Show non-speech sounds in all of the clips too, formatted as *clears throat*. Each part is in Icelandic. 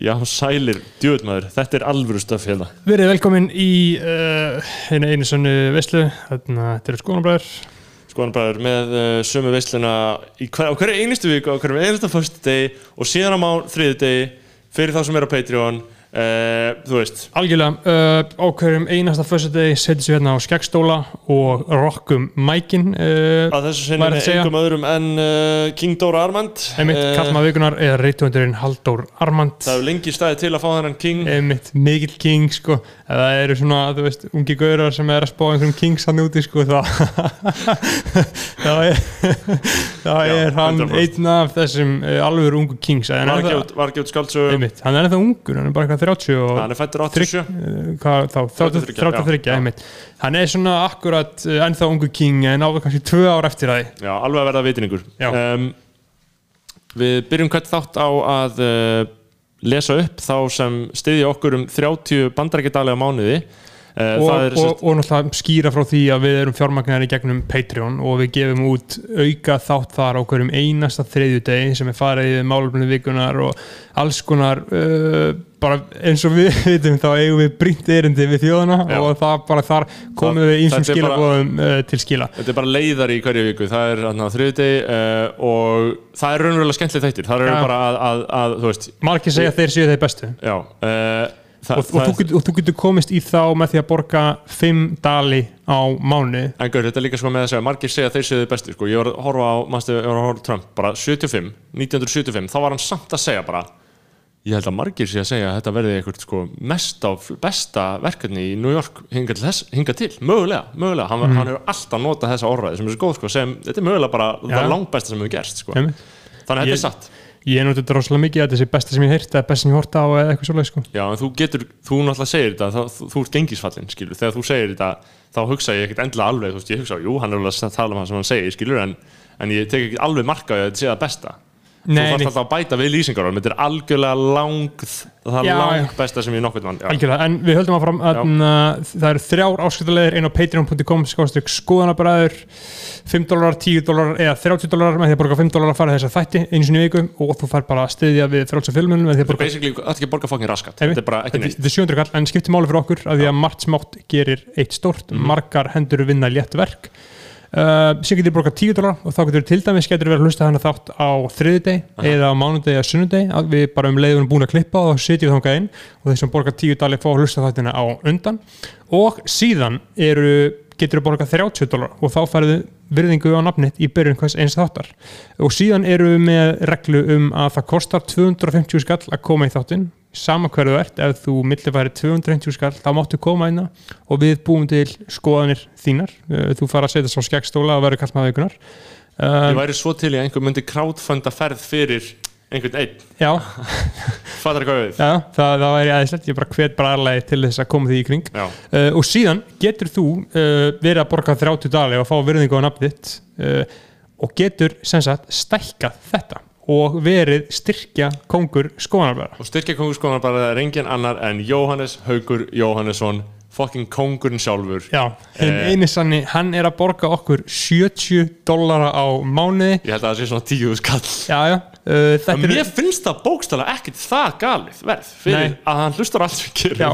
Já, sælir, djöðmaður, þetta er alvöru stöf hérna. Verið velkomin í uh, einu einu sannu veislu. Þetta eru skoðanabræður. Skoðanabræður með uh, sömu veisluna hver, á hverju einustu viku, á hverju einustu fyrstu degi og síðan á má þriði degi fyrir þá sem er á Patreon uh, Þú veist. Algjörlega, uh, á hverjum einasta föstudegi setjum við hérna á skeggstóla og rockum mækin uh, Að þessu sinni með einhverjum öðrum en King Dóra Armand. Einmitt, kallmaður vikunar er reytuvendurinn Halldór Armand. Það hefur lengi staðið til að fá þennan King. Einmitt, mikill king sko. Það eru svona, þú veist, ungi gaurar sem er að spá einhverjum kings hann úti sko þá *laughs* er, Já, er hann 100%. einn af þessum alveg ungu kings. En Var er ekki það- út- var ekki út skáldsögu Einmitt, hann er ennþá ungur, hann er bara eitthvað 30 og Hann er fættur Trygg- 87 uh, hvað þá, 33, 33, já, einmitt. Hann er svona akkurat uh, ennþá ungu king en áður kannski tvö ár eftir það Já, alveg að verða vitningur um, Við byrjum hvert þátt á að uh, lesa upp þá sem styðja okkur um 30 bandarækjadalega mánuði uh, og, Það er og, og náttúrulega skýra frá því að við erum fjármagnar í gegnum Patreon og við gefum út auka þátt þar á hverjum einasta þriðjudegi sem er farið í málefni vikunar og alls konar uh, bara eins og við *laughs* vitum þá eigum við brýnt erindi við þjóðana Já. og það bara þar komum við ímsum skilabóðum uh, til skila Þetta er bara leiðar í hverju viku, það er þriðudegi uh, og það er raunverulega skemmtileg þættir, það er Já. bara að, að, að, margir segja þeir séu þeir bestu já það, og, og, þú og þú getur komist í þá með því að borga 5 dali á mánu En gaur, þetta er líka sko með að segja, margir segja að þeir séu þið bestu, sko, ég var að horfa á, manstu, ég var að horfa á Trump, bara 75, 1975, þá var hann samt að segja bara, ég held að margir sé að segja að þetta verði eitthvað sko mest á besta verkefni í New York hinga til, þess, hinga til. Mögulega, mögulega, hann, Mhm. hann hefur alltaf notað þessa orðræði sem er svo góð sko, sem, þetta er mögulega bara það langbesta sem hefur gerst sko. Þannig að þetta er satt ég noti þetta rosalega mikið að þessi besta sem ég heirt eða besta sem ég horta á eða eitthvað svoleið sko. Já, en þú getur, þú náttúrulega segir þetta þá, þú, þú ert gengisfallin, skilur, þegar þú segir þetta þá hugsa ég ekkert endilega alveg, þú veist, ég hugsa jú, hann er alveg að tala um það sem hann segir, skilur en, en ég tek ekki alveg marka á að þetta sé það besta þú þarf nei. alltaf að bæta við lýsingar þetta er algjörlega langð það er Já, lang besta sem ég nokkuð mann. Algjörlega, en við höldum að fram að uh, það eru þrjár áskiptulegir inn á patreon.com skoðanabræður 5 dólarar, 10 dólarar eða 30 dólarar með því að borga 5 dólarar að fara þess að þætti einu sinni í viku og þú fær bara að styðja við frálsa filmunum með því að borga basically, þetta er ekki að borga fokkin raskat. Þetta er bara ekki neitt. þetta er 700 kall, en skiptir máli fyrir okkur að því að margt smátt gerir eitt stórt, Mhm. margar hendur vinna létt verk uh, sem getur borgað 10 dólar og þá getur til dæmis getur verið að hlusta hana þátt á þriðudeg eða á mánudegi eða sunnudeg við bara um leiðum búin að klippa og setjum við þangað inn og þeir sem borga 10 dali fá að hlusta þáttina á undan. Og síðan eru getur við borgað 30 dólar og þá færðu virðingu á nafnið í byrjun hvers eins þáttar. Og síðan eru við með reglu um að það kostar 250 skall að koma í þáttinn sama hverðu ert, ef þú millifæri 250 skall, þá máttu koma einna og við búum til skoðanir þínar. Uh, þú fara að setja svo skeggstóla og verður kallt maður ég um, væri svo til í að einhver myndi crowdfunda ferð fyrir einhvern einn. Já, *laughs* fattar hvað við. Já það, það væri aðeinslegt, ég bara hvet bara aðlega til þess að koma því í kring. Uh, og síðan getur þú uh, verið að borga 30 dali og fá virðingu á nafn þitt uh, og getur sem sagt stækkað þetta og verið styrkja kongur skoðanarbæra og styrkja kongur bara er engin annar en Jóhannes Haugur Jóhannesson fokkin kongurinn sjálfur Já, Eh. sanni, hann er að borga okkur 70 dollara á mánuði ég held að það sé svona tíu skall Já, já, uh, þetta En er mér finnst það bókstala ekkert það galið verð fyrir Nei. að hann hlustar allt sem Já.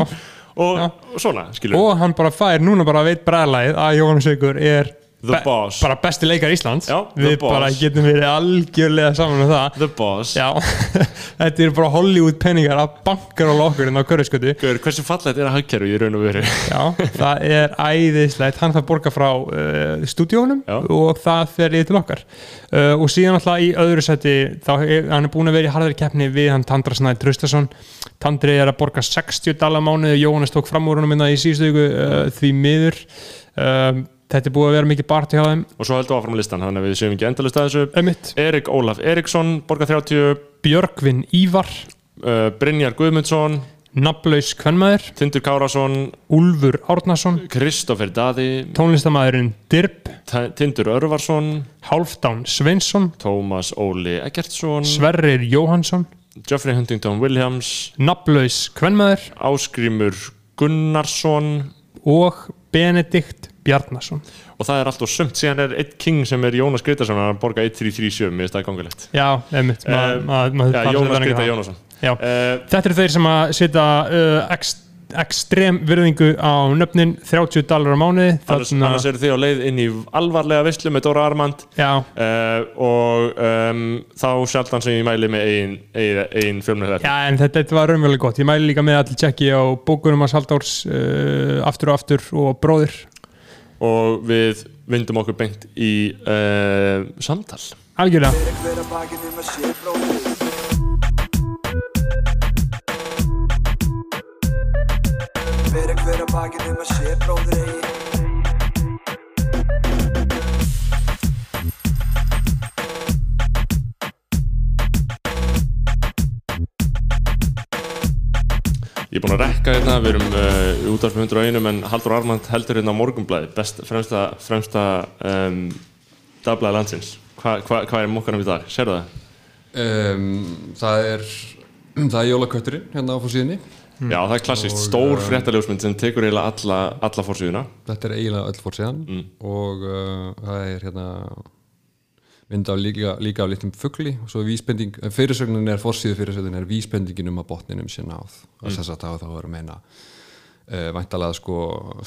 og, og svona, skilur og hann bara fær núna bara veit bræðlægið að Jóhannes Haugur er The boss. bara besti leikar Íslands. Já, við boss. bara getum verið algjörlega saman með það. The Boss. *laughs* Þetta er bara Hollywood penningar að bankar á lokkur en á körðskötu hversu fallet er að hagkerfi í raun og veru? *laughs* Já, það er æðislegt. Hann þarf að borga frá uh, stúdíónum og það fer í til okkar. Uh, og síðan alltaf í öðru seti þá er hann er búin að vera í harðari keppni við hann Tandra Snæð Traustason. Tandri er að borga 60 dala mánuði Jóhannes tók fram úr honum minna í síðustu viku uh, því miður. Um, þetta er búið að vera mikið barti hjá þeim. Og svo heldum við áfram listan þannig að við séum ekki endalust að þessu. Ömmitt, Erik Ólaf Eriksson, borga 30 Björgvin Ívar. Uh, Brynjar Guðmundsson. Nafnlaus Kvenmaður. Tindur Kárásson Úlfur Árnason. Kristoffer Daði. Tónlistamæðurinn Dirb T- Tindur Örvarsson. Hálfdán Sveinsson. Tómas Óli Eggertsson. Sverrir Jóhansson Geoffrey Huntington Williams. Nafnlaus Kvenmaður. Áskrimur Gunnarsson. Og Benedikt Bjarnason. Og það er alltaf sumt. Síðan er eitt king sem er Jónas Gretarsson að borga 1337 mér finnst það gangilegt Já, einmitt. Ma, ma, ma, Já, Jónas Greta Jónasson. Já. Þetta eru þeir sem að setja uh, ekst, ekstrem virðingu á nöfnin 30 dólar á mánuði. Annars, annars eru þið á leið inn í alvarlega veislu með Dóra Armand. Uh, og um, þá sjaldan sem ég mæli með ein, ein, ein fjölmjöðar Já, en þetta, þetta var raunverulega gott. Ég mæli líka með allir tjekki á bókunum að Saldárs uh, aftur og aftur og bróðir. Og við vindum okkur beint í uh, samtal Algjörlega. Fyrir hver að bakið um að sé bróðir Fyrir Ég er búinn að rekka hérna, við erum uh, í útvarfum 101 en Haldur Armand heldur hérna á morgunblæði best, fremsta, fremsta um, dagblæði landsins. Hva, hva, hvað er mokkanum í dag? Serðu það? um, það er það er jólakötturinn hérna á fórsíðinni Já, það er klassist, Og, stór um, fréttaljósmynd sem tekur eiginlega alla, alla fórsíðuna þetta er eiginlega öll fórsíðan og uh, það er hérna mynd af líka, líka af litlum fugli. Og svo er vísbending, fyrirsögnin er fórsíðu fyrirsögnin er vísbendingin um að botninum sé náð. Og þess að það þá er að meina uh, væntalega sko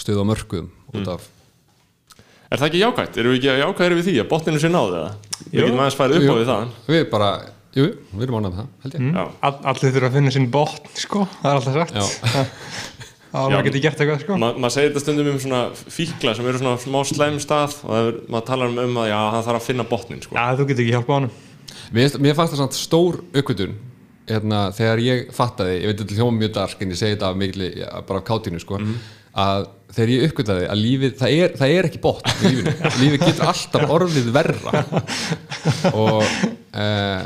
stuð á mörkuðum út af Er það ekki jákvætt? Erum við ekki jákvæðir við því að botninu sé náðu það? Við getum aðeins farið upp á við það. Við bara, jú, við erum ánægð með það held ég. Já, All, allir þurfa að finna sinn botn, sko. Það er alltaf sagt. *laughs* Já. Það Já. maður getið gert eitthvað, sko. Ma, maður segir þetta stundum um svona fíkla sem eru svona smá slæm stað og það er, maður talar um um að já, hann þarf að finna botnin sko. Já, þú getur ekki hjálpað honum. Mér, mér fannst það samt stór aukvöldun hérna, þegar ég fattaði, ég veit þetta hljóma mjög dark en ég segi þetta af mikli, ja, bara af kátinu sko, að þegar ég uppgötaði að lífið, það er, það er ekki botn *laughs* lífið getur alltaf orðið verra *laughs* og uh,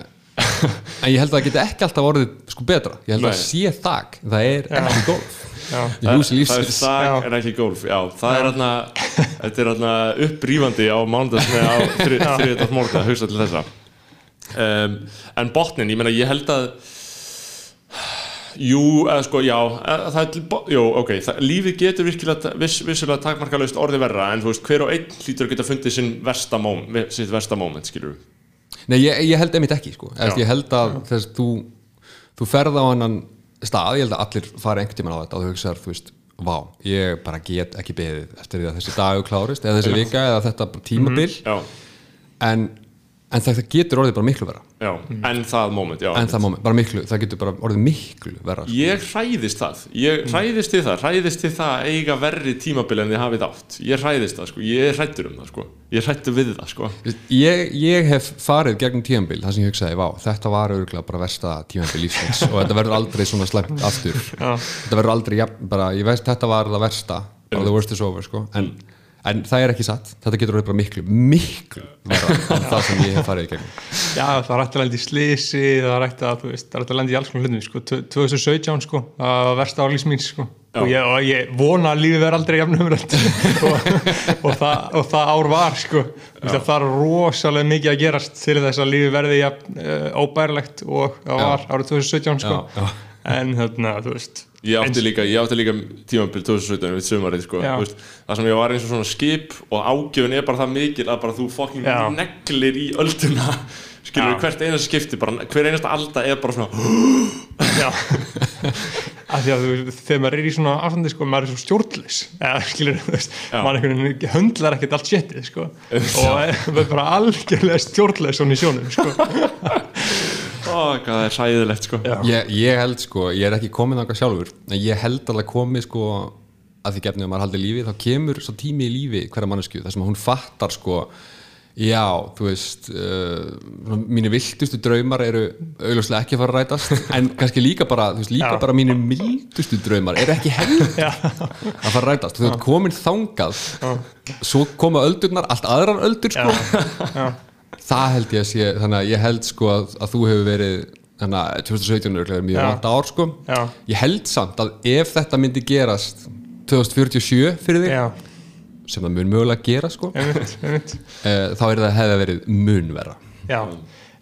en ég held að það geti ekki alltaf orðið sko betra, ég held að Nei. það sé þak það er ekki golf. Já. í húsi það er þak en ekki golf já, það er hérna þetta er hérna upprífandi á mánudags með á *laughs* þriðdags morgun að hugsa til þessa. Um, en botnin, ég meina ég held að jú, eða sko, já eða, það er jú, ok, það, lífið getur virkilega viss, vissulega takmarkalaust orðið verra en þú veist, hver og einn hlýtur að geta fundið sinn versta moment, sitt versta moment, skilur Nei, ég, ég held einmitt ekki sko. Já. ég held að þess þú þú ferð á annan stað ég held að allir fara einhvern tímann á þetta og þú hugsaðar, þú veist, vá, ég bara get ekki beðið eftir því að þessi dagur klárist eða þessi vika eða þetta tímabil já, en, en það, það getur orðið bara miklu verra. Já, en það moment, já en það, moment, bara miklu, það getur bara orðið miklu verra sko. Ég hræðist það, ég hræðist til það hræðist til það að eiga verri tímabil en þið hafið átt, ég hræðist það sko. Ég hrættur um það sko, ég hrættur við það sko. Ég, ég hef farið gegnum tímabil þar sem ég hugsaði, vá, þetta var örgulega bara versta tímabil lífsins og þetta verður aldrei svona slæmt aftur. Þetta verður aldrei, bara, ég veist, þetta var það versta bara the worst is over, sko. En, en það er ekki satt, þetta getur orðið bara miklu miklu verra en það sem ég hef farið í gegnum Já, það er hægt að lenda í slisi, það er hægt að, þú veist, það hægt að lenda í alls konar hlutum, sko. Tvö- 2017, sko, var versta árlýs mín, sko. Og ég, og ég vona að lífið verði aldrei jafn umrætt *laughs* og, og, það, og það ár var, sko. Það er rosalega mikið að gerast til þess að lífið verði jafn uh, óbærilegt og það Já. var árið 2017, sko. Já, já. En þarna, þú veist, Ég átti líka, ég átti líka tímabil 2017 við sumarið sko, veist, það sem ég var eins og svona skip og ágjöfun er bara það mikil að bara þú fucking Já. neglir í ölduna skilur við hvert einasta skipti bara, hver einasta alda er bara svona já. að þú þegar maður er í svona afstandi, sko, maður er svo stjórnleis, eða, skilur, þú veist, Já. maður einhvern höndlar ekkert allt shitið, sko. Og *laughs* það er bara algjörlega stjórnleis svona í sjónum, sko. *laughs* það er sæðilegt sko Já. ég, ég held sko, ég er ekki komin þangað sjálfur en ég held alveg komið sko að því gefnið að maður haldi lífi þá kemur svo tími í lífi hverja mannesku þar sem hún fattar sko já, þú veist uh, mínir viltustu draumar eru augljóslega ekki að fara að rætast *laughs* en kannski líka bara, þú veist, líka Já. bara mínir mildustu draumar eru ekki *laughs* Já. að fara að rætast þú veist, komin þangað svo koma öldurnar, allt aðrar öldur sko Já. Það held ég að sé þannig að ég held sko að, að þú hefur verið þannig að 2017 er mjög vant ár sko. Já. ég held samt að ef þetta myndi gerast 2047 fyrir þig Já, sem það mun mögulega gera sko einmitt, einmitt. uh, *laughs* þá er það hefði verið munverra Já,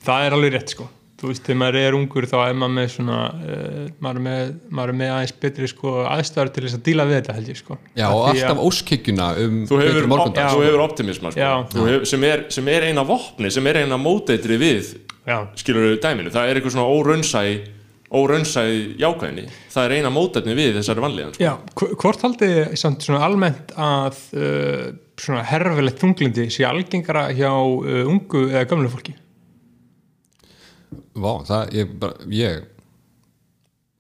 það er alveg rétt sko þú veist, þegar maður er ungur þá er maður með svona uh, maður, er með, maður er með aðeins betri sko, aðstæður til þess að díla við þetta held ég sko. Já, og alltaf óskikjuna um þú hefur, betri morgundag þú hefur optimisma sko. Já. Þú hefur, sem, er, sem er eina vopni sem er eina móteitri við já, skilur dæminu, það er eitthvað svona óraunsæ óraunsæ jákvæðinni það er eina móteitni við þessari vanlíðan sko. já, hv- hvort haldið þið samt svona almennt að uh, svona herfilegt þunglindi sé algengara hjá uh, ungu eða gömlu fólki Vá, það, ég bara, ég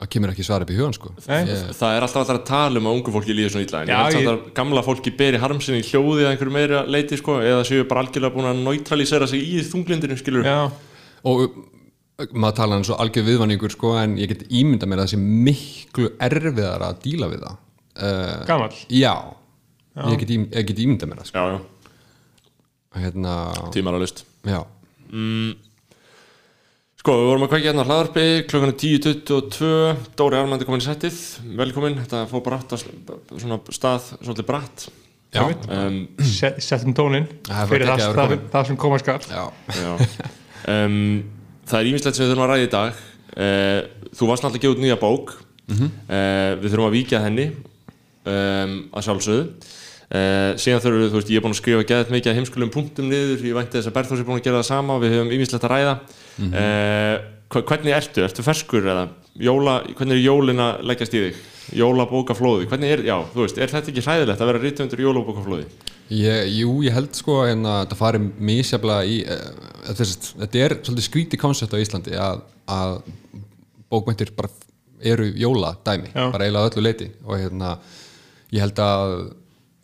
það kemur ekki svar upp í hugan sko. Nei. ég, það er alltaf alltaf að tala um að ungu fólki líði svona illa en Já, ég held samt að gamla fólki beri harmsinni í hljóði eða einhverju meira leiti sko, eða séu bara algjörlega búin að neutralisera sig í þunglindinu skilur já, og maður tala hann svo algjör viðvanningur sko en ég get ímynda mér að það sé miklu erfiðar að díla við það. Uh, gamall? Já, Ég, get ím, ég get ímynda mér það sko. já, já, hérna, tímar að list. Já, Sko, við vorum að kvækja hérna á hlaðarpi klukkan er 10.22 Dóri Armandi komin í settið velkomin, þetta fór bara átt svona stað, svolítið bratt. Já, um, set, settum tónin fyrir það, það, það sem koma skal. Já. já. um, Það er ímislegt sem við þurfum að ræða í dag. Uh, Þú varst náttúrulega að gefa út nýja bók. Uh, Við þurfum að víkja henni um, að sjálfsögðu. Uh, síðan þurfum við, þú veist, ég er búin að skrifa geðað mikið að heimskulum punktum niður, ég vænti þess að Berþós er búin að gera það sama og við höfum ímislegt að ræða uh, Hvernig ertu? Ertu ferskur eða? Jóla, hvernig er jólin að leggjast í þig? Jólabókaflóði, hvernig er, já, þú veist, er þetta ekki hræðilegt að vera rítumundur jólabókaflóði? Ég, jú, ég held sko en að þetta fari misjaflega í uh, þess, þetta er svolítið skríti koncept á Íslandi að, að bókmyndir bara eru jóla dæmi, Já. bara eiginlega öllu leiti og hérna, ég held að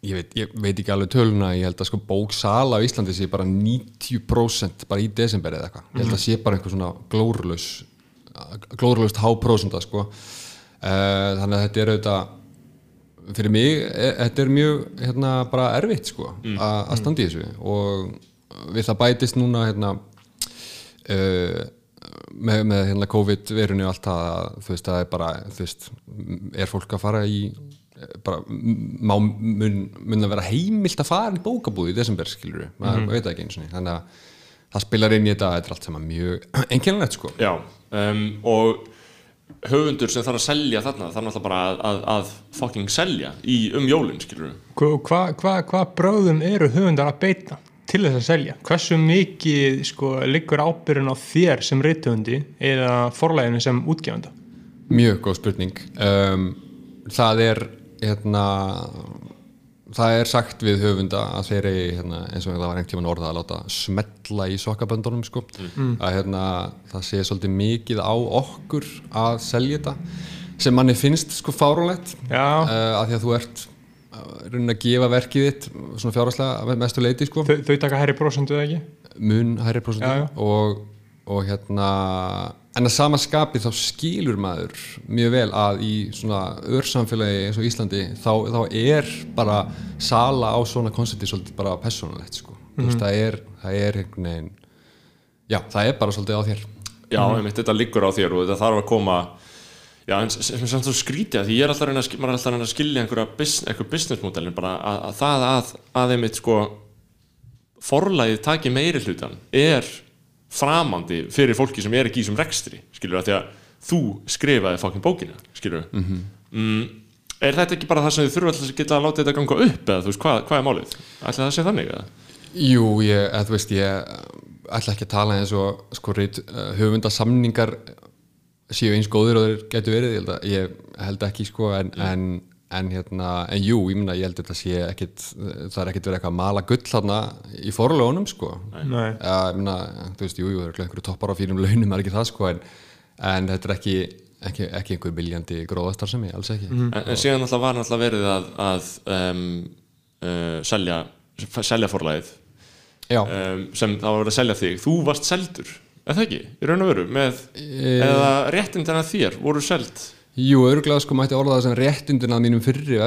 ég veit, ég veit ekki alveg töluna ég held að sko bóksala á Íslandi sé bara 90% bara í desember eða eitthvað, ég held að sé bara einhver svona glórulaus glórulaust háprósenda sko. Uh, þannig að þetta er auðvitað fyrir mig, e, þetta er mjög hérna, bara erfitt sko a- að standa í þessu. Og við það bætist núna hérna uh, með, með hérna COVID-verunni og allt það að þú veist, það er bara þú veist, er fólk að fara í eh, bara, má mun, mun að vera heimilt að fara í bókabúð í desember skilur við, maður veit það ekki eins og þannig að það spilar inn í þetta, þetta er allt saman mjög *clears throat* einkennilegt sko. Já, um, og höfundur sem þarf að selja þarna þarf náttúrulega bara að, að, að fucking selja í, um jólin, skilur við Hvað hva, hva, hva bröðum eru höfundar að beita til þess að selja? Hversu mikið sko, liggur ábyrjun á þér sem reytuhundi eða forlæginu sem útgefanda? Mjög góð spurning. Um, Það er hérna, það er sagt við höfunda að þeir eigi hérna, eins og það var einhvern tímann orðað að láta smetla í sokkaböndunum sko. að hérna, það sé svolítið mikið á okkur að selja þetta sem manni finnst sko fáránlegt Já. uh, að því að þú ert uh, raunin að gefa verkið þitt svona fjárhagslega að mestu leiti sko Þau, þau taka herri prósentu eða ekki? mun já. prosentu og, og hérna en að sama skapi þá skilur maður mjög vel að í svona örsamfélagi eins og Íslandi þá, þá er bara sala á svona koncepti svolítið bara persónulegt sko. mm veist, það er það er einhvern veginn já, það er bara svolítið á þér. Já, einmitt, þetta liggur á þér og þetta þarf að koma Já, en sem sem samt svo skrítið því ég er alltaf að reyna að, er alltaf að reyna að skilja einhverja business, einhver business modelin bara að, að það að, að einmitt sko forlægið taki meiri hlutan er framandi fyrir fólki sem er ekki í þessum rekstri skilur að því að þú skrifaði fokkin bókina skilur mm Er þetta ekki bara það sem þið þurfa alltaf að geta að láta þetta ganga upp eða þú veist, hvað, hvað er málið? Ætli það að sé þannig eða? Jú, ég, eða, þú veist, ég ætla ekki að tala eins og sko reyt uh, höfundasamningar séu eins góðir og þeir getur verið ég held, að, ég held ekki sko en, en, en hérna, en jú, ég minna ég held að þetta sé ekkit, það er ekkit verið eitthvað að mala gull þarna í forlögunum sko. Nei. Já, ég minna, þú veist, jú, jú, það er einhverju toppar á fínum launum, er ekki það sko en, en þetta er ekki, ekki, ekki einhver biljandi gróðastar sem ég, alls ekki. En, en síðan alltaf var alltaf verið að, að um, uh, selja, selja forlægið Já, um, sem það var að selja þig. Þú varst seldur, er það ekki? í raun og veru, með eða réttindina þér voru seld Jú, örgulega sko mætti orða það sem réttindin að mínum fyrri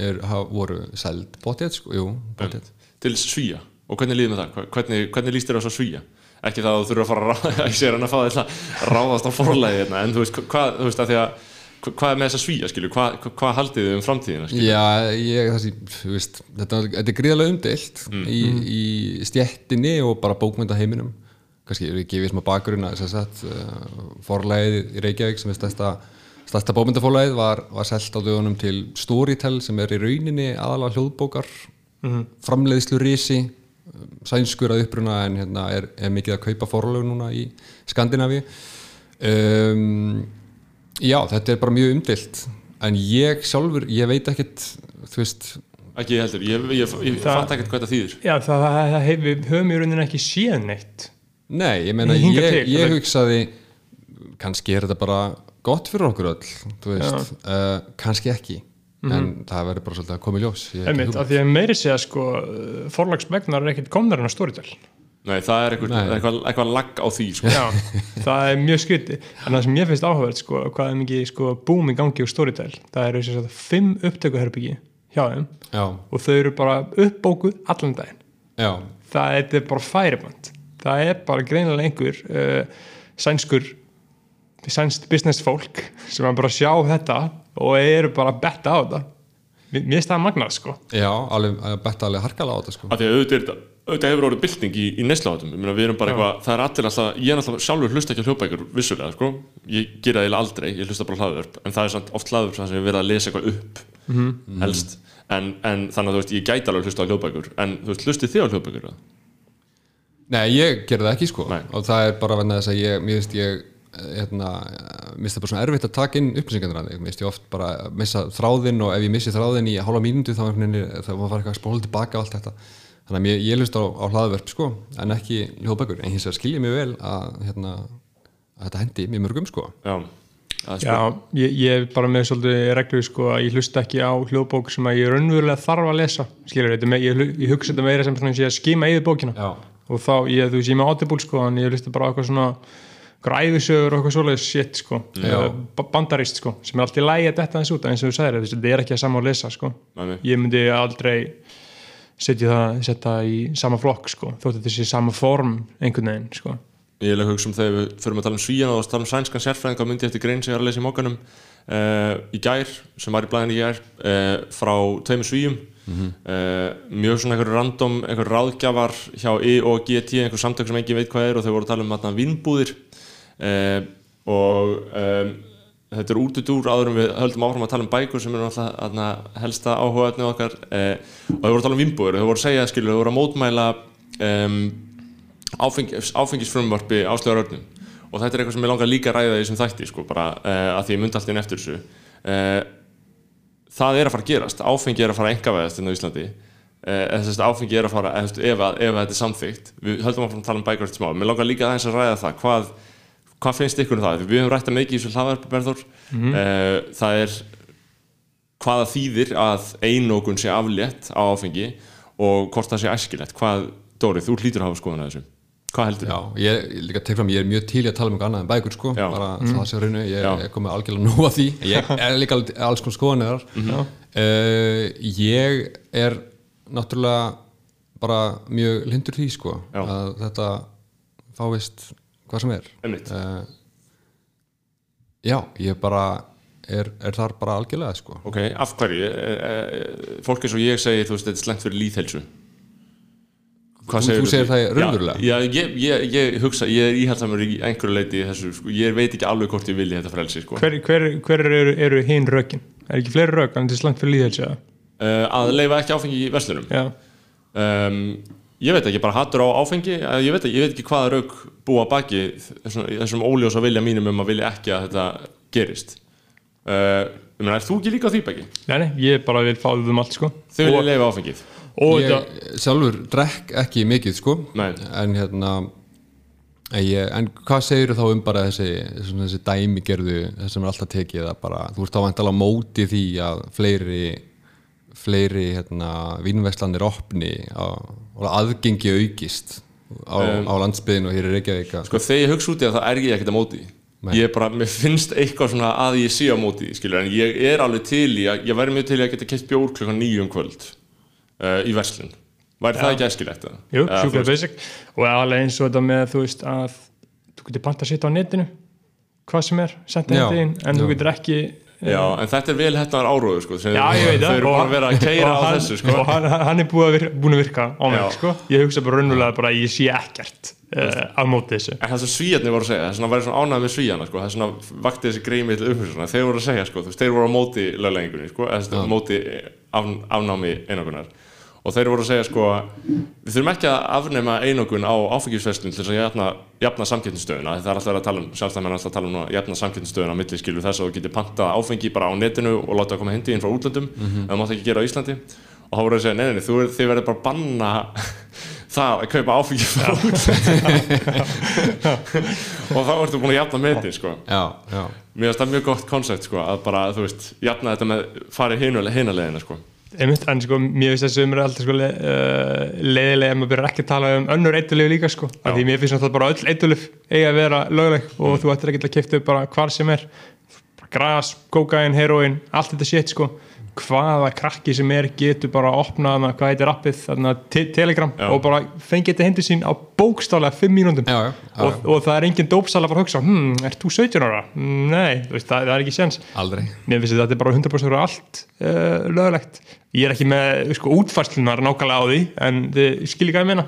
er, hafa, voru seld bóttið, sko, til svíja og hvernig líður með það? Hvernig, hvernig líst þér á svíja? ekki það að þú þurfa að fara að ráða *laughs* ég að fá þetta að ráðast á forlæði hérna, en þú veist, hvað, þú veist að því að hva- hvað er með þessa svíja, skilju, hvað, hvað, haldið þið um framtíðina, skilju? Já, ég, þessi, veist, þetta, þetta er gríðarlega umdeilt í, í stjettinni og bara bókmyndaheiminum kannski er ekki við bakgrunn að þess að uh, forlæðið í Reykjavík sem er stærsta, stærsta bómyndaforlæðið var, var selt á dögunum til Storytel sem er í rauninni aðalega hljóðbókar mm. framleiðslu risi sænskur að uppruna en hérna er, er mikið að kaupa forlög núna í Skandinavi um, Já, þetta er bara mjög umdilt en ég sjálfur, ég veit ekkert þú veist, ekki heldur, ég, ég, ég, fatt ekkert hvað þetta þýðir. Já, það, það, það hef, við höfum í rauninni ekki séð neitt. Nei, ég meina, ég, ég hugsaði kannski er þetta bara gott fyrir okkur öll þú veist, uh, kannski ekki en það verður bara svolítið að koma í ljós Einmitt, af því að meiri segja sko forlagsmegnar er ekkert komnar en að Storytel. Nei, það er eitthvað, eitthvað, eitthvað lag á því sko. Já, það er mjög skriti en það sem ég finnst áhugavert sko, hvað er mikið sko, boom í gangi úr Storytel það eru þess að fimm upptökuherbyggi hjá þeim Já, og þau eru bara uppbókuð allan daginn. Já, það er, er bara færiband. Það er bara greinilega einhver uh, sænskur sænst business fólk sem er bara að sjá þetta og eru bara að betta á þetta. Mér finnst það magnað sko. Já, alveg að betta alveg harkalega á þetta sko. að því að auðvitað, er þetta- auðvitað hefur orðið bylting í, í neysláðum við erum bara eitthvað, það er allir alltaf ég er alltaf sjálfur hlusta ekki á hljóðbækur vissulega, sko, ég gera það aldrei ég hlusta bara hlaðvörp, en það er samt oft hlaðvörp sem ég verið að lesa eitthvað upp helst, en, en þannig að þú veist ég gæti alveg hlusta á hljóðbækur, en þú veist, hlustið þið á hljóðbækur? Nei, ég gerði það ekki sko. Nei. og það er bara vegna þess að ég, finnst ég hérna, mér finnst það bara svona erfitt að taka inn upplýsingarnar að mér finnst ég oft bara að missa þráðinn og ef ég missi þráðinn í hálfa mínútu þá þá var það eitthvað að spóla tilbaka og allt þetta. Þannig að mér, ég hlust á, á hlaðverp sko en ekki hljóðbækur, en hins vegar skilja mér vel að, hérna, að þetta hendi mjög mörgum sko. Já, er Já, ég, ég er bara með svolítið reglu sko að ég hlusta ekki á hljóðbók sem að ég raunverulega þarf að lesa skilur þetta, ég, ég hugsa þetta meira sem svona ég skima yfir bókina. Já. og þá, ég, þú veist, ég er með audible sko en ég hlusta bara á eitthvað svona græðisögur og eitthvað svoleiðis shit sko. Uh, bandarist sko, sem er alltaf lægi að detta þess út eins og þú sagðir, þetta er ekki að sama að lesa sko. Nei, nei. ég myndi aldrei setja það, setja í sama flokk sko, þótt þetta sé sama form einhvern veginn sko. Ég er að hugsa um þegar við förum að tala um svíjan og tala um sænskan sérfræðing og myndi eftir grein sem ég er að lesa í mókanum uh, í gær, sem var í blæðinu í gær uh, frá tveimur svíjum uh, mjög svona einhver random einhver ráðgjafar hjá I og GT einhver samtök sem engin veit hvað er og þau voru að tala um vinnbúðir uh, og um, þetta er út út úr áður en við höldum áfram að tala um bækur sem er náttúrulega þarna helsta áhugaðni okkar. Uh, og þau voru að tala um vinnbúðir og þau voru að segja, skilur, þau voru að mótmæla um, áfengis, áfengisfrumvarpi áslögar örnum og þetta er eitthvað sem ég langar líka að ræða í þessum þætti sko, bara uh, að því ég myndi alltaf inn eftir þessu. Uh, það er að fara að gerast. Áfengi er að fara að engavæðast inn á Íslandi. Að áfengi er að fara ef, ef, ef þetta er samþykkt. Við höldum að tala um bækur hvað, finnst ykkur um það? Því við höfum rætt að mikið í þessu hlaðvarpi Berður uh, það er hvaða þýðir að einókun sé aflétt á áfengi og hvort það sé æskilegt? Hvað, Dórið, þú hlýtur að hafa skoðun að þessu. Hvað heldur Já, ég, líka tek fram, ég er mjög til í að tala um eitthvað annað en bækur sko, Já. bara það sé reynu, ég, Já. ég kom með algjörlega nú að því, ég *laughs* er líka al- alls konar skoðanir þar. Uh, ég er náttúrulega bara mjög lindur því sko, að þetta fáist hvað sem er. Uh, Já, ég bara er, er þar bara algjörlega sko. Ok, af hverju? E, e, fólk eins og ég segir, þú veist, þetta er slengt fyrir líðhelsu Hvað Þú- þú segir það raunverulega? Já, já ég, ég, ég hugsa, ég er íhaldsamur í einhverju leiti í þessu, sko, ég veit ekki alveg hvort ég vilji þetta frelsi, sko. Hver, hver, hver eru, eru hinn rökin? Er ekki fleiri rök en þetta er slangt fyrir líðhelsi eða? uh, Að leifa ekki áfengi í verslunum? Já, um, Ég veit ekki, bara hattur á áfengi ég veit, ekki, ég veit ekki hvaða rauk búa baki þessum, þessum óljósa vilja mínum um að vilja ekki að þetta gerist uh, Ég meina, er þú ekki líka á því baki? nei, nei, ég bara vil fá þau um allt sko Þau vilja leifa áfengið og Ég þetta, sjálfur drekk ekki mikið sko Nei. en hérna en, ég, en hvað segir þá um bara þessi, svona, þessi dæmigerðu sem er alltaf tekið að bara, þú ert þá vantalega móti því að fleiri fleiri hérna, vínveslanir opni og aðgengi aukist á, á landsbyðinu og hér er Reykjavík að- Sko þegar ég hugsa út í það þá er ég ekkert á móti. Nei. Ég er bara, mér finnst eitthvað svona að ég sé á móti skilur, en ég er alveg til í að, ég væri mjög til í að geta keitt bjór klukkan nýjum kvöld uh, í verslun. Væri það ekki æskilegt það? jú, þú sjúklega basic og alveg eins og þetta með þú veist að þú getur panta að setja á netinu hvað sem er, Já, þetta inn en þú já. getur ekki Já, en þetta er vel hættar áróður sko, sem þau það. eru búin að vera að keira á hann- þessu sko. og hann, hann er búin að, virka, búin að virka á mig sko. ég hugsa bara raunverulega bara að ég sé ekkert uh, á móti þessu. En það sem svíjarnir voru að segja, það er svona að vera svona ánægð með svíjana sko, það svona vakti þessi greið með umhverfisuna, þeir voru að segja, sko, þeir voru á móti löglengingunni, sko, eða móti af, afnámi einogunar og þeir voru að segja, sko, við þurfum ekki að afnema einogun á áfengisverslun til þess að jafna, jafna samkeppnisstöðuna. Það er alltaf að tala um, sjálfstæðmenn er alltaf að tala um núna, jafna samkeppnisstöðuna á milli skilu þess að þú getur pantað áfengi bara á netinu og láta það koma hindi inn frá útlöndum. En það mátt ekki gera á Íslandi. Og þá voru að segja, nei, nei, nei, þið verður bara að banna *laughs* það að kaupa áfengi frá *laughs* og þá ertu búin að jafna metin sko. já, já, mér finnst það mjög gott koncept sko, að bara, þú veist, jafna þetta með farið hinaleginna sko. Einmitt, en sko, mér finnst þessi umræð alltaf sko, le, uh, leiðilega ef maður byrjar ekki að tala um önnur eitulif líka sko. af því mér finnst náttúrulega bara öll eitulif eiga að vera lögleg og þú ættir ekki að kipta upp bara hvar sem er. Gras, kókain, heroin, allt þetta shit sko hvaða krakki sem er getur bara að opna hana, hvað heitir appið, þarna te telegram Já. og bara fengið þetta hindi sín á bókstálega 5 mínúndum já, og, og það er engin dópsala bara að hugsa hm, ert þú 17 ára? Mm, Nei, veist, það, það er ekki séns þetta er bara 100% fyrir allt uh, lögulegt. Ég er ekki með sko, útfarslunar nákvæmlega á því en þið skiljið hvað ég meina.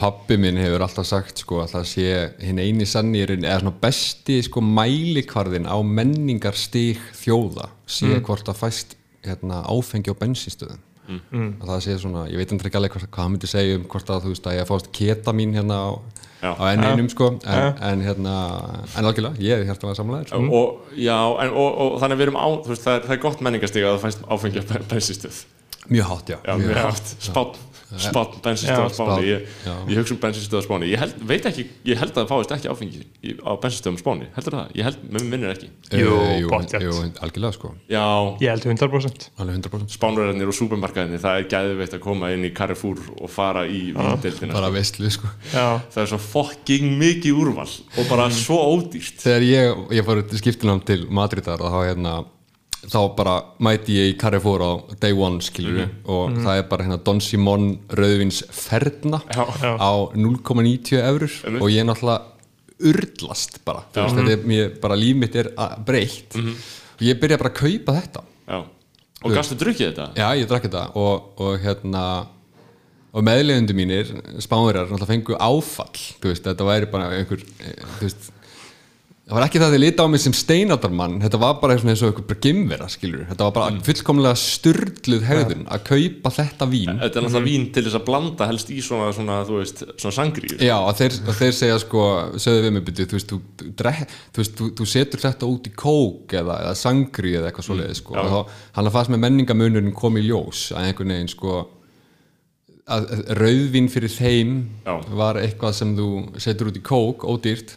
Pappi minn hefur alltaf sagt sko að það sé hinn eini sannýrin eða besti sko mælikvarðin á menningarstig þjóða sé hvort það fæst hérna, áfengi á bensinstöðum mm. að það sé svona, ég veit ekki alveg hvað, hvað hann myndi segja um hvort að þú veist að ég fást ketamin hérna á, á enninum sko. En, en hérna, en algjörlega ég er hérna að samlega sko. og, já, en, og, og þannig að við erum á veist, það er, það er gott menningastíg að það fæst áfengi á bensinstöð mjög hátt já, já, mjög hátt, spátt spátt Já, bensinstöð á Spáni ég, ég hugsa um bensinstöð á Spáni ég held, veit ekki, ég held að það fáist ekki áfengi í, á bensinstöðum Spáni, heldur það? ég held, með minnir ekki. Jú, Eh, jú, pottþétt. jú, algjörlega sko. Já, Ég held 100%. alveg 100% spánverðarnir og súpermarkaðinni það er gæðveitt að koma inn í Carrefour og fara í vindeldina bara veistlu sko. Já, það er svo fucking mikið úrval og bara svo ódýrt. Þegar ég, ég fór skiptinám til Madridar og þá hérna þá bara mæti ég í Carrefour á day one skilur og það er bara hérna Don Simon rauðvins ferna Já. Já. á 0,90 eurur. Og ég er náttúrulega urlast bara, þú veist, þetta er, mér, bara líf mitt er breytt. Og ég byrja bara að kaupa þetta. Já. og gastu drukkið þetta? já, ég drakk þetta. Og, og hérna og meðlegundu mínir, spánverjar náttúrulega fengu áfall, þú veist, þetta væri bara einhver, eh, þú veist það var ekki það að þið lita á mig sem steinaldarmann. Þetta var bara eins og bara gimvera skilur, þetta var bara fullkomlega sturdluð hegðun að kaupa þetta vín. Þetta er náttúrulega vín til þess að blanda helst í svona, svona þú veist, svona sangríu Já, og þeir, og þeir segja sko, sögðu við mig byrju, þú veist, þú, drek- þú, veist, þú, þú setur þetta út í kók eða, eða sangri eða eitthvað svoleiðis sko, já. og þá, hann að fannst með menningamunurinn kom í ljós að einhvern veginn sko að rauðvín fyrir þeim Já. var eitthvað sem þú setur út í kók, ódýrt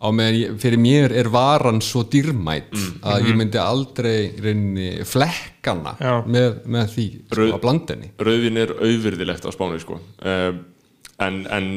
á meðan ég, fyrir mér er varan svo dýrmætt að ég myndi aldrei reyni flekkana með, með því sko, Rauð- að blanda henni. Rauðvín er auðvirðilegt á Spáni sko. uh, en, en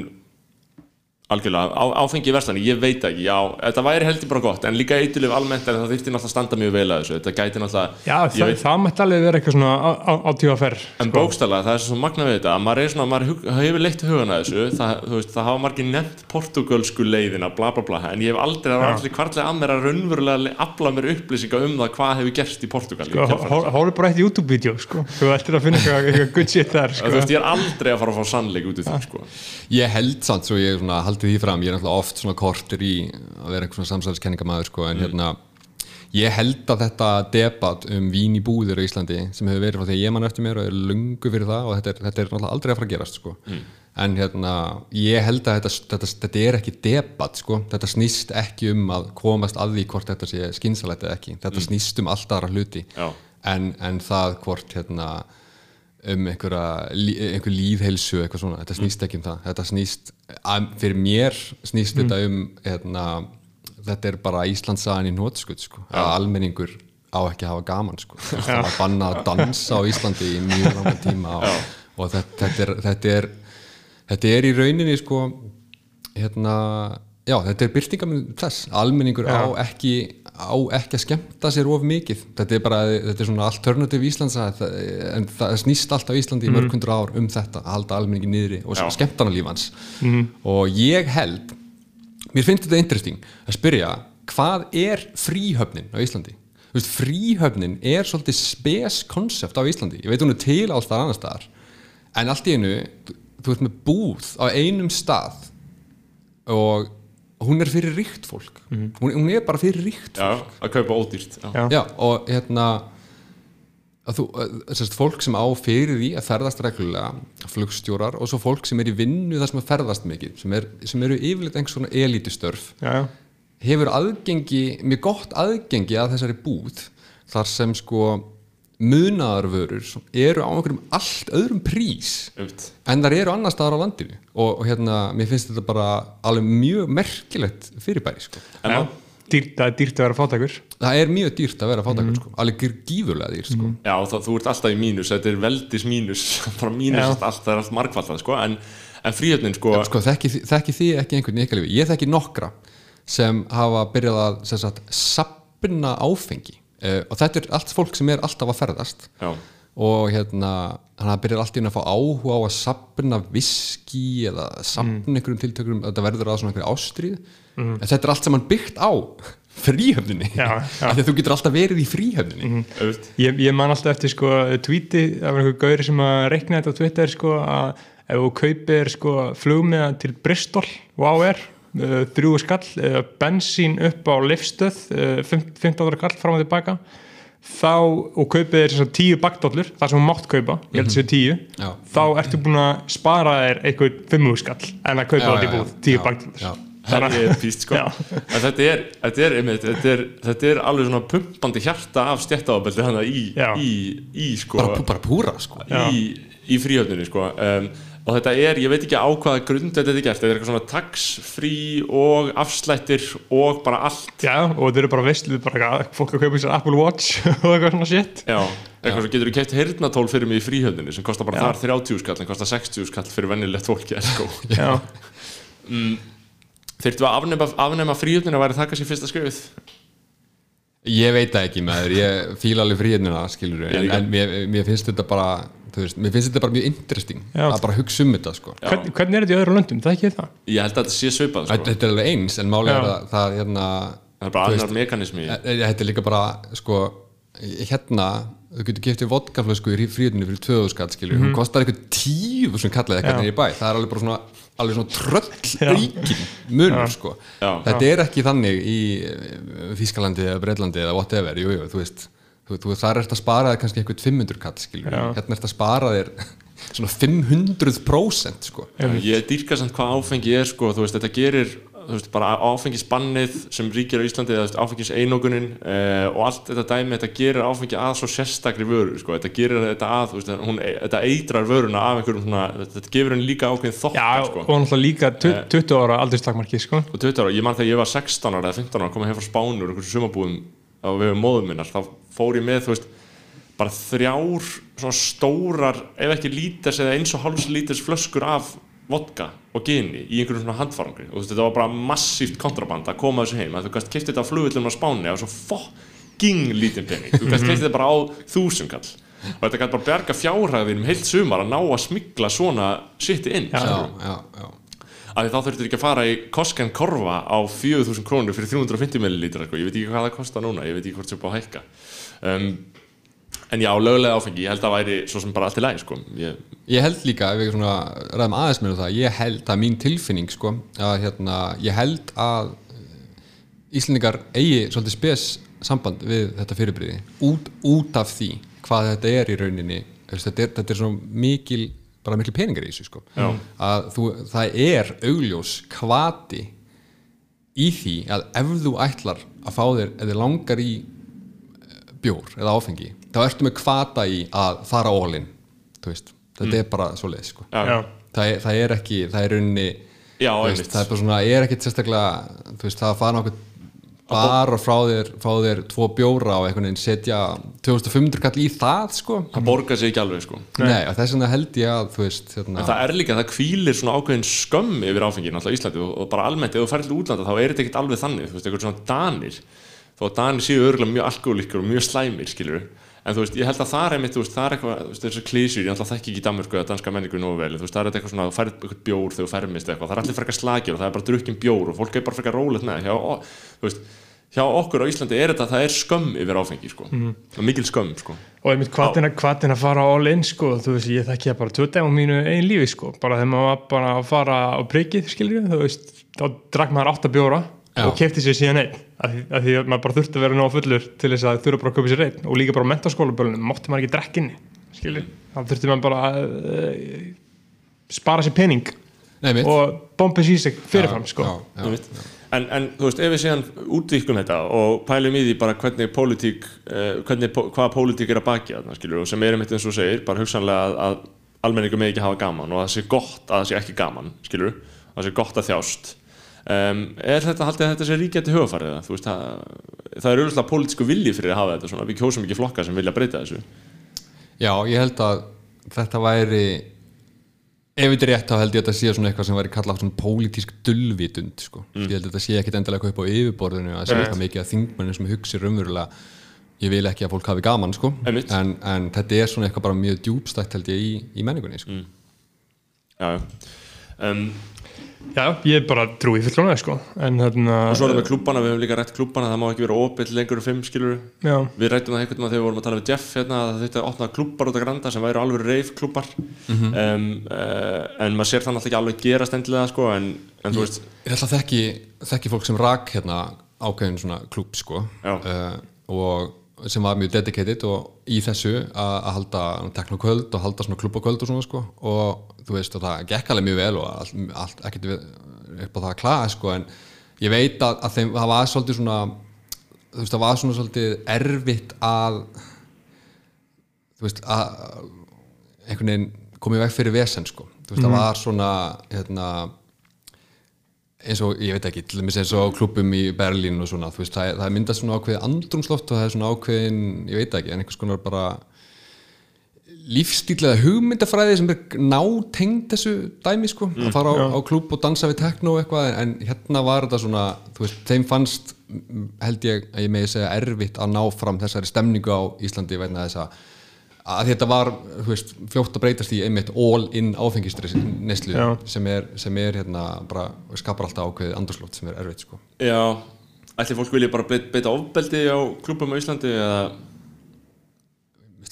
algjörlega, á, áfengi í verslani ég veit ekki, já, þetta væri heldur bara gott en líka eitulif almennt en það þyrfti náttúrulega að standa mjög vel að þessu, þetta gæti náttúrulega Já ég það, veit, það mætti alveg vera eitthvað svona á, á, á tíu að ferð. en bókstælega, það er svo magna við þetta að maður er svona, maður hefur leitt hugana þessu það, þú veist, það hafa margir nefnt portugalsku leiðina, bla bla bla en ég hef aldrei, var aldrei kvartlega að mér að raunverulega le- afla mér upplýsinga um það hvað hefur gerst í Portugal þess. Hóru bara eitt YouTube-vídeó, sko. Þú ættir að finna eitthvað, eitthvað good shit þar, þú sko. veist, ég er aldrei að fara af því fram, ég er náttúrulega oft svona kortir í að vera einhvern svona samsæðiskenningamæður sko, en hérna ég held að þetta debat um vín í búðir á Íslandi sem hefur verið frá því að ég mann eftir mér og er lungu fyrir það og þetta er, þetta er náttúrulega aldrei að fara að gerast sko. en hérna ég held að þetta, þetta, þetta er ekki debat sko. þetta snýst ekki um að komast að því hvort þetta sé skynsalegt eða ekki. Þetta snýst um allt aðra hluti. En, en það hvort hérna um einhverja, einhver lífheilsu eitthvað svona, þetta snýst ekki um það. Þetta snýst, fyrir mér snýst þetta um hérna, þetta er bara Íslandsagan í nótskutt sko, að almenningur á ekki að hafa gaman sko, *laughs* það var bannað að dansa á Íslandi í mjög langan tíma og, og þetta, þetta, er, þetta er þetta er í rauninni sko hérna, já, þetta er byrtingaminn þess, almenningur á ekki á ekki að skemmta sér of mikið. Þetta er bara, þetta er svona alternativ Íslands en það snýst alltaf Íslandi í mörg hundru ár um þetta, að halda almenningi niðri og Já. skemmtana lífans og ég held mér finnst þetta interesting að spyrja hvað er fríhöfnin á Íslandi? Veist, fríhöfnin er svolítið spes konsept á Íslandi. Ég veit hún er til alls þar annars staðar en allt í einu, þú, þú ert með búð á einum stað og hún er fyrir ríkt fólk hún, hún er bara fyrir ríkt já, að kaupa ódýrt já. Já. Og hérna að þú, sérst, fólk sem á fyrir því að ferðast reglulega flugstjórar og svo fólk sem er í vinnu þar sem að ferðast mikið sem, er, sem eru yfirleitt einhvers svona já. hefur aðgengi, mjög gott aðgengi að þessari búð þar sem sko munaðarvörur eru á einhverjum allt öðrum prís Einmitt. en þar eru annar staðar á landinu og, og hérna, mér finnst þetta bara alveg mjög merkilegt fyrirbæri sko. En Já. má- Dýrt, það er dýrt að vera fátakur það er mjög dýrt að vera fátakur sko. alveg gífurlega dýrt sko. Já, það, þú ert alltaf í mínus, þetta er veldis mínus *laughs* bara mínus Já. allt, það er allt margfaldað sko. en, en fríhjöfnin sko, sko, þekki, þekki því ekki einhvern í ykkar lífi ég þekki nokkra sem hafa byrjað að sapna áfengi uh, og þetta er allt fólk sem er alltaf að ferðast. Já, og hérna hann byrjar allt í einu að fá áhuga á að sapna viski eða sapna einhverjum tiltökurum, þetta verður að svona einhverju ástríð en þetta er allt saman byggt á *laughs* fríhöfninni. Af því að þú getur alltaf verið í fríhöfninni. Auðvitað. Ég, ég man alltaf eftir sko tweeti af einhver gauri sem að reikna þetta á Twitter sko að ef þú kaupir sko flugmiða til Bristol wow er, uh, þrjú skall uh, bensín upp á lifstöð uh, 15 ára kall fram og tilbaka þá, og kaupið er þess að tíu bakdóllur, það sem þú mátt kaupa ég held að sé tíu, Já. þá ertu búin að spara þér eitthvað fimmú skall en að kaupa Já, þetta í já, búð, já. tíu Já, bakdóllur já. Það er píst sko Já. En þetta er, þetta, er, einmitt, þetta, er, þetta er alveg svona pumpandi hjarta af stjættaábeldi hana í, Já. í, í sko bara, bara púra sko í, í fríhjöfninni sko um, og þetta er, ég veit ekki á hvaða grund þetta er gert, þetta er eitthvað svona tax free og afslættir og bara allt. Já, og þetta eru bara veistlu, bara fólk að kaupa sér Apple Watch *laughs* og eitthvað svona shit. Já, eitthvað sem getur þú keft heyrnatól fyrir mig í fríhjöfninni sem kostar bara Já. þar 30 skall en kostar 60 skall fyrir vennilegt fólki sko. Já, Þyrftu að afnema, afnema fríhjöfnina að væri það kannski fyrsta skrifið Ég veit það ekki maður, ég fíla alveg fríðnina skilur Ég en, en mér, mér finnst þetta bara þú veist, mér finnst þetta bara mjög interesting Já. að bara hugsa um þetta sko. Hvern, hvernig er þetta í öðru löndum? Það er ekki það Ég held að þetta sé svipað sko. þetta er alveg eins, en málega er Já. að það hérna, Það er bara þú annar mekanismi e- e- Þetta er líka bara sko, hérna þú getur giftið vodkaflösku í fríðinu fyrir 2000 skall skilur, hún kostar eitthvað tíu sem kallaði eitthvað Já. nýri bæ, það er alveg bara svona alveg svona tröll aukin munur sko, Já. þetta er ekki þannig í eh, Þýskalandi eða Breitlandi eða whatever, jú, jú, þú veist þú, þú, þar ert að spara þér kannski eitthvað 500 kall skilur, Já. hérna ert að spara þér *laughs* svona 500% sko. Ég dýrka samt hvað áfengi er sko, þú veist, þetta gerir þú veist, bara áfengisbannið sem ríkir á Íslandi eða þú veist, áfengis einogunin uh, og allt þetta dæmi, þetta gerir áfengi að svo sérstakri vöru, sko, þetta gerir þetta að veist, hún, þetta eitrar vöruna af einhverjum svona, þetta gefur henni líka ákveðin þokk Já, sko. og náttúrulega líka tu- 20 ára aldurstakmarki, sko. Og 20 ára, ég man þegar ég var 16 ára eða 15 ára, komið heim frá Spánur einhversu sumabúðum á vegum móðum minnar. Þá fór ég með, þú veist bara þrjár svona stórar ef ekki líters eða eins og hálfs líters flöskur af vodka og gini í einhverjum svona handfarangri. Og þú veist, þetta var bara massíft kontraband að koma þessu heim. Að þú gæst kæft þetta á flugullum á Spáni á svo fucking lítinn penning þú gæst kæft þetta bara á þúsungall og þetta gæti bara bjarga fjárhæðin um heilt sumar að ná að smigla svona shit inn Já. já, já, að þá þurftur ekki að fara í Kosken Korfa á 4000 krónur fyrir 350 millilítra sko. ég veit ekki hvað það kostar núna, ég veit ekki hvort það er búið að hækka. Um, en já, löglega áfengi ég held að væri svo sem bara allt í lagi sko. ég, Ég held líka, ef svona ræðum aðeins með það, ég held, það er mín tilfinning sko, að hérna, ég held að Íslendingar eigi svolítið spes samband við þetta fyrirbriði út, út af því hvað þetta er í rauninni. Þetta er, þetta er svona mikil bara mikil peningar í þessu sko. Að þú, það er augljós kvati í því að ef þú ætlar að fá þér, þið langar í eh, bjór eða áfengi þá ertu með kvata í að fara veist, þetta er bara svo leið sko. já, Já, það, er, það er ekki, það er rauninni já, þú veist, það er bara svona, er ekkit sérstaklega þú veist, það að fara nákvæmt bara frá þér, fá þér tvo bjóra og einhvern veginn setja 2500 kall í það sko. Það borgar sig ekki alveg sko. Nei, og þess vegna held ég að þú veist, hérna, það er líka, það kvílir svona ákveðin skömm yfir áfengi náttúrulega í Íslandi og, og bara almennt, ef þú færð til útlanda þá er þetta ekkert alveg þannig, þú veist, eitthvað svona danir. Þó að danir séu örgulega mjög alkohólikur og mjög slæmir, skilur en þú veist, ég held að það er einmitt, þú veist, það er eitthvað þú veist, þessi klísjur, ég náttúrulega þekki ekki í Danmörku eða danska menningu nógu vel, þú veist, það er eitthvað svona þú færð eitthvað bjór þegar þú fermist eitthvað, það er allir frekar slagir og það er bara drukkin bjór og fólk er bara frekar rólegt með hjá, þú veist, hjá okkur á Íslandi er þetta, það er skömm yfir áfengi sko, og mikil skömm sko. Og einmitt hvaðin að, hvaðin að fara all in sko, þú veist, ég þekki það bara tvö dæma mínu einn lífi sko, bara að Já. og kefti sér síðan einn af því, af því að maður bara þurfti að vera nóg fullur til þess að þurfa bara að köpa sér einn og líka bara á mentaskólabölunum, mátti maður ekki drekka inni skilur, þá þurfti maður bara að uh, spara sér pening Nei, og bomba sér sig fyrirfram sko. já, já, Einmitt. en, en þú veist, ef við séðan útvíkum þetta og pælum í því bara hvernig pólitík, uh, hvernig, pó- hvaða pólitík er að baki þarna, skilur, og sem er einmitt eins og segir, bara hugsanlega að, að almenningu með ekki hafa gaman og að það sé gott að það sé ekki gaman, skilur, að það sé gott að þjást um, er þetta haldið að þetta sé ríkjandi hugafarið þú veist, það, það er auðvitað pólitísku vilji fyrir að hafa þetta svona, við kjósum ekki flokka sem vilja breyta þessu Já, ég held að þetta væri ef þetta er rétt þá held ég að þetta sé svona eitthvað sem væri kallað svona pólitísk dullvitund sko. Mm. ég held að þetta sé ekkit endilega upp á yfirborðinu að sé eitthvað mikið að þingmennum sem hugsi raunverulega ég vil ekki að fólk hafi gaman sko. En, en þetta er svona eitthvað bara mjög djúbstætt held ég í, í menningunni sko. Mm. já, já um, já, ég bara trúi fullkomlega sko. en þarna og svo er það með klubbana, við höfum líka rætt klubbana það má ekki vera opið lengur en fimm skilur já, við rættum það einhvern veginn þegar við vorum að tala við Jeff hérna, að það þurfti að opna klubbar út af granda sem væri alveg reif klubbar um, uh, en maður sér það náttúrulega ekki alveg gerast endilega sko, en, en þú veist ég held að þekki, þekki fólk sem rak hérna ákveðin svona klúb sko. Uh, og sem var mjög dedicated og í þessu að, halda teknokvöld og halda svona klubbakvöld og svona sko. og þú veist og það gekk alveg mjög vel og allt, allt ekkert upp á það að klaga sko. en ég veit að, að þeim, það var svolítið svona þú veist það var svona svolítið erfitt að þú veist að einhvern veginn komið veg fyrir vesen sko. þú veist það var svona hérna eins og, ég veit ekki, til dæmis eins og klubum í Berlín og svona, þú veist, það það er myndað svona ákveðið andrumsloft og það er svona ákveðin ég veit ekki, en einhvers konar bara lífstílega hugmyndafræði sem er nátengd þessu dæmi sko, að fara á, á klub og dansa við tekno eitthvað, en hérna var þetta svona, þú veist, þeim fannst held ég að ég megi segja erfitt að ná fram þessari stemningu á Íslandi vegna þess að að þetta var, veist, fljótt að breytast í einmitt all in áfengistri neslu Já. sem er, sem er hérna bara skapar alltaf ákveðið andurslótt sem er erfitt sko. já, ætli fólk vilja bara beita, ofbeldi á klubum á Íslandi eða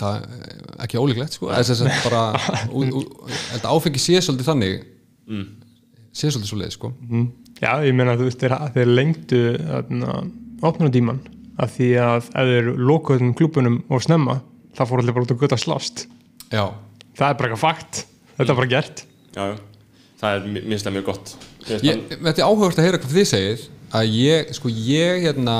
það eh, ekki ólíklegt sko. þess að bara að áfengi sé svolítið þannig sé svolítið svo leið sko. Mm. Já, ég meina þú veist þeir, þeir lengdu opnuna díman af því að ef þeir lokuðum klubunum og snemma þá fór allir bara út að gutta slást. Já, það er bara eitthvað fakt, þetta er bara gert. Já, já, það er mi- minnst það mjög gott. Ég, þetta er áhugast að heyra hvað þið segið að ég, sko ég hérna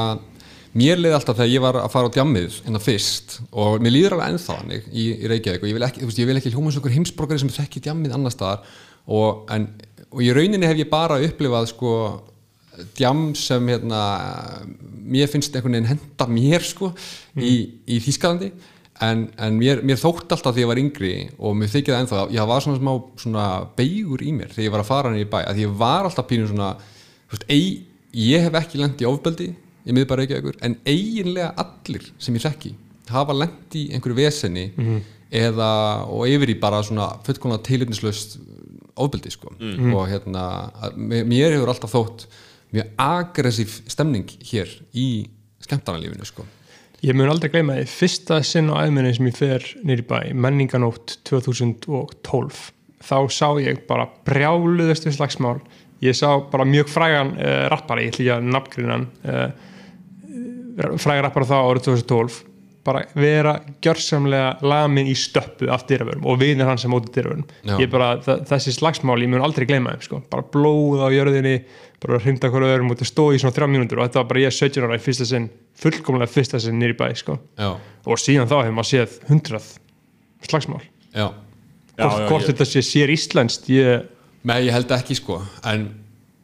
mér leiði alltaf þegar ég var að fara á djammið hérna fyrst og mér líður alveg ennþá þannig í, í Reykjavík og ég vil ekki, þú veist, ég vil ekki hljóma eins og einhver heimsborgari sem þekki djammið annar staðar og, en, og í rauninni hef ég bara upplifað sko djam sem hérna mér finnst einhvern veginn henda mér sko í, í Þýskalandi en, en mér, mér þótt alltaf því ég var yngri og mér þykir það ennþá ég var svona smá svona beigur í mér þegar ég var að fara niður í bæ að ég var alltaf pínu svona veist, ei, ég hef ekki lent í ofbeldi ég miður bara ekki ekkur en eiginlega allir sem ég þekki hafa lent í einhverju veseni eða og yfir í bara svona fullkomlega tilhyrnislaust ofbeldi sko. Og hérna að, mér- hefur alltaf þótt mjög aggressív stemning hér í skemmtarnalífinu sko Ég mun aldrei gleyma því, fyrsta sinn á æðminni sem ég fer nýri bæ, menninganótt 2012, þá sá ég bara brjáluðustu slagsmál, ég sá bara mjög frægan uh, rappari, ég að nafngrinan, uh, frægan rappari þá árið 2012, bara vera gjörsamlega lamin í stöppu af dyrravörum og vinir hans sem móti þa- þessi slagsmál, ég mun aldrei gleyma þeim, sko, bara blóð á jörðinni, bara að hrinda hverju öðrum og það stóð í svona þrjá mínútur og þetta var bara ég 17 ára í fyrsta sinn, fullkomlega fyrsta sinn nýri bæ, sko. já, Og síðan þá hefur maður séð hundrað slagsmál. já. Já, hvort já, þetta sé sér íslenskt, ég, Nei, ég held ekki sko. En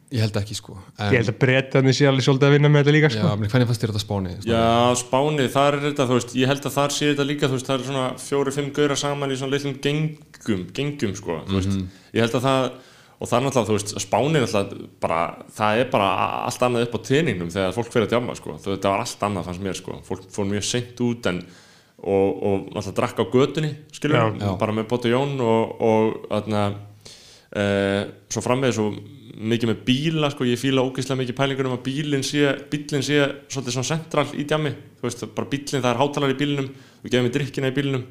ég held ekki sko en, ég held að breytaðni sé alveg svolítið að vinna með þetta líka, Já, sko. menn hvernig fannst þér þetta spáni? Já, Spáni, þar er þetta, þú veist, ég held að þar sé þetta líka, þú veist, það er svona fjóri-fimm gauðra saman í svona litlum gengum, gengum, sko, þú veist, ég held að það, og það er náttúrulega, þú veist, Spáni er náttúrulega bara, það er bara allt annað upp á teiningnum þegar fólk fyrir að djama, sko, þú veist, það var allt annað fannst mér, sko, fólk fór mjög seint út en, og, og náttúrulega drakk á götunni, skilur, Já. Já. bara með Bóti Jón og, og þarna, e, svo framvegis og mikið með bíla sko, ég fíla ógeðslega mikið pælingur um að bílinn sé, bílinn sé svolítið svona central í djami þú veist, bara bílinn, það er hátalar í bílinnum þú gefur mig drikkina í bílinnum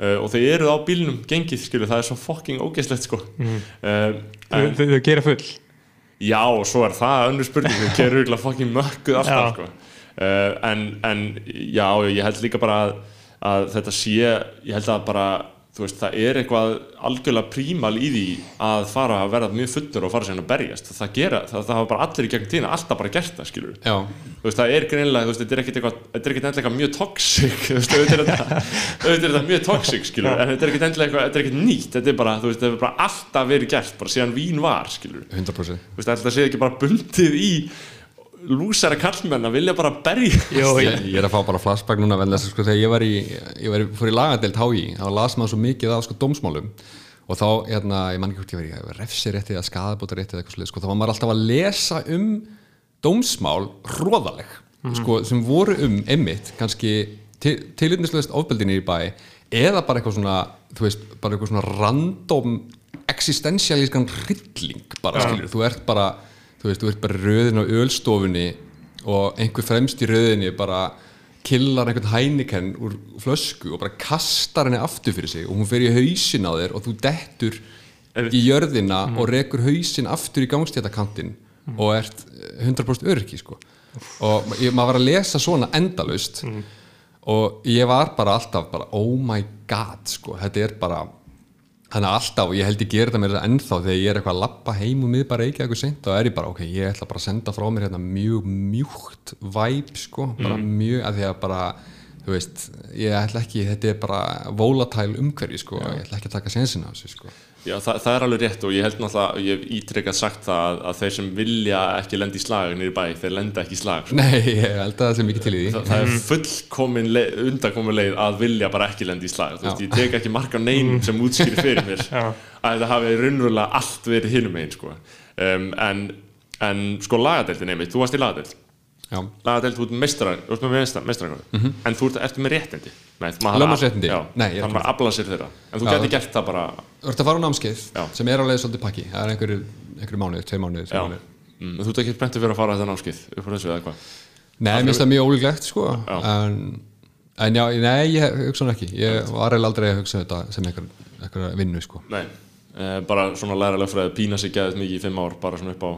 uh, og þau eru á bílinnum gengið, skilu, það er svo fucking ógeðslegt sko. Uh, Þau en, þau- þau gera full? Já, og svo er það önnur spurning við gerum auðvitað fucking mökkuð alltaf Já. sko. uh, en, en já, ég held líka bara að, að þetta sé, ég held að bara þú veist, það er eitthvað algjörlega prímal í því að fara að verða mjög fullur og fara sér að berjast. Það, gera, það, það hafa bara allir í gegnum tíðina alltaf bara gert það, skilur þú veist, það er greinilega, þú veist, þetta er ekkert eitthvað þetta er ekkert endilega mjög toxic þú veist, auðvitað er þetta *laughs* mjög toxic, skilur en þetta er ekkert endilega eitthvað, þetta er ekkert nýtt þetta er bara, þú veist, þetta er bara alltaf verið gert bara síðan vín var, skilur 100% þú veist, lúsara kallmenn að vilja bara berja. Jó, ég, ég er að fá bara flashback núna vegna þess að sko, þegar ég var í, ég var í, fór í lagadeild HÍ þá las maður svo mikið af sko dómsmálum. Og þá, hérna, ég man ekki hvort ég var í ég var refsirétti eða skadabótarétti eða eitthvað slið sko, þá var maður alltaf að lesa um dómsmál hróðaleg sko, sem voru um einmitt kannski til, tilitnislaust ofbeldinni í bæ eða bara eitthvað svona þú veist, bara eitthvað svona random existentialískan hrylling bara skilur, þú ert bara þú veist, þú ert bara röðin á ölstofunni og einhver fremst í röðinni bara killar einhvern hænikenn úr flösku og bara kastar henni aftur fyrir sig og hún fer í hausin á þér og þú dettur í jörðina og rekur hausin aftur í gangstéttakantinn og ert 100% öryggi sko. og ég, maður var að lesa svona endalaust og ég var bara alltaf bara oh my god sko, þetta er bara þannig að alltaf, ég held ég gera þetta þetta ennþá þegar ég er eitthvað að lappa heim og mið bara ekki eitthvað seint og er ég bara, ok, ég ætla bara að senda frá mér hérna mjög mjúkt væp sko, bara mjög, að því að bara þú veist, ég ætla ekki þetta er bara volatile umhverfi sko ég ætla ekki að taka sensin á þessu sko Já, það, það er alveg rétt og ég held náttúrulega ég hef ítrekkað sagt það að, að þeir sem vilja ekki lenda í slag nýri bæ, þeir lenda ekki í slag sko. Nei, ég held að það sé mikið til í því. Það, það er fullkomin leið, undankomin leið að vilja bara ekki lenda í slag. Þú veist, ég tek ekki mark á neinum sem útskýri fyrir mér *laughs* Já. að það hafi raunverulega allt verið hinum einn sko. um, en, en sko lagadeildin einmitt, þú varst í lagadeild Ert með meistrar, meistrar en þú ert eftir með réttindi? Maður- er þannig að afla sér þeirra. En þú Já. gæti gert það bara þú ert að fara á námskeið sem er alveg svolítið pakki. Það er einhverju, mánuð, tveir mánuð, mm, þú ert ekki spenntið fyrir að fara þetta námskið upp á þessu eða hvað? Nei, mér finnst það mjög ólíklegt sko. En, en já, nei, ég hugsa hann ekki. Ég var eiginlega aldrei að hugsa þetta sem einhver, einhver vinnu sko. Nei, eh, bara svona læra lögfræði pína sig gæðið mikið í fimm ár bara svona upp á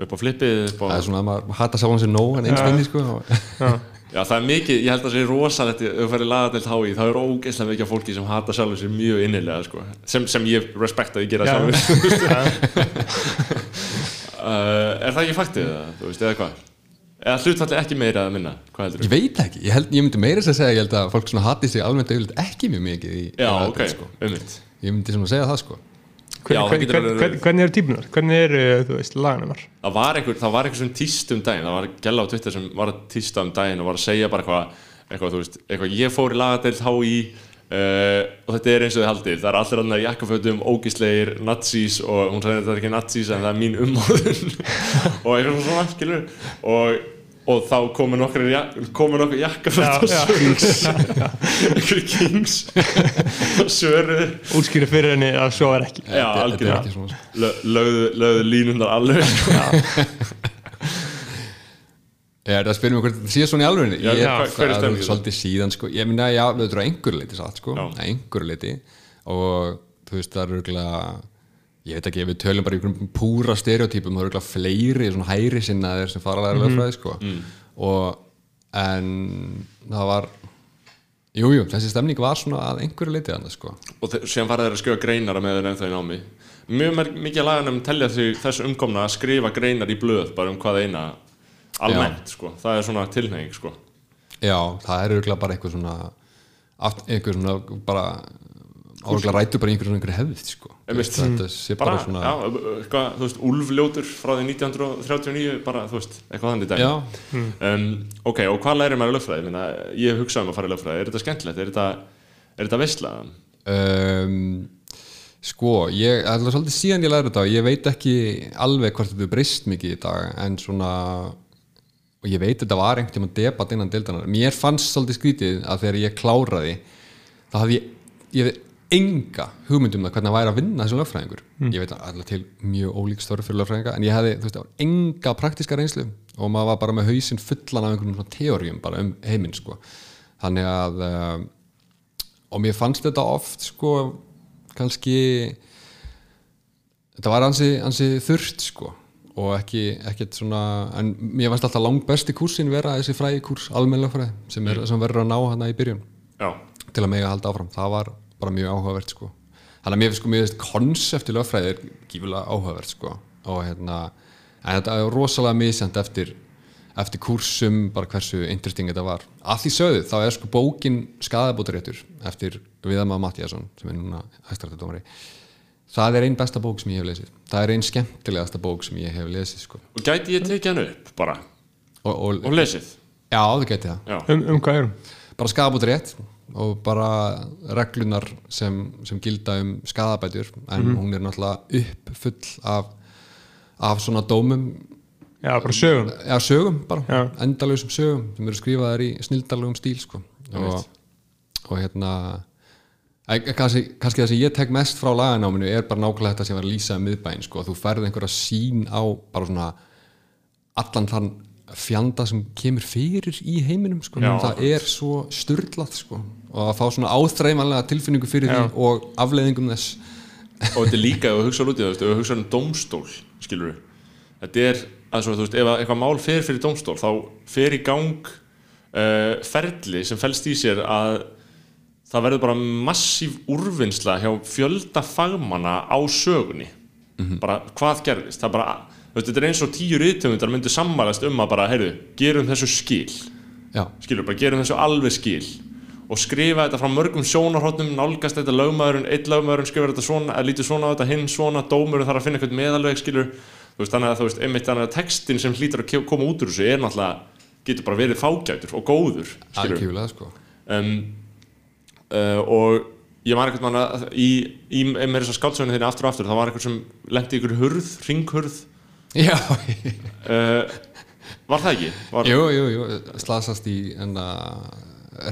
upp á flippið upp á, það er svona að maður hata sá hann sér nóg en eins minni sko. Og- *laughs* já það er mikið, ég held að það sé rosalegt ef þú færi lagadeild hái, það er ógeðslega mikið fólki sem hata sjálfur sér mjög innilega sko. sem, sem ég respekta að ég gera Já. sjálfur. *laughs* *laughs* Uh, er það ekki faktið eða, þú veist, eða hvað? Eða hlutfalli ekki meira eða minna, hvað heldur ég veit það ekki, ég, held, ég myndi meira þess að segja ég held að fólk hati sig almennt auðvitað ekki mjög mikið í, Já, í ok, aðdeild, sko. umvitt ég myndi svona segja það sko Já, það Hvern, hvern, alveg hvernig eru típunar? Hvernig eru, þú veist, laganumar? það var einhver, það var einhver sem tíst um daginn það var gæla á Twitter sem var að tísta um daginn og var að segja bara eitthvað eitthvað, þú veist, eitthvað ég fór í lagadeild HÍ uh, og þetta er eins og þið haldið það er allir annar jakkafötum, ógisleir nazís og hún sagði þetta er ekki nazís en það er mín umhóðun *laughs* og eitthvað svona, skilur og, og þá komu nokkur jakkaföt og Já, já. kings. *laughs* Og svöruðu Útskýru fyrir henni að svo er ekki. já, algjörlega. lögðu, lögðu línundar alveg. Ég *laughs* er það að spyrja mig hvort þetta sé svona í alveg ég, er það svolítið síðan sko. ég minna, já, þetta er á einhverju leiti satt sko. Einhverju leiti og þú veist, það er örgulega ég veit ekki, ef við tölum bara í einhverjum púra stereotypum, það er örgulega fleiri svona hæri sinnaðir sem fara að læra lögfræði sko. og en það var jújú, jú, þessi stemning var svona að einhverju leiti annað sko. og þe- síðan fara þeir að skrifa greinar með þeir ennþá í námi mjög mikið laganum telja því þessu umkomna að skrifa greinar í blöð bara um hvað eina almennt sko, það er svona tilneying sko já, það er örgulega bara einhver svona einhver svona bara áregla rætur bara einhverjum einhverju hefð sko. Einmitt. þetta sé bara, bara, svona já, eitthvað, þú veist, úlfljótur frá því 1939 bara, þú veist, eitthvað þannig dag Já. um, ok, og hvað lærir maður í lögfræði? Minna, ég hef hugsað um að fara í lögfræði, er þetta skemmtilegt? Er þetta, er þetta veistla um, sko, ég það er svolítið síðan ég læri þetta og ég veit ekki alveg hvort þetta er breyst mikið í dag en svona og ég veit þetta var einhvern tímann debatt innan deildanar mér fannst svolítið skrítið að þegar ég kláraði þá hafði ég, ég enga hugmynd um það hvernig að væri að vinna þessi lögfræðingur. Ég veit allir til mjög ólík störf fyrir lögfræðinga en ég hefði, þú veist, enga praktiska reynslu og maður var bara með hausinn fullan af einhvern svona teórium bara um heiminn sko. þannig að uh, og mér fannst þetta oft sko, kannski þetta var ansi, ansi þurrt sko og ekki, ekkert svona en mér fannst alltaf langt besti kursin vera þessi fræði kurs, almennlega sem, er, sem verður að ná hana í byrjun. Já, til að mega halda áfram, það var bara mjög áhugavert sko. þannig að mér finnst sko, finnst konsepti lögfræði er gífulega áhugavert sko. og hérna en þetta er rosalega misjant eftir eftir kursum, bara hversu interesting þetta var. Að því sögðu, þá er sko bókin skadabótaréttur eftir Viðama Mattíasson, sem er núna hæstarættadómari það er einn besta bók sem ég hef lesið það er einn skemmtilegasta bók sem ég hef lesið sko. og gæti ég tekið hann upp bara og, og, og lesið já, það geti það Já, um, um hvað erum bara skadabótarétt og bara reglunar sem, sem gilda um skadabætur en hún er náttúrulega uppfull af, af svona dómum. Já, bara sögum. Já, sögum bara, Já. endalausum sögum sem eru skrifaðar í snildalögum stíl sko. og, og hérna kannski, kannski það sem ég tek mest frá laganáminu er bara nákvæmlega þetta sem var að lýsa um miðbæinn, sko, þú færð einhverja sín á bara svona allan þann fjanda sem kemur fyrir í heiminum, sko, það er svo styrlað, sko, og að fá svona áþreifanlega tilfinningu fyrir Já. því og afleiðingum þess. Og þetta er líka ef þú hugsa út í það, þú veist, ef þú hugsa um dómstól skilur þetta er, að svo, þú veist, ef að eitthvað mál fer fyrir dómstól þá fer í gang uh, ferli sem felst í sér að það verður bara massíf úrvinnsla hjá fjölda fagmanna á sögunni. Bara hvað gerðist? Það bara, þú veist, þetta er eins og tíu rithöfundar myndu sammælast um að bara, heyrðu, gerum þessu skil. Já, skilur, bara gerum þessu alveg skil og skrifa þetta frá mörgum sjónarhóttnum nálgast þetta lögmaðurinn, einn lögmaðurinn skrifar þetta svona, eða lítur svona á þetta, hinn svona dómurinn þarf að finna eitthvað meðalveg, skilur. Þú veist, þannig að þú veist, einmitt þannig að textin sem hlýtur að koma út úr þessu er náttúrulega getur bara verið fágætur og góður skilur, algjörlega, sko. Um, uh, og ég var eitthvað manna í, í með þess að skáldsögnu þinni aftur og aftur, það var eitthvað sem lendi ykkur hurð, ringhurð Já, uh, var það ekki? Var, jú, jú, jú, slasast í enna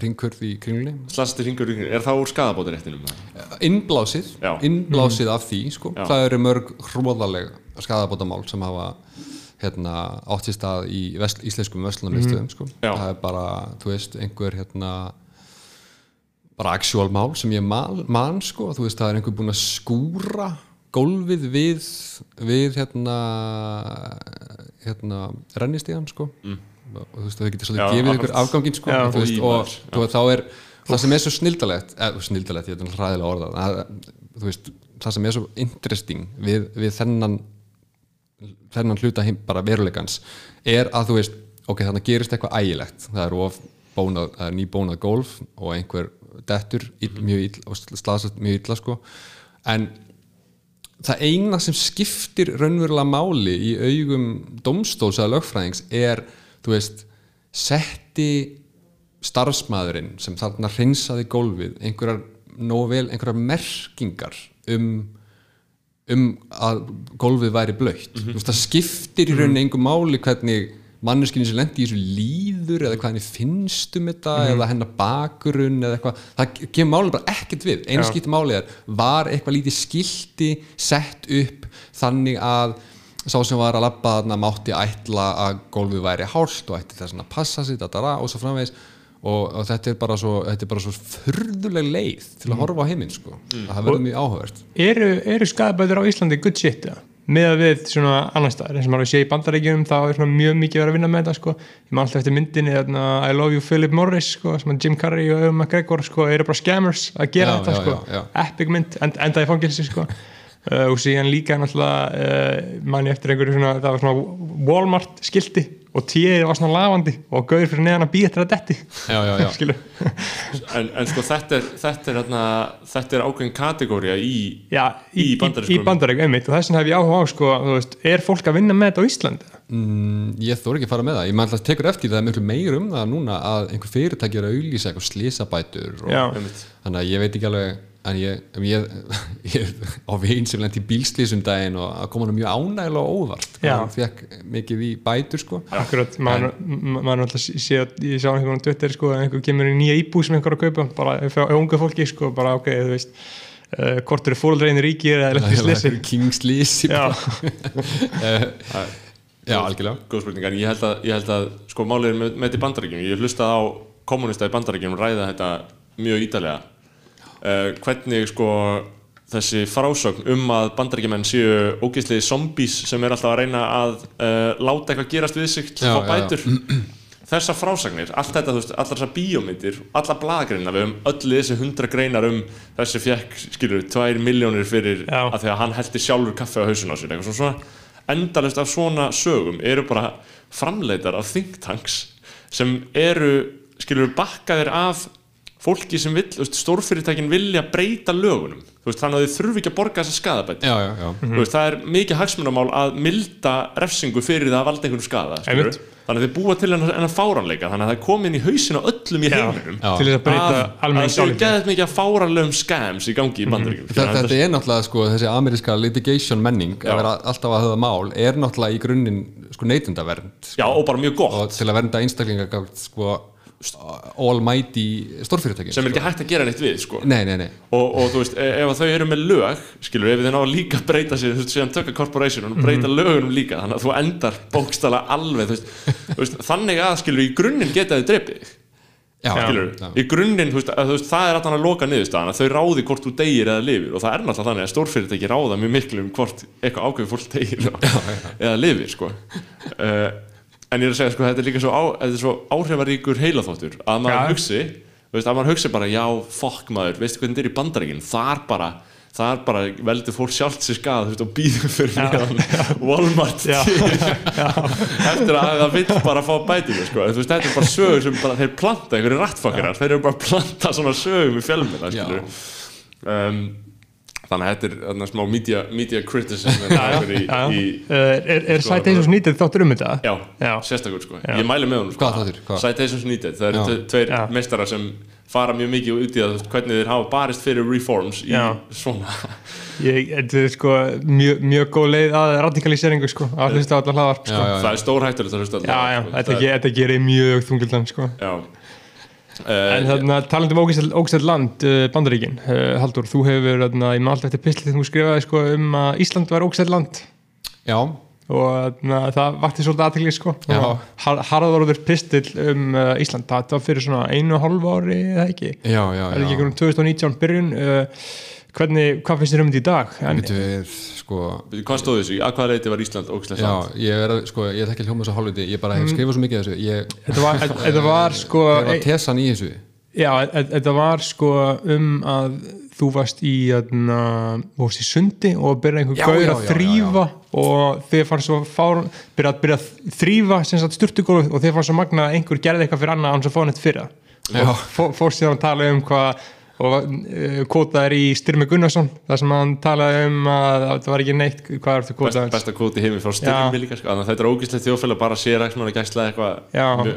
ringkurð í kringlunni Slasti ringur, er það úr skadabótaréttinum? innblásið, innblásið af því sko. Það eru mörg hróðaleg skadabótamál sem hafa hérna, átt sér stað í vesl, íslenskum vestlunarmiðstöðum sko. Já. það er bara, þú veist, einhver hérna bara actual mál sem ég man, man sko, þú veist, það er einhver búinn að skúra gólfið við við hérna hérna rennistíðan sko mm. Og þú veist, þau getur svolítið gefið ykkur akkurat. afganginn sko, Já. veist, Og og, og þá er það sem er svo snildalegt eða snildalegt, ég er hræðilega orðað að, þú veist, það sem er svo interesting við, við þennan þennan hluta heim, bara veruleikans er að þú veist, ok, þannig gerist eitthvað ægilegt, það er of bónað, það er nýbónað golf og einhver dettur ill, mjög ill og slasast mjög illa sko en það eina sem skiptir raunverulega máli í augum domstóls eða lögfræðings er, þú veist setti starfsmæðurinn sem þarna hreinsaði gólfið einhverjar, nógu vel, einhverjar merkingar um um að gólfið væri blöytt mm -hmm. það skiptir í rauninni engum máli hvernig manneskinni sem lendi í þessu líður eða hvað henni finnst um þetta eða hennar bakgrunn eða eitthvað. Það kemur máli bara ekkert við. Einu Já. skipt máli er, var eitthvað lítið skilti sett upp þannig að sá sem var að labba þarna mátti ætla að gólfið væri hált og ætti þess að passa dadara, og svo framvegis og, og þetta er bara svo, svo furðuleg leið til að horfa á heiminn sko. að það verður mjög áhugavert eru, eru skadabætur á Íslandi good shit eða? með að við svona annar staðar eins og maður sé í bandaríkjum þá er svona mjög mikið verið að vinna með þetta sko. ég maður alltaf eftir myndinni þarna, I love you Philip Morris sko, sem að Jim Carrey og Ewan McGregor sko, eru bara scammers að gera Já, þetta já, sko. já. epic mynd, end, enda í fangilsi sko. *laughs* uh, og síðan líka náttúrulega uh, manni eftir einhverju svona það var svona Walmart skilti og tíðið var svona lafandi og gauður fyrir neðan að býja eftir að detti. Já, já, já. *laughs* skilu en, en sko þetta er, þetta er, þetta er ákveðin kategória í í, bandarískum- í bandarík, einmitt og þess vegna hef ég áhuga á, sko, veist, er fólk að vinna með þetta á Íslandi? Mm, ég þóri ekki að fara með það, ég maður alltaf tekur eftir það er miklu meir um það núna að einhver fyrirtæki er að auglýsa eitthvað slísabætur og, þannig að ég veit ekki alveg en ég, ég, *laughs* ég á veginn sem lendi bílslýsum daginn og að koma hann mjög ánægilega og óvart hann fekk mikið í bætur sko. Akkurat, maður ma- maður alltaf að ég sá einhvern veginn á Twitter, sko, að einhver kemur í nýja íbú sem einhver er að kaupa, bara ef ungu fólki, sko, bara ok, þú veist uh, hvort eru fóruldreginir ríkir eða lengt í *laughs* slisi Kingslís Já, *laughs* já, algjörlega. Góð spurning, en ég held að, ég held að sko málið er með, með þetta í bandaríkjum ég hlustaði á kommunista í bandaríkjum ræða þetta mjög ítalega uh, hvernig sko þessi frásögn um að bandaríkjumenn séu ógeðslega zombies sem er alltaf að reyna að uh, láta eitthvað gerast við sig til að fá já, já. bætur þessar frásagnir, allt þetta, þú veist, allar þessar bíómyndir alla blaðgreina, við höfum öll þessi hundra greinar um þessi fjekk, skilur, tvær miljónir fyrir Já. að því að hann heldur sjálfur kaffe á hausinu á sér, eitthvað svona endalist af svona sögum eru bara framleitar af think tanks sem eru, skilur, bakkaðir af fólki sem veist, stórfyrirtækin vilja breyta lögunum, veist, þannig að þau þurfi ekki að borga þessa skadabætt já Þú veist, það er mikið hagsmunamál að milda refsingu fyrir það að valda einhvern skada þannig að þið búa til hennar, hennar fáranleika þannig að það er komin í hausin á öllum í heiminum til þess að breyta að, að dálítið. geðið mikið að fáranlegum scams í gangi í bandaríkjum Þetta, þetta er náttúrulega sko, þessi ameríska litigation menning Já. að vera alltaf að höfða mál er náttúrulega í grunninn sko, neytundavernd Já, og bara mjög gott. Og til að vernda einstaklinga sko, almighty stórfyrirtækin sem er ekki hægt að gera neitt við sko. Nei, nei, nei. Og, og þú veist, e- ef þau eru með lög skilur, ef þið ná að líka breyta sér þú veist, síðan tökka corporation og breyta lögunum líka þannig að þú endar bókstala alveg veist, veist, *laughs* þannig að skilur í grunninn geta þið dreipið í grunninn, þú veist, að, þú það er alltaf að loka niðurstaðan að þau ráði hvort þú deyir eða lifir og það er náttúrulega þannig að stórfyrirtæki ráða mjög miklu um hvort eitthvað ákveð fólk deyir *laughs* og, eða lifir sko. uh, *laughs* en ég er að segja sko, þetta er líka svo, á, er svo áhrifaríkur heilaþóttur að maður Já. hugsi veist, að maður hugsi bara, já, fokk maður veistu hvernig þetta er í bandaríkinn, þar bara þar bara veldur fólk sjálft sér skað veist, og býður fyrir meðan Walmart *laughs* Já. eftir að það vill bara fá bætinu sko. Þetta er bara sögur sem bara, þeir planta einhverju rattfokkarar, þeir eru bara að planta svona sögum í fjölmina Já. um, þannig að þetta er smá media, media criticism í, í, Uh, er, er Citations Needed þáttur um þetta? já, Já. sérstakur sko. Já. ég mæli með honum sko. Hvað þáttur? Hvað? Citations Needed, það eru tveir Já. meistarar sem fara mjög mikið út í það hvernig þeir hafa barist fyrir reforms í Já. svona Ég, þetta er sko mjög, mjög góð leið að radikaliseringu sko, að hlusta á allar hlaðvarp sko. Það er hlusta á Já, það, já, sko. þetta, ge, þetta gerir mjög þungildan sko. já En Uh, þarna, talandi um ógæslega land, uh, Bandaríkin, uh, Haldur, þú hefur þarna, í malt eftir pisli þegar þú skrifaði sko, um að Ísland var ógæslega land Já, og þarna, það vakti svolítið aðtekli sko. Já. har, harðarður pistil um uh, Ísland, það var fyrir svona einu og hálfu ári eða ekki, já, já, er ekki já. einhvern 2019 byrjun uh, hvernig, hvað finnst þér um þetta í dag? Við, sko hvað stóð þessu, að hvaða leiti var Ísland ógæslega Já, samt? ég er, að- sko, ekki hljóma þessu hálfviti ég bara hef skrifað svo mikið af þessu ég, þetta, var, þetta, þetta var sko ég var tesan í þessu. Já, e- þetta var sko um að þú varst í, þarna, þú varst í sundi og byrjaði einhver Já, gaur já, að já, þrýfa og þið fannst svo fár byrjaði að byrja að þrýfa sturtugólf og þið fannst svo magna að einhver gerði eitthvað fyrir annað án sem fá neitt fyrir Já. og fó- fórst síðan að tala um hvað og uh, kótaður í Styrmi Gunnarsson þar sem hann talaði um að það var ekki neitt, hvað er þetta Best, kótaður? besta kóti heimi frá styrmi líka sko. Þannig að þetta er ógæslegt þjóðfélag bara sér að eitthvað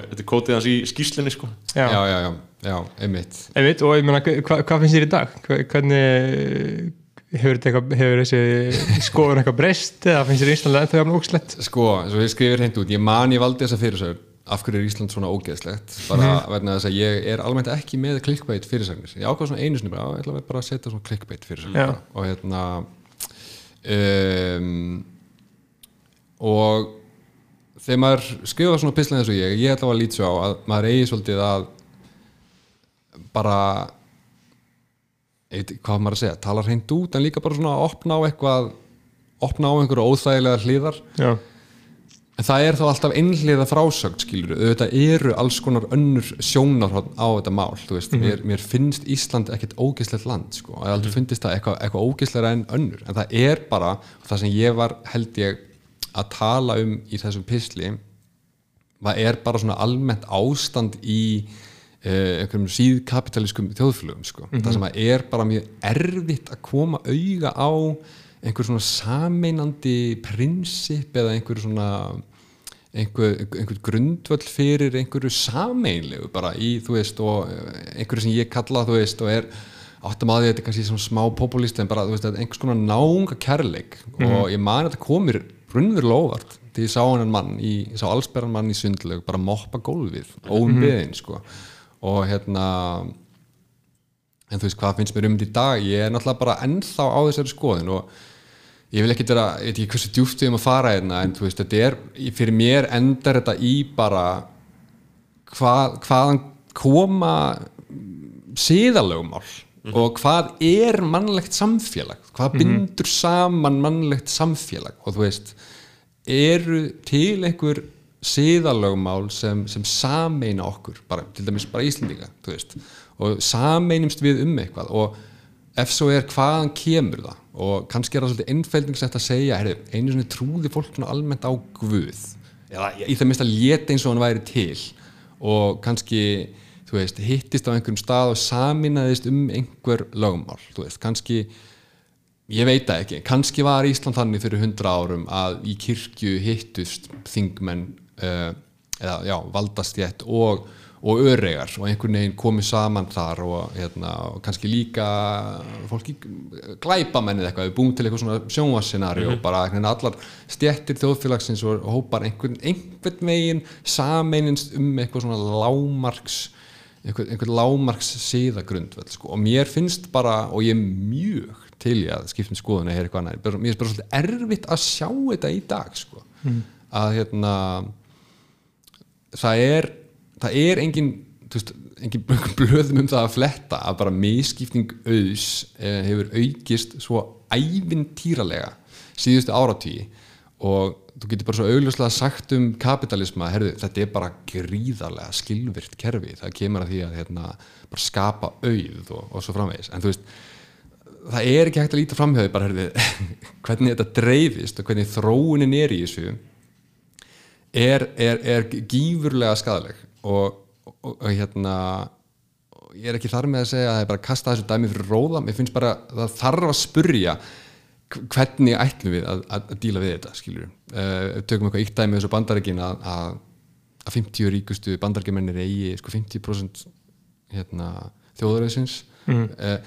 þetta er kótið hans í skýslinni sko. Já, Já, já, já, já, einmitt einmitt og ég meina, hva, hvað finnst þér í dag? Hvernig hefur, þetta eitthvað, hefur þessi skoðun eitthvað breyst eða finnst þér Íslandlega ennþá jafn ógslegt? Sko, svo ég skrifir hreint út, ég man ég valdi þessa fyrirsögur af hverju er Ísland svona ógeðslegt? Bara Mhm. vegna þess að ég er almennt ekki með clickbait fyrirsagnir, ég ákvað svona einu bara, "Á, ég ætla bara að setja svona clickbait fyrirsagnir og hérna um, og þegar maður skrifa svona pislan eins og ég, ég ætla að svo á að maður eigi svolítið að bara ekki hvað maður að segja, tala hreint út en líka bara svona að opna á eitthvað opna á einhverju óþægilega hlýðar Já, En það er þá alltaf einhliða frásögn skilur, auðvitað eru alls konar önnur sjónarhótt á þetta mál veist, mér, mér finnst Ísland ekkert ógislegt land sko, og ég aldrei finnst það eitthvað, eitthvað ógisleira en önnur, en það er bara það sem ég var held ég að tala um í þessum pisli það er bara svona almennt ástand í uh, einhverjum síðkapitalískum þjóðfélögum sko. það sem að er bara mjög erfitt að koma auga á einhver svona sameinandi prinsip eða einhver svona einhver, einhver grundvöll fyrir einhverju sameinlegu bara í, þú veist, og eh, einhverju sem ég kalla, þú veist, og er áttum að því að þetta er kannski svona smá populist en bara, þú veist, er einhvers konar náunga kærleik. Og ég man að þetta komir runnverulega óvart því ég sá hann mann í, ég sá allsberran mann í sundlög bara moppa gólfið, óumbeðin sko. Og hérna en þú veist hvað finnst mér um þetta í dag? Ég er náttúrulega bara ennþá á þessari skoðun og ég vil ekki vera, ég veit ekki hversu djúpt við um að fara hérna en þú veist, þetta er, fyrir mér endar þetta í bara hvað, hvaðan koma síðalögumál og hvað er mannlegt samfélag? Hvað bindur saman mannlegt samfélag? Og þú veist eru til einhver síðalögumál sem, sem sameina okkur, bara, til dæmis bara veist, og sameinumst við um eitthvað? Og ef svo er hvaðan kemur það? Og kannski er það svolítið einfældningslegt að segja heyrðu, einu svona trúði fólk almennt á Guð. Eða í það mista lét eins og hann væri til. Og kannski veist, hittist á einhverjum stað og saminaðist um einhver lögumál, veist, kannski ég veit það ekki, kannski var Ísland þannig fyrir hundra árum að í kirkju hittust þingmenn uh, eða já, valdastjætt og, og öregar og einhvern veginn komið saman þar og, hérna, og kannski líka fólki glæpamenn eða eitthvað, við búum til eitthvað svona sjónvarscenari og bara einhvern veginn allar stjættir þjóðfélagsins og hópar einhvern, einhvern veginn sameinins um eitthvað svona lámarks einhvern, einhvern lámarks síðagrund sko. og mér finnst bara, og ég er mjög til ég að skiptum skoðun eða eitthvað annað, Bara- mér finnst bara svolítið erfitt að sjá þetta í dag sko. að hérna það er það er engin, veist, engin *laughs* blöðum um það að fletta að bara miskipting auðs eh, hefur aukist svo ævintýralega síðustu áratvíi og þú getur bara svo augljóslega sagt um kapitalisma, herðu, þetta er bara gríðarlega skilvirt kerfi, það kemur að því að hérna, bara skapa auð og, og svo framvegis, en þú veist það er ekki hægt að líta framhjöðu bara herðu, *laughs* hvernig þetta dreifist og hvernig þróunin er í þessu er, er, er gífurlega skadaleg og, og, og hérna og ég er ekki þar með að segja að það er bara að kasta þessu dæmi fyrir róða, mér finnst bara það þarf að spurja hv- hvernig ætlum við að, að, að díla við þetta skilur uh, tökum eitthvað ítt dæmi þessu bandaríkin að, að, að 50 ríkustu bandaríkjamennir eigi sko 50% hérna, þjóðaröðsins mm. uh,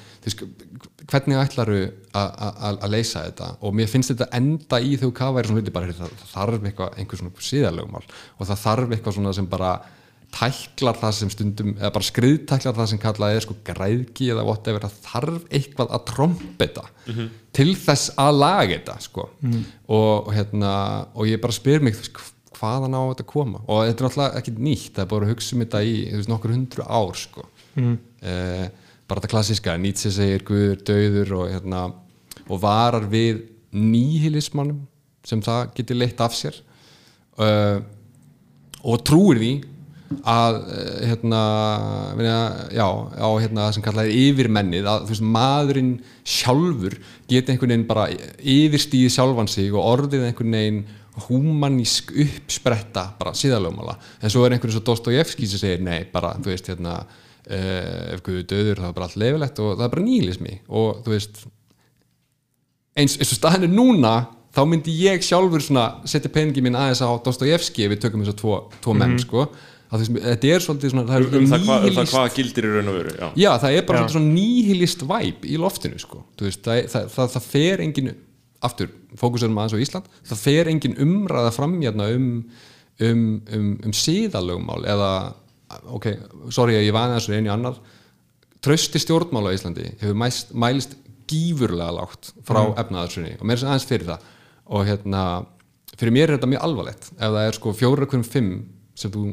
hvernig ætlaru að leysa þetta? Og mér finnst þetta enda í þegar hvað væri svona hluti bara, það, það þarf eitthvað, einhver svona síðalögumál og það þarf eitthvað svona sem bara tæklar það sem stundum eða bara skriðtæklar það sem kallað er sko græðki eða whatever, það þarf eitthvað að trompeta til þess að laga þetta sko. Og, og hérna, og ég bara spyr mig hvaðan á þetta að koma? Og þetta er náttúrulega ekki nýtt, það er bara að hugsa um þetta í þú veist, nokkur hundru ár sko. Eh, bara þetta klassiska, Nietzsche segir Guður döður og hérna og varar við nýhilismannum sem það getur leitt af sér. Uh, og trúir því að eh, hérna, já, á hérna sem kallað er yfirmennið að veist, maðurinn sjálfur geti einhvern veginn bara yfirstíði sjálfan sig og orðið einhvern veginn húmanísk uppspretta bara síðalögmála, en svo er einhvern svo Dostojevski sem segir nei, bara, þú veist, hérna uh, ef Guður döður það er bara allt leifilegt og það er bara nýlismi og þú veist eins, eins og staðinu núna þá myndi ég sjálfur svona setja peningi minn aðeins á Dostojevski ef við tökum þess að tvo, tvo menn sko. að þú veist, þetta er svolítið svona það um, er um, það, hvað, um hvað gildir í raun og veru já. Já, það er bara Já. svona nýhilist væp í loftinu sko. Þú veist, það, það, það, það fer engin aftur, fókusurum aðeins á Ísland það fer engin umræða fram hérna um, um, um, um síðalögumál eða, ok, sorry að ég vani þessu einu annar trösti stjórnmál á Íslandi hefur mælst, mælist gífurlega lágt frá mm. efnaðarsunni og mér er aðeins fyrir það og hérna, fyrir mér er þetta mjög alvarlegt ef það er sko fjóra hverjum fimm sem þú,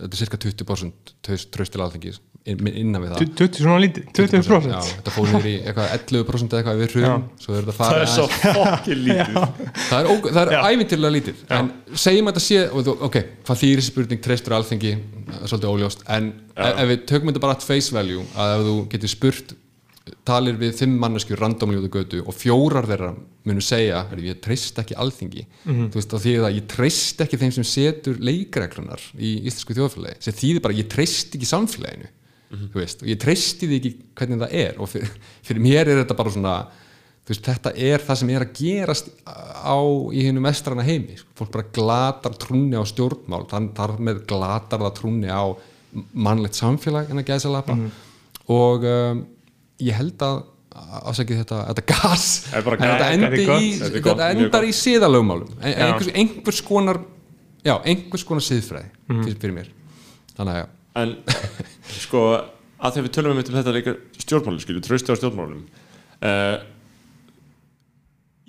þetta er cirka 20% traust traust til alþingis inn- innan við það. 20 svona lítið, 20% Já, þetta fór í eitthvað 11% eða eitthvað við er þetta það er svo *laughs* fokkin lítið. Það er, það er ævintilega lítið. En segjum að þetta sé, ok, hvað þýri spurning treystur alþengi, er svolítið óljóst. En ef, ef við tökum þetta bara at face value að ef þú getur spurt talir við fimm manneskjur á götu og fjórar þeirra munu segja "Heyrðu, ég treyst ekki alþingi. Þú veist, þá þýðir það, ég treyst ekki þeim sem setur leikreglunar í íslensku þjóðfélagi. Sem þýðir bara, ég treyst ekki samfélaginu. Þú veist, og ég treysti því ekki hvernig það er. Og fyrir, fyrir mér er þetta bara svona veist, þetta er það sem er að gerast á í hennu mestrana heimi. Fólk bara glatar trúnni á stjórnmál þann þar með glatar það trúnni á mannlegt samfélag en að gæsa lappa og um, ég held að ásækið þetta, þetta gas þetta, endi þetta er gott, í, þetta þetta gott, mjög endar í siðalögmálum. En- einhvers, einhvers konar já, einhvers konar siðfræði Mhm. fyrir, fyrir mér. Þannig að já. En sko að þegar við tölum um þetta líka stjórnmálum, skilju, trausti á stjórnmálum uh,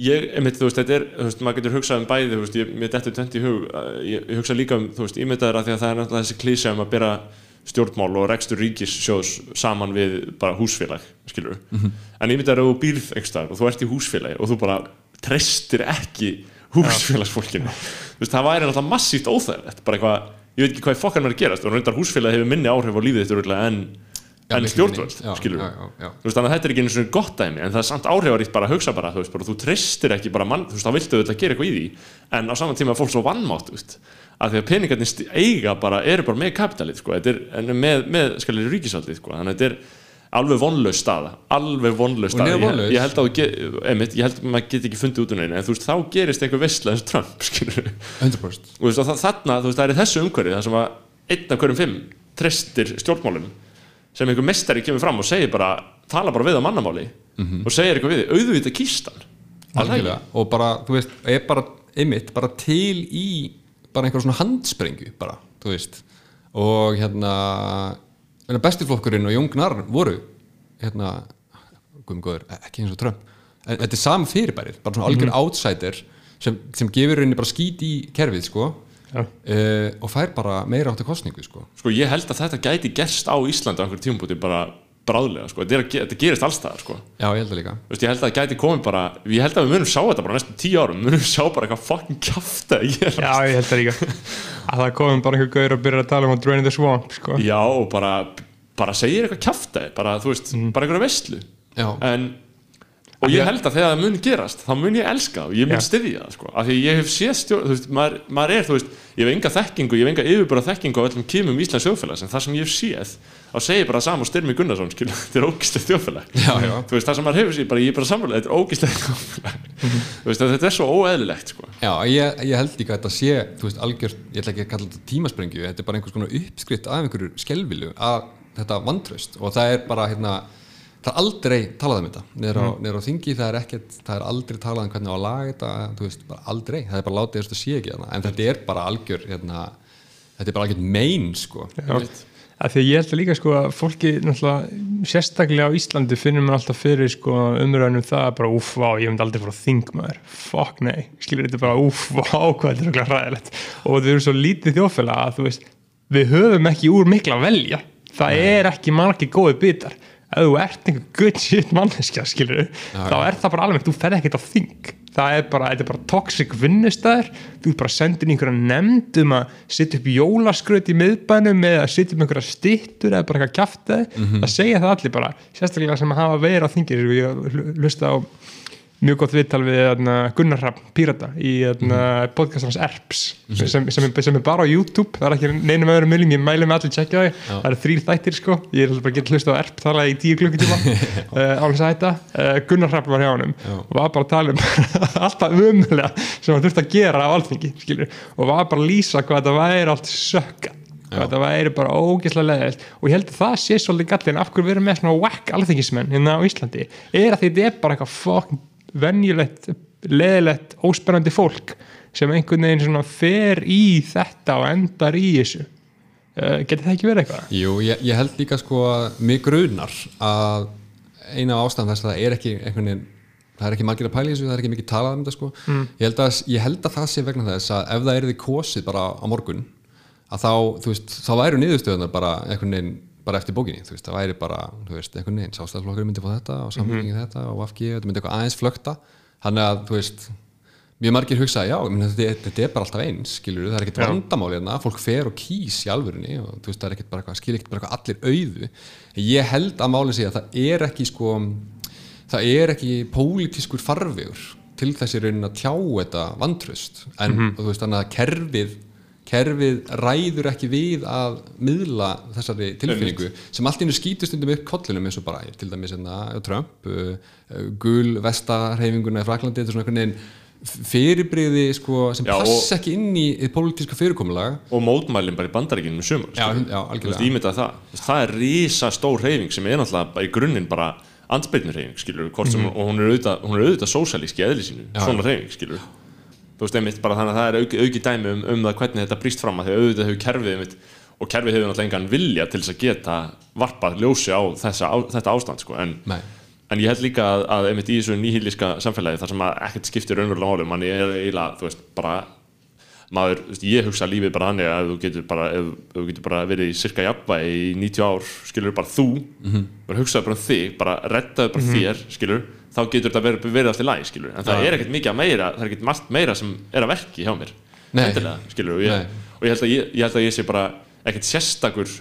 ég, einmitt, þú veist, þetta er þú veist, maður getur hugsað um bæði, þú veist, ég, mér dettur tvent í hug, uh, ég, ég hugsa líka um þú veist, ímyndaður að því að það er náttúrulega þessi klísja um að bera stjórnmál og rekstur ríkissjóðs saman við bara húsfélag skilur en ímyndaður að þú býrð einhverstaðar og þú ert í húsfélagi og þú bara treystir ekki húsfélagsfólkinu. Þú veist, það væri náttúrulega massíft óþægilegt bara eitthvað, ég veit ekki hvað fokkar er að gerast og reyndar húsfélagi hefur minni áhrif á lífið þetta en, Já, en stjórnvöld minni. Já, skilur já, já, já. þú veist, þannig að þetta er ekki einu svona gott dæmi en það er samt áhrifaríkt bara að hugsa bara þú veist, bara, þú treystir ekki bara mann, þú veist, þá viltu að því að peningarnir eiga bara, eru bara með kapitalið, sko, er með, með skalir ríkisaldið, sko, þannig að þetta er alveg vonlaus staða, alveg vonlaus staða, ég, ég held að maður get ekki fundið út úr neina en þú veist, þá gerist einhver *laughs* veistla eins og Trump, skilur 100% og þarna, þú veist, það er þessu umhverfi það sem að einn af hverjum fimm treystir stjórnmálum sem einhver mestari kemur fram og segir bara tala bara við á mannamáli og segir eitthvað við, þig, auðvitað kýstan og bara, þú veist, er bara einmitt, bara til í bara einhver svona handsprengju bara, þú veist. Og hérna meina, bestiflokkurinn og Jón Gnarr voru hérna, góður ekki eins og Trump, en þetta er sam fyrirbærið bara svona algjör outsider sem, sem gefur rauninni bara skít í kerfið sko. Já. uh, og fær bara meira áttu kostningu sko. Sko ég held að þetta gæti gerst á Íslandi á einhverjum tímabúti bara bráðlega sko. þetta, er að ge- þetta gerist allstaðar sko. já, ég held að líka. Þú veist, ég held að það gæti komið bara ég held að við munum sjá þetta bara næstum tíu árum. Við munum sjá bara eitthvað fucking kjafta Já, ég held það líka. Að það komum bara einhver gaur og byrjar að tala um að drain the swamp sko. já og bara, bara segir eitthvað kjafta bara, þú veist, bara einhverja veistlu já, en og ég held að þegar það mun gerast þá mun ég elska það og ég mun styðja það sko. af því ég hef séð stjórn veist, maður, maður er, veist, ég hef enga þekkingu ég hef enga yfirbara þekkingu á öllum kímum Íslands þjóðfélags en það sem ég hef séð þá segir bara sam og Styrmi Gunnarsson *laughs* þetta er þú veist, það sem maður hefur séð, bara, ég er bara samfélag þetta er ógæslega þjóðfélag. Þú veist, þetta er svo óeðlilegt sko. Já, ég, ég held líka að þetta sé, veist, algjör, ég ætla ekki að kalla þetta tímasprengju, þetta er bara einhvers konar uppskrift af einhverju skelvilu að þetta vantraust. Og það er bara, hérna, það er aldrei talað um þetta, niður á, niður á þingi, það er ekkert, það er aldrei talað um hvernig á að laga þetta, veist, aldrei, það er bara látið að sé ekki en þetta er bara algjör, hérna, þetta er bara algjör mein, sko. að ég held að líka sko að fólki sérstaklega á Íslandi finnum maður alltaf fyrir sko umræðunum það bara úf, vá, ég myndi aldrei fara að þing maður. Fuck nei, skilur þetta bara úf, vá, hvað þetta er ræðilegt og við erum svo lítið þjóðfélag að veist við höfum ekki úr mikla velja. Það er ekki margir góði bitar ef þú ert einhver good shit manneskja skilur þá er það bara alveg þú ferð ekkert á þing. Það er bara, þetta er bara toxic vinnustæður þú ert bara sendin í einhverja nefnd um að setja upp jólaskröt í miðbænum eða setja upp einhverja stittur eða bara eitthvað kjaftaði það segja það allir bara, sérstaklega sem hafa verið á þingir ég hlusta á mjög gott viðtal við þarna, Gunnar Rapp, Pírata í mm. podcastans Erps sem, sem, er, sem er bara á YouTube það er ekki neinum öðrum miljum, ég mæli með allir tjekkja þau það eru þrýr þættir sko, ég er alltaf bara að geta hlusta á Erp talaði í tíu klukkutíma. *laughs* Uh, álins að hætta, uh, Gunnar Rapp var hjá honum og var bara að tala um *laughs* alltaf umöðlega sem hann þurfti að gera á skilur, og var bara að lýsa hvað þetta væri allt sökka þetta væri bara ógeðslega leðilt og ég held að það sé svolítið gallin af hverju við erum með svona whack alþingismenn hérna á Íslandi? Er að þetta er bara eitthvað fucking venjulegt, leðilegt óspennandi fólk sem einhvern veginn svona fer í þetta og endar í þessu uh, getur það ekki verið eitthvað? Jú, ég, ég held líka sko að mig grunar að eina ástæðan þess að það er ekki einhvern veginn það er ekki margir að pæla í þessu, það er ekki mikið talað um þetta sko. ég, held að, ég held að það sé vegna þess að ef það er því kosið bara á morgun að þá, þú veist, þá væru niðurstöðunar bara einhvern veginn bara eftir bókinni, þú veist, það væri bara þú veist, einhvern veginn, sástæðarflokkur myndi fá þetta og samfélgingin þetta og FG, þetta myndi eitthvað aðeins flökta. Þannig að, þú veist mjög margir hugsa, já, meina, þetta, þetta er bara alltaf eins skilur, það er ekkert vandamál hérna fólk fer og kýs í alvörunni og þú veist, það er ekkert bara eitthvað, skilur ekkert bara eitthvað allir auðu. Ég held að málinn sé að það er ekki sko, það er ekki pólitískur farvegur til þessi raunin að tjá þetta vantröst en þú veist, þannig að kerfið kerfið ræður ekki við að miðla þessari tilfinningu sem allt innu skýtur stundum upp kollinum eins og bara til dæmis hérna, Trump uh, uh, gul vestarheifinguna í Fraklandi, þetta er svona einhvern veginn fyrirbriði sko, sem Já, passa ekki inn í í pólitíska fyrirkomulag og mótmælinn bara í bandaríkinu sumar Já, skilur. já, algjörlega. Þú veist, ímyndað það það er rísa stór reyfing sem er náttúrulega í grunninn bara andspyrnur reyfing skilur hvort sem, og hún er auðvitað, auðvitað sósælíski eðli sínu. Já, svona reyfing skilur þú veist einmitt bara þannig að það er auki, auki dæmi um, um það hvernig þetta brýst fram að því að auðvitað hefur kerfið einmitt og kerfið hefur náttúrulega engan vilja til þess að geta varpað ljósi á, þessa, á þetta ástand sko. en, en ég held líka að, að einmitt í þessu nýhýlíska samfélagi þar sem að ekkert skiptir raunverulega málum manni er eiginlega, þú veist, bara maður, veist, ég hugsa lífið bara þannig að þú getur bara, ef, ef þú getur bara verið í cirka jafnvægi í 90 ár, skilur bara þú mm -hmm. bara hugsaðu bara um þig, bara rettaðu bara þér, skilur, þá getur þetta verið, verið alltaf læg, skilur, en það er ekkert mikið meira það er ekkert margt meira sem er að verki hjá mér endilega, skilur, og ég, og ég held ég, ég held að ég sé bara ekkert sérstakur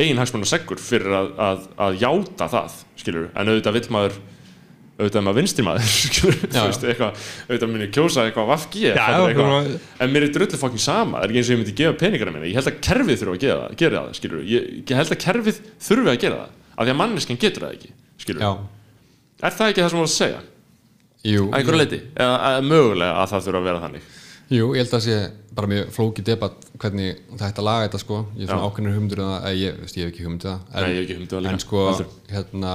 eigin hagsmunna seggur fyrir að, að, að játa það, skilur, en auðvitað vill maður auðvitað maður vinstri maður *laughs* auðvitað muni kjósa eitthvað vafki, en mér er drullu fokkin sama, það er ekki eins og ég myndi gefa peningara minna, ég held að kerfið þurfa að gera það, gera það ég, held að kerfið þurfi að gera það, af því að manneskinn getur það ekki skilur, Já, er það ekki það sem þú voru að segja, jú, að einhverju leiti eða að mögulega að það þurfa að vera þannig? Jú, ég held að sé bara mjög flóki debatt hvernig það ætti að laga þetta sko. Ég er svona Já. ákveðnir hugmyndur um það, ég, veist, ég hef ekki hugmyndur það en, Nei, ég hef ekki hugmynd um það líka. en sko, Heldur. hérna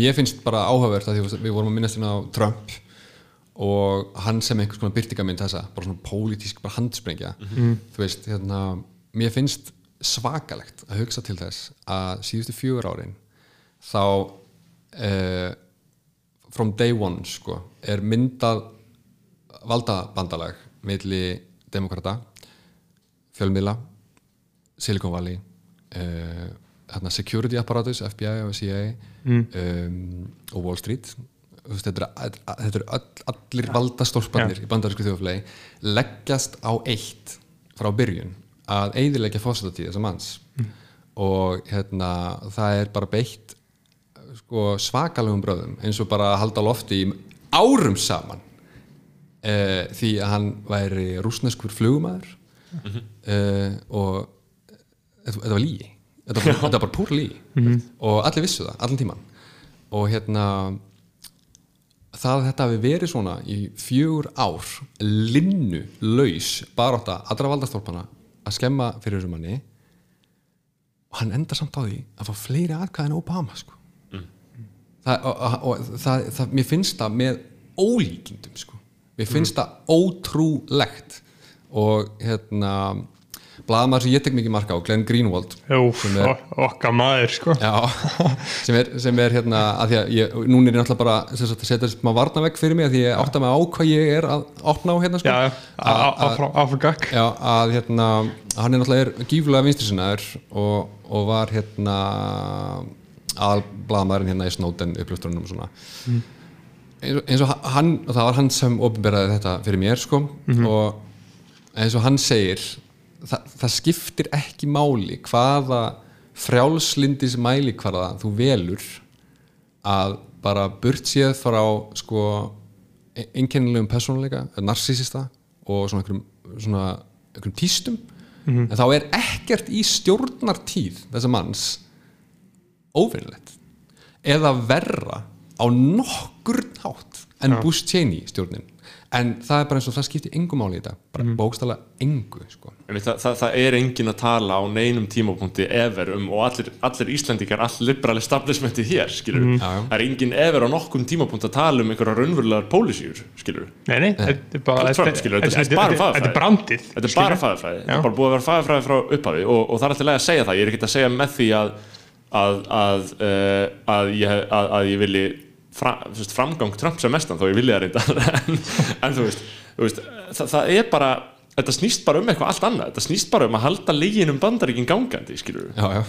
mér finnst bara áhugavert að því við vorum að minnast hérna á Trump og hann sem einhvers konar byrtingamind þessa, bara svona pólitísk bara handsprengja, þú veist hérna, mér finnst svakalegt að hugsa til þess að síðustu fjögur árin þá uh, from day one sko, er myndað valdabandalag milli demokrata fjölmiðla Silicon Valley uh, hérna, security apparatus, FBI og CIA um, og Wall Street. Þetta eru all, allir valdastólparnir í bandarísku þjóðflegi leggjast á eitt frá byrjun að eiðilegja fósitatíð þessa manns. Og hérna það er bara beitt sko, svakalegum bröðum eins og bara að halda lofti í árum saman uh, því að hann væri rúsneskur flugumæður uh, og þetta, þetta var lígi þetta var, þetta var bara púr lígi og allir vissu það, allan tíman og hérna það að þetta hafi verið svona í fjögur ár linnu laus barátta allra valdastólpana að skemma fyrir þessum manni. Og hann endar samt á því að fá fleiri atkvæðin Obama sko. Það, og, og, það, það, mér finnst það með ólíkindum sko. mér finnst það ótrúlegt. Og hérna blaðmaður sem ég tek mikið marka á Glenn Greenwald sem er, okkar maður sko. Já, *laughs* sem, er, sem er hérna að því að ég, núna er ég náttúrulega bara að setja smá varnavegg fyrir mig að því ég átta mig á hvað ég er að opna á hérna sko. Já, Að- að- gakk Já, að hérna hann er náttúrulega er gífulega vinstrisinnaður og, og var hérna aðal blaðmaðurinn hérna í Snowden upplöfturunum og svona. Eins, og, eins og hann, og það var hann sem opinberaði þetta fyrir mér sko. Og eins og hann segir það, það skiptir ekki máli hvaða frjálslindis mæli hvaða þú velur að bara burt séð frá sko einkennilegum persónuleika, narsisista og svona einhverjum, svona einhverjum tístum. En þá er ekkert í stjórnartíð þessa manns óvinnlegt eða verra á nokkur hátt en Bush Cheney stjórnin. En það er bara eins og það skiptir engum máli í þetta bara mm. bókstala engu sko. Einmitt, það, það, það er engin að tala á neinum tímapunkti ever um og allir, allir Íslandingar, all liberal establishmenti hér, skilur já. það er engin ever á nokkum tímapunkt að tala um einhverja raunverulegar pólisíur, skilur Nei, nei, þetta er bara skilur, þetta er bara er er er búið að vera fæðafræði frá upphafi og, og það er alltaf leið að segja það, ég er ekkert að segja með því að að, að, uh, að, ég, að, að ég vilji fra, veist, framgang Trump sem mestan þó ég vilja það reynda *laughs* en, en þú veist, þú veist það, það er bara, þetta snýst bara um eitthvað allt annað, þetta snýst bara um að halda ligin um bandaríkin gangandi, skilur já, já.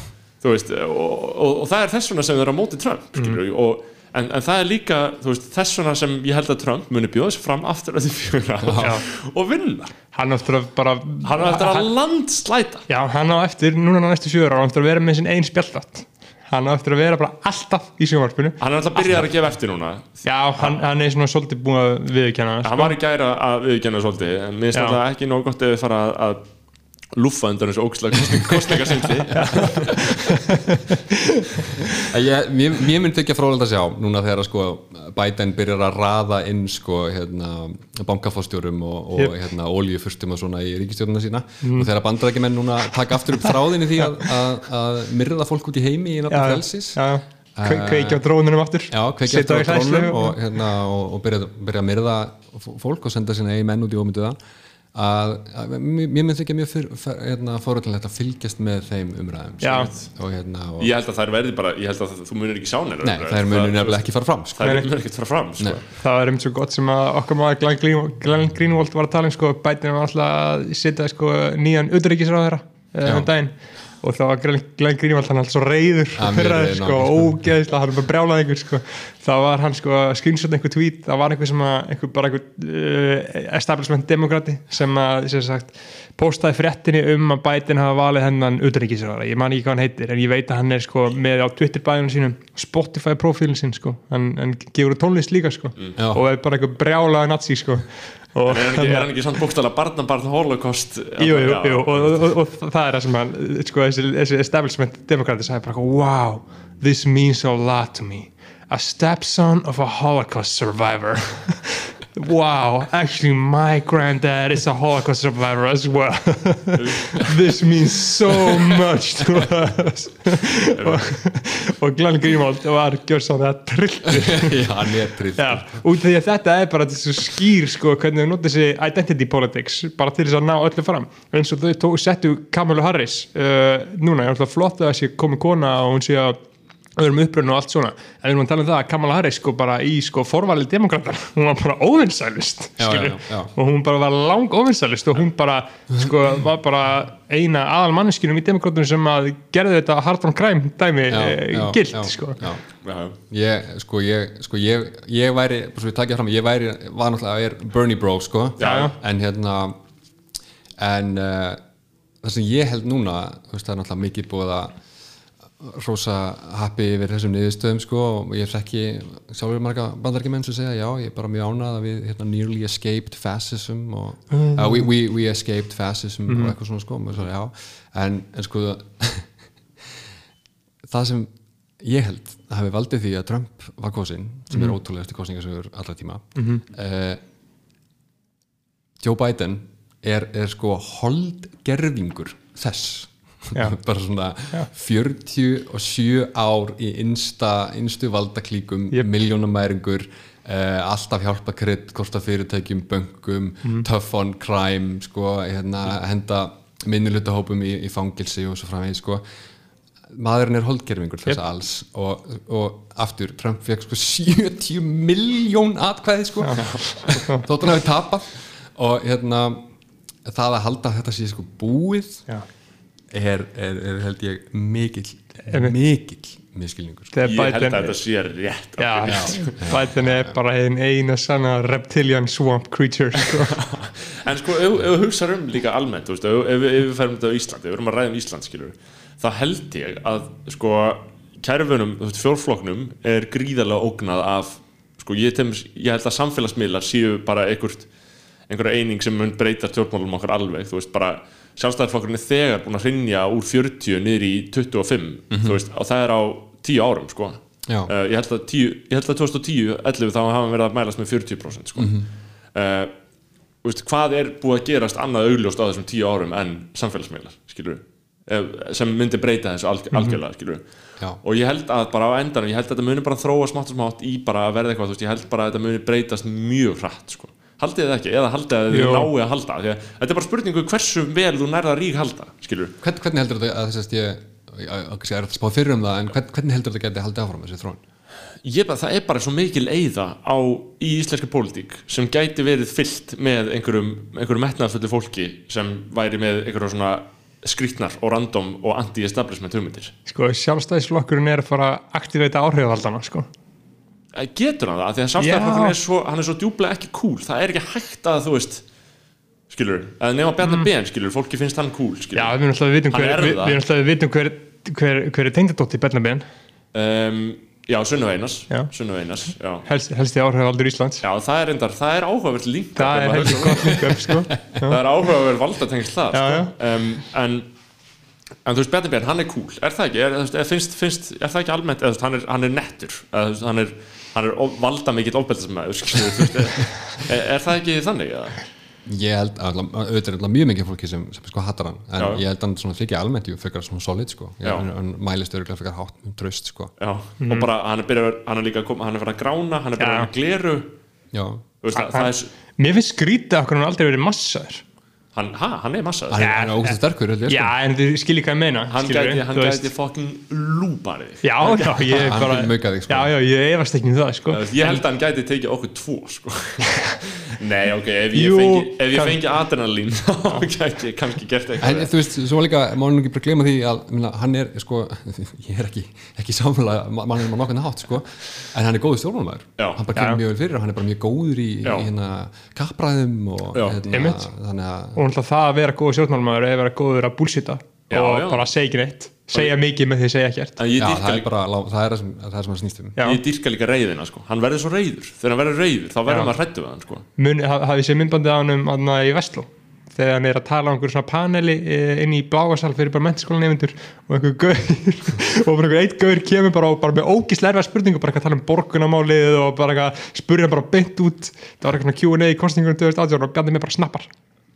þú veist, og, og, og það er þess vegna sem þau eru á móti Trump skilur, Mhm. og, en, en það er líka veist, þess vegna sem ég held að Trump muni bjóða sér fram aftur að því fjögur og vinna. Hann áttur að bara hann er eftir að landslæta. Já, hann á eftir, núna á næstu sjöður hann áttur að vera með sinn einn spjallat Hann á eftir að vera bara alltaf í sjónvarpinu. Hann er alltaf byrjað að gefa eftir núna. Já, hann, hann er svona svolítið búin að viðurkenna það, hann var í gæra að viðkjanna svolítið. En mér finnst þetta ekki nóg gott ef við fara að, *laughs* að lúffa undan þessu En Ég, mér, myndi ekki að frólægt að sjá núna þegar sko, Biden byrjar að raða inn sko, hérna, bankafóstjórum og, og Yep. hérna, olíufurstum og svona í ríkistjórnuna sína. Og þegar bandarækjumenn núna taka aftur upp þráðinni því að, að, að myrða fólk út í heimi í nafn frelsis. Já, Kve, kveikja á drónunum aftur. Já, kveikja á í trónum og, hérna, og, og byrja, byrja að myrða fólk og senda sína eigi menn út í ómynduða að, að mér myndi ekki mjög fyr, hérna, að fylgjast með þeim umræðum og hérna og, Ég held að það er verið bara, ég held að þú munir ekki sjá neina nei, það er muni nefnilega ekki fara fram sko. Það er munir ekki fara fram, sko. Það er um svo gott sem að okkar maður Glenn, Glenn Greenwald var að tala um sko, bætin var alltaf að setja sko, nýjan utanríkisráðherra Já. um daginn og þá var Glenn, Greenwald hann alltaf svo reyður reiður, sko, ógeðislega, hann bara brjálað einhver sko. þá var hann sko að screenshot einhver tweet það var einhver sem að einhver, bara einhver uh, establishment demokrati sem að sem sagt, postaði fréttinni um að bætin hafa valið hennan utanríkisráðherra, ég man ekki hvað hann heitir en ég veit að hann er sko með á Twitter bæðunum sínum Spotify profílinn sinn sko hann, hann gefur tónlist líka sko Já. og er bara einhver brjálaða nazi sko er hann ekki, er hann ekki samt bókstala barnabarn holocaust Jú, jú, jú, og, og, og, það er það sem hann, sko, þessi, þessi establishment demokrati sagði bara, wow, this means a lot to me. A stepson of a Holocaust survivor. *laughs* wow, actually my granddad is a Holocaust survivor as well. *laughs* this means so much to us. *laughs* og, Glenn Greenwald var gjörsáð það trilltur. *laughs* já, hann er trill Já, út af því að þetta er bara þessu skýr sko, hvernig þau nota þessi identity politics bara til þess að ná öllu fram eins og þau settu Kamalu Harris uh, núna, ég er alltaf flott að þessi komi kona og hún sé að öðrum uppröðinu og allt svona, en við erum að tala um það að Kamala Harris sko bara í sko forvalið demokrata hún var bara óvinsælist og hún bara var lang óvinsælist og hún bara sko var bara eina aðal manneskinum í demokratunum sem að gerði þetta hard on crime dæmi Já, eh, já, gilt já, sko já. Já. Ég, sko, ég, sko, ég, ég væri, bara svo við takja fram, ég væri, var náttúrulega er Bernie bro, sko, Já, já. en hérna, en uh, það sem ég held núna, þú veist, það er náttúrulega mikið búið að rosa happy yfir þessum niðurstöðum, sko, og ég þekki sjálfur marga bandarækjumenn sem segja, já, ég er bara mjög ánað að við, hérna, nearly escaped fascism og, uh, we, we, we escaped fascism og eitthvað svona, sko, svo, en, en sko, *laughs* það sem ég held að hafi valdið því að Trump var kosin sem er ótrúlega eftir kosninga sem er allra tíma mm Joe Biden er, er sko holdgerfingur þess. *laughs* bara svona 47 ár í innsta, innstu valdaklíkum yep. miljónamæringur uh, alltaf hjálpa krydd, kosta fyrirtækjum bönkum, tough on crime sko, hérna, henda minnulutahópum í, í fangilsi og svo framvegis sko. Maðurinn er holdgerfingur þess Yep. alls og, og aftur, Trump fekk sko 70 miljón atkvæði sko. *laughs* Þótt hann hafi tapað og hérna það að halda að þetta sé sko búið Já. Er, er, er held ég mikill mikill miskilningur sko. Ég held að þetta sé rétt Já, *laughs* Biden er bara einn eina sanna reptilian swamp creature sko. *laughs* En sko, ef, ef þú hugsar um líka almennt þú veist, ef, ef, ef við ferum þetta á Íslandi ef við erum að ræða um Ísland, skilur þá held ég að, sko kærfunum, fjórfloknum er gríðarlega ógnað af sko, ég, temis, ég held að samfélagsmiðlar séu bara einhvert, einhverja eining sem mun breyta stjórnmálum okkar alveg þú veist, bara sjálfstæðarflokkurinn er þegar búin að hrinja úr 40 niður í 25 þú veist, og það er á 10 árum, sko. Uh, ég, held að 10, ég held að 2010 11 þá hafa hann verið að mælast með 40% sko. uh, veist, hvað er búið að gerast annað augljóst á þessum 10 árum en samfélagsmiðlar skilur sem myndi breyta þessu alg algjörlega skilur Já. og ég held að bara á endanum ég held að þetta muni bara þróa smátt og smátt í bara að verða eitthvað veist, ég held bara að þetta muni breytast mjög hrætt sko. Haldið þið ekki, eða haldið að þið náu að halda því að þetta er bara spurningu hversu vel þú nærða rík halda skilur Hvern, hvernig heldur þetta að þess að ég ég er að spá fyrir um það en hvern, hvernig heldur þetta geti haldið áfram þessi þróun? Ég bara, það er bara svo mikil eyða á, í íslenska pólitík sem gæti verið fyllt með einhverjum, einhverjum metnaðfullu fólki sem væri með einhverjum svona skrýtnar og random og anti-establishment hugmyndir. Sko, sjálfstæðisflokkurinn er að fara að aktiveita áhrifavaldana sko. Getur hann það, því að sjálfstæðarflokkurinn Já. er svo hann er svo djúplega ekki cool, það er ekki hægt að þú veist skilur, að nema Bjarni mm. Ben skilur, fólki finnst hann cool skilur. Já, við erum alltaf að vitum hver, er við, við alltaf að vitum hver, hver, hver er tengdadótt í Bernabén um, já, Sunnu Einars. Einars, helst, helsti áhrifavaldur Íslands. Já, það er endar, það er áhugavert líka það er heldur gott líka upp, sko. *laughs* það er áhugaverð valdatengsl það sko. um, en, en þú veist Bjarni Ben, hann er cool. Er það ekki, er, er, finnst, finnst, er það ekki almennt eða, hann, er, hann er nettur. Eða, hann er, hann er of- valda mikill ofbeldismæður er, er það ekki þannig eða? Ég held að alla- auðvitað er alltaf mjög mikið fólki sem, sem sko hattar hann en Já. ég held að hann þykja almennt jú frekar svona solid sko. Hann, mælist örgulega frekar hátt um tröst sko. Já, og bara hann er, byrjað, hann er líka kom, hann er fyrir að grána, hann er byrjað að gleru. Já, þú veist, það, það er mér finnst skrítið okkur hann aldrei verið massaður hann, ha, hann er massa hann er- hann er ógæst sterkur sko. Já, en þið skiljið hvað ég meina hann gæti, gæti fucking lúparið Já, já, ég Hann bara þig, sko. Já, já, ég efast ekki um það, sko. Ég held að hann gæti tekið okkur tvo sko. *laughs* nei, ok, ef ég Jú, fengi ef ég fengi adrenalín *laughs* þá gæti ég kannski gert En eitthvað þú veist, svo líka, má nú ekki bara glema því að minna, hann er, sko, *laughs* ég er ekki ekki samfélag, mann er maður nokkuð hátt, sko. En hann er góður stjórnmálmaður Já. hann bara kemur mjög vel fyrir og hann er bara mjög góður í, Já. og Já. að náttúrulega það að vera góður stjórnmálmaður er að vera góður að Já, og já. bara segja ekki neitt segja mikið með því að segja ekkert já, dýrka það er bara, lá- það er það sem, það er sem hann snýst um Já. ég dýrka líka reyðina sko. hann verður svo reyður, þegar hann verður reyður þá verður Já. maður hrættu við hann sko. Hafið séð myndbandið á hann um í Vestló þegar hann er að tala um einhverjum svona paneli eh, inn í bláasal fyrir bara mennskólan nefndur og einhver gaur *laughs* og bara einhver eitt gaur kemur bara, og bara með ógislega erfa spurningu bara eitthvað að tala um borgunamálið og bara eitthvað spurja bara beint út það var eitthvað Q&A í kostningunum 2018 og bjandi mig bara snappar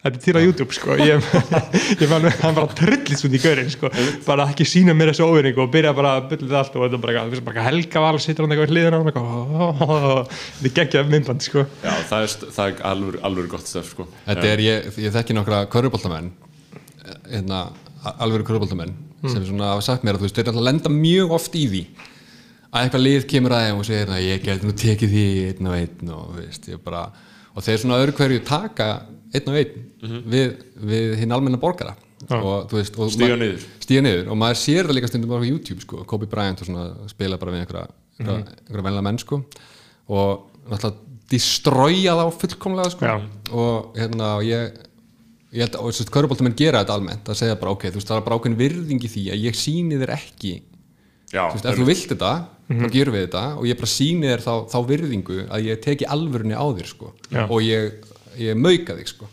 þetta er til á YouTube sko. Ég, *laughs* ég fann hann bara trillist út í gaurin sko. Bara ekki sína mér þessu óvinningu og byrja bara að byrja þetta allt og þetta er bara, bara Helga Val sittur hann eitthvað í hliðina á hann eitthvað þetta er geggjað myndband sko. Já, það er, það er alveg, alveg gott stöf sko. Þetta er, ég, ég þekki nokkra köruboltamenn hérna, alveg köruboltamenn sem svona hafa sagt mér að þú veist, þeir náttúrulega lenda mjög oft í því að eitthvað lið kemur að þeim og segir að ég geti nú tekið því einn og einn og, þú veist, ég bara, og þeir svona öðru hverju taka einn og einn við, við hinn almenna borgara. Og þú veist og Stíga ma- niður. niður. Og maður sér það líka stundum á YouTube sko, Kobe Bryant og svona spila bara við einhverja, einhverja, einhverja venlega menn sko. Og náttúrulega destroya þá fullkomlega sko. Já. og hérna og ég ég held að, og þess að köruboltamenn gera þetta almennt. Að segja bara ok, þú veist, það er bara ákveðin virðing í því að ég síni þér ekki. Já, þú veist, ef þú vilt þetta, þá gerum við þetta. Og ég bara síni þér þá, þá virðingu að ég teki alvörunni á þér sko. Já. og ég, ég mauka þig sko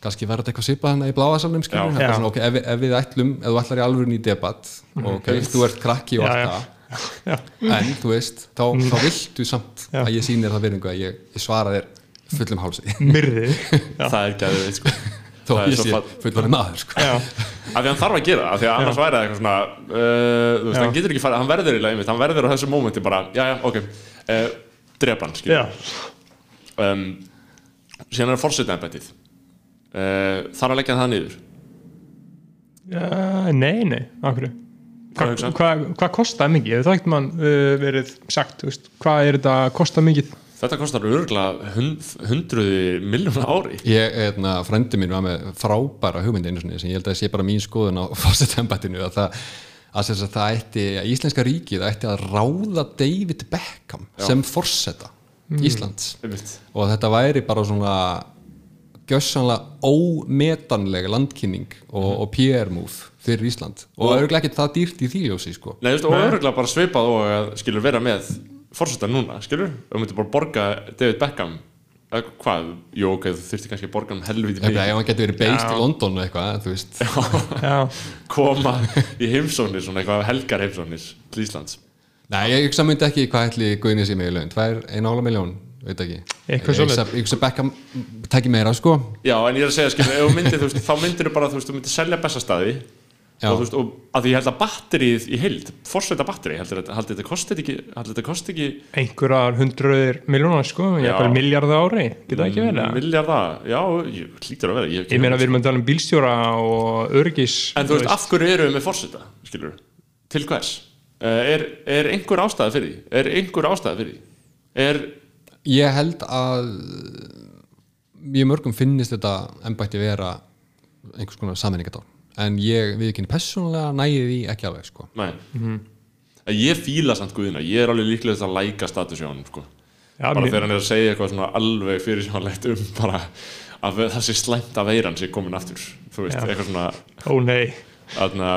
kannski verður þetta eitthvað svipað hana í bláasalnum skilur, Já. það er bara Já. svona, ok, ef, við- ef við ætlum ef þú ætlar í alvörunni í debatt og ok, þú ert krakki og allt já. það *laughs* Já. en þú veist, þá, þá viltu samt Já. að ég síni þér það virðingu að ég, ég svara þér fullum hálsi myrði *laughs* það er gæðið sko. þó Það er ég sé fullvarinn maður sko. já, af því hann þarf að gera það, af því að annars væri það eitthvað svona uh, þú veist, Já. hann getur ekki farið, hann verður í lagi hann verður á þessu mómenti bara, já, já, ok uh, drepa hann, já, skilur um, síðan er fórsetnaðanbættið uh, þarf að leggja það niður? Já nei, nei okkur Hvað hva, hva kostaði mikið, hefur það ekkert mann uh, verið sagt, veist, hvað er þetta að kosta mikið? Þetta kostar örgulega hund, hundruði miljóna ári. Ég, hérna, frendi mín var með frábæra hugmynd einu sinni sem ég held að sé bara mín skoðun á *laughs* fórsetembættinu að það að, sem sagt, það ætti, að Íslenska ríkið ætti að ráða David Beckham sem forseta Íslands. Einmitt. og þetta væri bara svona gjössanlega ómetanleg landkynning og, og PR-move fyrir Ísland. Og örgulega ekki það dýrt í þýljósi sko. Nei, og örgulega bara svipað og að skilur vera með fórseta núna, skilur? Og þú myndir bara borga David Beckham eða hvað, jú, ok, þú þurfti kannski að borga hann helviti ef mikið. hann getur verið based Já. í London eitthvað, þú veist. *laughs* Koma í eitthvað helgar heimsóknir til Íslands Nei, ég hugsa myndi ekki hvað ætli Guðni sé mig í laun Tvær, eina ála miljón, veit ekki Eitthvað Ég hugsa- Ég hugsa Beckham tæki meira, sko Já, en ég er að segja, skilur, ef þú myndir, þú veist, þá myndir þú bara, þú veist, þú myndir selja bestastæði Já. og þú veist, og að því ég held að batterið í heild, forsveita batteri, heldur þetta, heldur þetta kosti ekki, heldur þetta kosti ekki einhverjar hundruður miljónar sko, ég Já. er miljarda ári geta ekki verið það? milljarða, já, ég hlýtur að vera ég, ég meina við erum að tala um bílstjóra og örgis En þú veist, af hverju eru við með forseta, skilur til hvers? Uh, er, er einhver ástæða fyrir því? Er einhver ástæða fyrir því? Er, Ég held að Mjög mörgum finnist þetta embætti vera einhvers konar sammenningadál En ég við ekki persónulega næði því ekki alveg, sko nei Ég fíla samt guðina, ég er alveg líklega að læka status hjá hann, sko Já, bara mér- þegar hann er að segja eitthvað svona alveg fyrir sjónlegt um bara að það sé slæmt að veiran sé komin aftur þú veist, Já. eitthvað svona ó nei, aðna,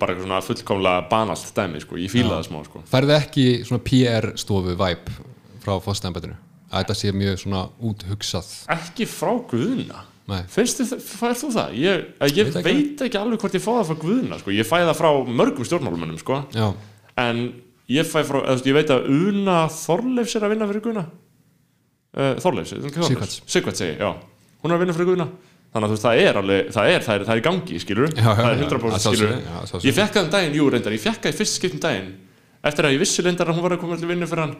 bara eitthvað svona fullkomlega banalt dæmi, sko, ég fíla það smá sko. Færðu ekki svona PR-stofu vibe frá fórstæðanbættinu? Að þetta sé mjög svona úthugsað ekki frá guðuna Nei. finnst þið, færð þú það? Ég, ég Veit veit, ekki. ekki alveg hvort ég það frá guðuna sko. ég fæ það frá mörgum stjórnmálumennum sko. Já, en ég fæ frá, ég veit að Una Þorleifs er að vinna fyrir guðuna uh, Þorleifs, Sighvats. Sigvart segi, já hún er að vinna fyrir guðuna þannig að þú veist, það er alveg, það er, það er, það er í gangi skilur, Já, já, það er já, 100% að skilur að ég fekk það um daginn, jú reyndar, ég fekk það í fyrst skiptum daginn eftir að ég vissi reyndar að hún var að koma til vinnu fyrir hann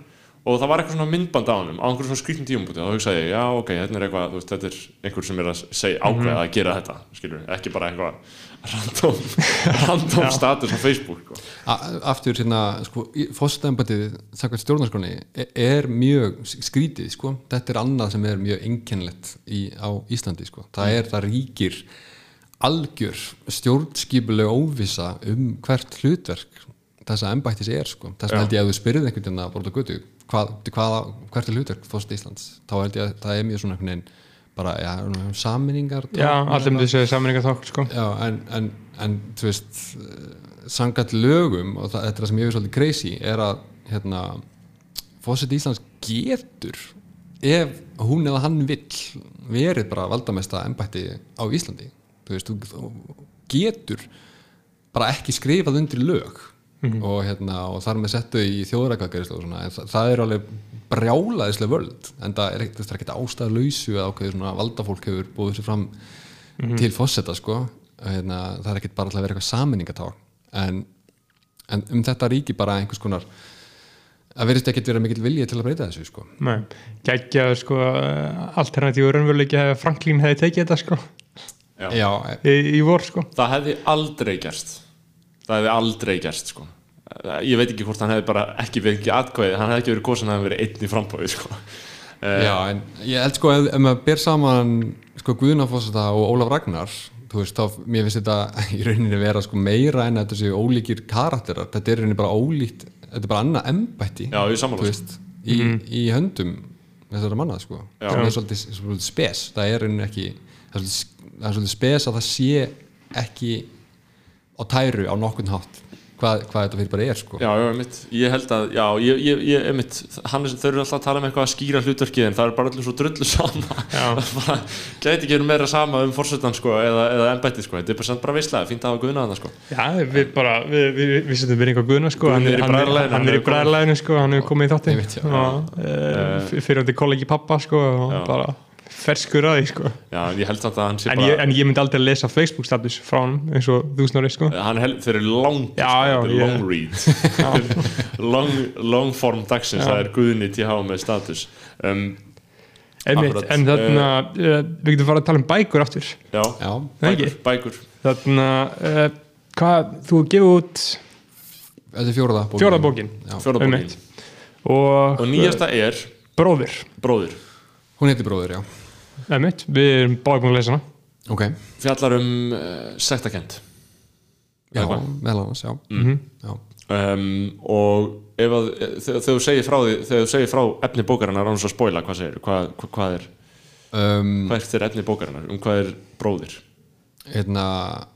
og það var eitthvað svona myndband á honum á einhverjum svona skrýttum tíumbúti og þá hugsaði ég, já ok, þetta er eitthvað, veist, þetta er einhver sem er að segja ákveða að gera þetta skilur, ekki bara eitthvað random, *laughs* random status á Facebook sko. Aftur hérna sko, fórstæðanbætið þakkvæmt stjórnarskroni er mjög skrítið sko. þetta er annað sem er mjög einkennlegt í, á Íslandi sko. það er það ríkir algjör stjórnskipuleg óvisa um hvert hlutverk þessa embættis er sko. þess að held ég að þú spyrðið einhvern veginn að borða götu hvað, hvað, hvert er hlutverk fórst Íslands? Þá held ég að það er mjög svona einhvern veginn bara, já, saminningar Já, allir myndi segja sammenningar þátt sko. Já, en, en, en þú veist sangat lögum og það, þetta sem ég hefur svolítið crazy er að hérna, fósitt Íslands getur ef hún eða hann vill verið bara valdamesta embætti á Íslandi. Þú veist, þú getur bara ekki skrifað undir lög og, hérna, og þar með settu í þjóðrækakarislu og svona, en það, það er alveg brjálaðislega völd en það er ekkert, það er ekkert ástæða lausu að ákveður svona valdafólk hefur búið sér fram til fósetta sko. Hérna, það er ekkert bara alltaf að vera eitthvað saminningatá en, en um þetta ríki bara einhvers konar að verðist ekkert vera mikill vilja til að breyta þessu sko. Nei, geggjaður sko alternatífu raunveruleiki hefði Franklín hefði tekið þetta sko. Já. Já, í, í vor sko. Það hefði aldrei gerst það hefði aldrei gerst sko. ég veit ekki hvort hann hefði bara ekki verið ekki atkvæði, hann hefði ekki verið kosin að hann hefði verið einn í frambóði sko. Eh, já, en ég held sko ef, ef maður ber saman sko Guðna Fossata og Ólaf Ragnar þú veist, þá, mér finnst þetta *laughs* í rauninni vera sko meira en að þetta séu ólíkir karakterar, þetta er í rauninni bara ólíkt þetta er bara annað embætti Já, ég sammála, veist, í, í höndum þessara manna sko Já. það er svolítið, svolítið spes, það er í rauninni ekki það er svolítið, það er svolítið spes að það sé ekki á tæru á nokkun hátt hvað, hvað þetta fyrir bara er sko. Já, já, einmitt, ég held að, já, ég, ég, ég einmitt, hann er, þau eru alltaf að tala um eitthvað að skýra hlutverkið en það er bara allir svo drullu sama. *laughs* Gæti ekki verið meira sama um fórsetan sko, eða, eða embætti sko, þetta er bara, bara veistlega, fínt að hafa guðna þarna sko. Já, við bara, við, við, við setjum við einhver guðna sko, hann er í hann bræðralaginu, hann hann er komið. sko, í þátti Ég veit, já. og fyrir hann til kollegi pappa sko og Já. bara ferskur að því sko. Já, en ég held samt að hann sé en bara ég, en ég myndi aldrei lesa Facebook status frá hann eins og þú snorri sko. Hann held, þeir eru lang Já, já, þetta er ég- long read *laughs* long, long form dagsins, það er guðni TH með status. Um, Einmitt, Akkurat. en þarna, uh, við getum fara að tala um bækur aftur. Já, Já, Nei, ekki? bækur, bækur þarna, uh, hvað, þú gefið út þetta er fjóraða bókin. Fjóra bókin. Já. Fjórða bókin. Einmitt. og, Og nýjasta er bróðir. Bróðir. Hún heitir Bróður, já Einmitt, við erum báði búin að lesa hana. Ok, fjallar um uh, sektakent. Já, annars, já, Mhm. já. um, og ef að þegar þú segir frá því þegar þú segir frá efni bókarinnar án svo að spoila, hvað segir hvað, hvað, hvað er, Um, hvað er efni bókarinnar? Um hvað er bróðir? hérna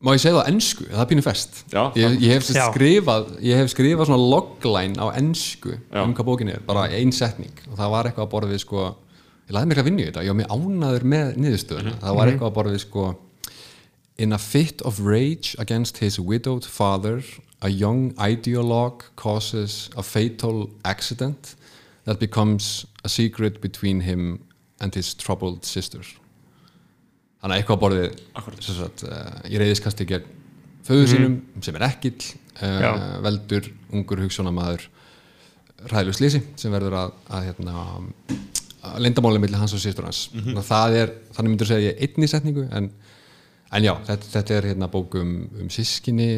Má ég segja það á ensku, það er pínu fest Já, ég, ég, hef skrifað, ég hef skrifað svona logline á ensku Já. um hvað bókin er, bara ein setning. Og það var eitthvað að borða við sko ég laði mér að vinna í þetta, ég var mér ánaður með niðurstöðuna, það var eitthvað að borða við sko In a fit of rage against his widowed father, a young ideologue causes a fatal accident that becomes a secret between him and his troubled sister. Þannig að eitthvað borðið, sagt, uh, í reyðiskasti gegn föðu sínum, sem er ekkill, uh, veldur ungur hugssjónamaður ræðlu slísi sem verður að, að hérna, að leindamáli milli hans og sýstur hans. Mm það er, þannig myndur segja ég einni setningu, en En já, þetta, þetta er hérna bók um, um sískinni,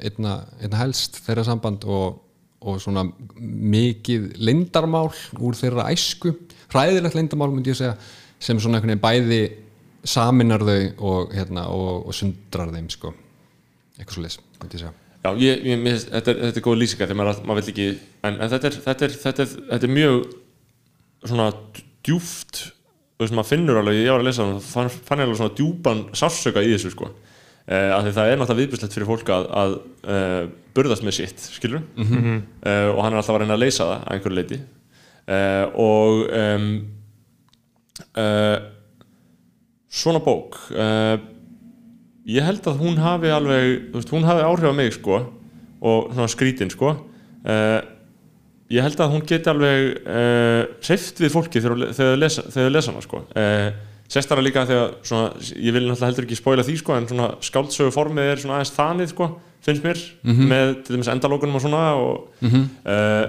einna, einna helst þeirra samband og, og svona mikið lindarmál úr þeirra æsku, hræðilegt lindarmál myndi ég segja, sem svona einhvern veginn bæði saminar þau og, hérna, og, og sundrar þeim sko. eitthvað svo leys, myndi ég segja. Já, ég, ég, þetta, er, þetta er góð lýsingar ekki en, en þetta, er, þetta, er, þetta, er, þetta er mjög svona djúft þú veist maður finnur alveg, ég var að lesa það fann, fann ég alveg svona djúpan sársöka í þessu sko. Eh, af því það er náttúrulega viðbjörnslegt fyrir fólk að, að eh, burðast með sitt, skilur -hmm. eh, og hann er alltaf að reyna að leysa það að einhverju leiti eh, og um, eh, svona bók eh, ég held að hún hafi alveg þú veist, hún hafi áhrif á mig sko og svona skrítin sko. Uh, ég held að hún geti alveg uh, seift við fólki þegar þau lesa, lesa hana sko. Uh, sérstara líka þegar svona, ég vil náttúrulega heldur ekki spoila því sko en svona skáldsögu formið er svona aðeins þanið sko finnst mér með til dæmis endalókunum og svona og uh,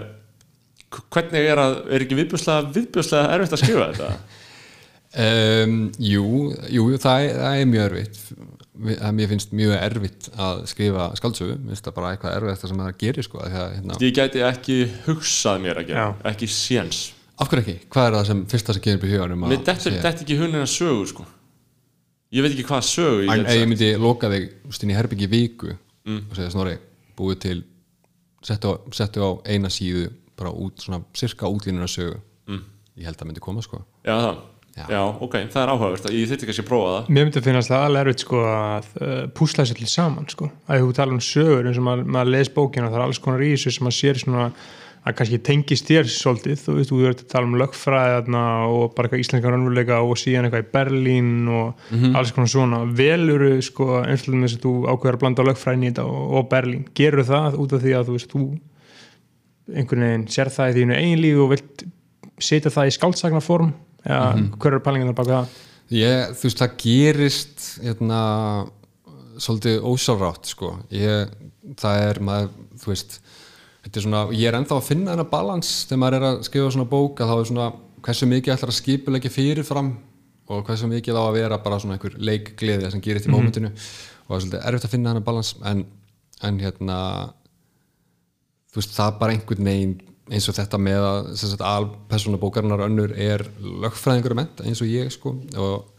K- hvernig er að, er ekki viðbjörslega viðbjörslega erfitt að skrifa þetta? *laughs* Um, jú, jú, það er, það er mjög erfitt að mér finnst mjög erfitt að skrifa skaldsögu, mér finnst það bara eitthvað erfitt sem það gerir sko, af því að, hérna, ég gæti ekki hugsað mér að gera, Já. ekki séns af hverju ekki, hvað er það sem fyrsta sem gerir upp í huganum þetta ekki hunin að sögu sko. ég veit ekki hvað sögu ég ég myndi loka þig inn í herbyggi viku Mm. og segja snorri, búið til settu á, settu á eina síðu bara út, svona cirka útlínuna sögu Mm. ég held að myndi koma sko já, það. Já. Já. ok, það er áhugavert ég þyrfti kannski að prófa það. Mér myndi að finnast það alveg erfitt sko að uh, púsla sér til saman sko. Að þú tala um sögur eins og maður, maður les bókina það er alls konar í þessu sem maður sér svona að kannski tengist þér svolítið. Þú veist, þú ert að tala um lögfræðarna og bara eitthvað íslenska raunveruleika og síðan eitthvað í Berlín og alls konar svona. Veluru sko eins og þess að þú ákveður að blanda lögfræðin í þetta og, og Berlín, gerur það út af því að þú veist, þú einhvern veginn sér það í þínu eigin lífi og vilt setja það í skáldsagnaform eða hver eru pælingarnar baka það? ég, þú veist, það gerist hérna, svolítið ósálrátt sko. Ég, það er maður, þú veist þetta er svona, ég er ennþá að finna þennan balans þegar maður er að skrifa svona bók að þá er svona, hversu mikið ætlar að skipulegja fyrirfram og hversu mikið á að vera bara svona einhver leikgleði sem gerist í mómentinu. Og það er svolítið erfitt að finna þennan balans en, en hérna þú veist, það er bara einhvern veginn eins og þetta með að sem sagt, alpersona bókarinnar önnur er lögfræðingur að menta eins og ég sko og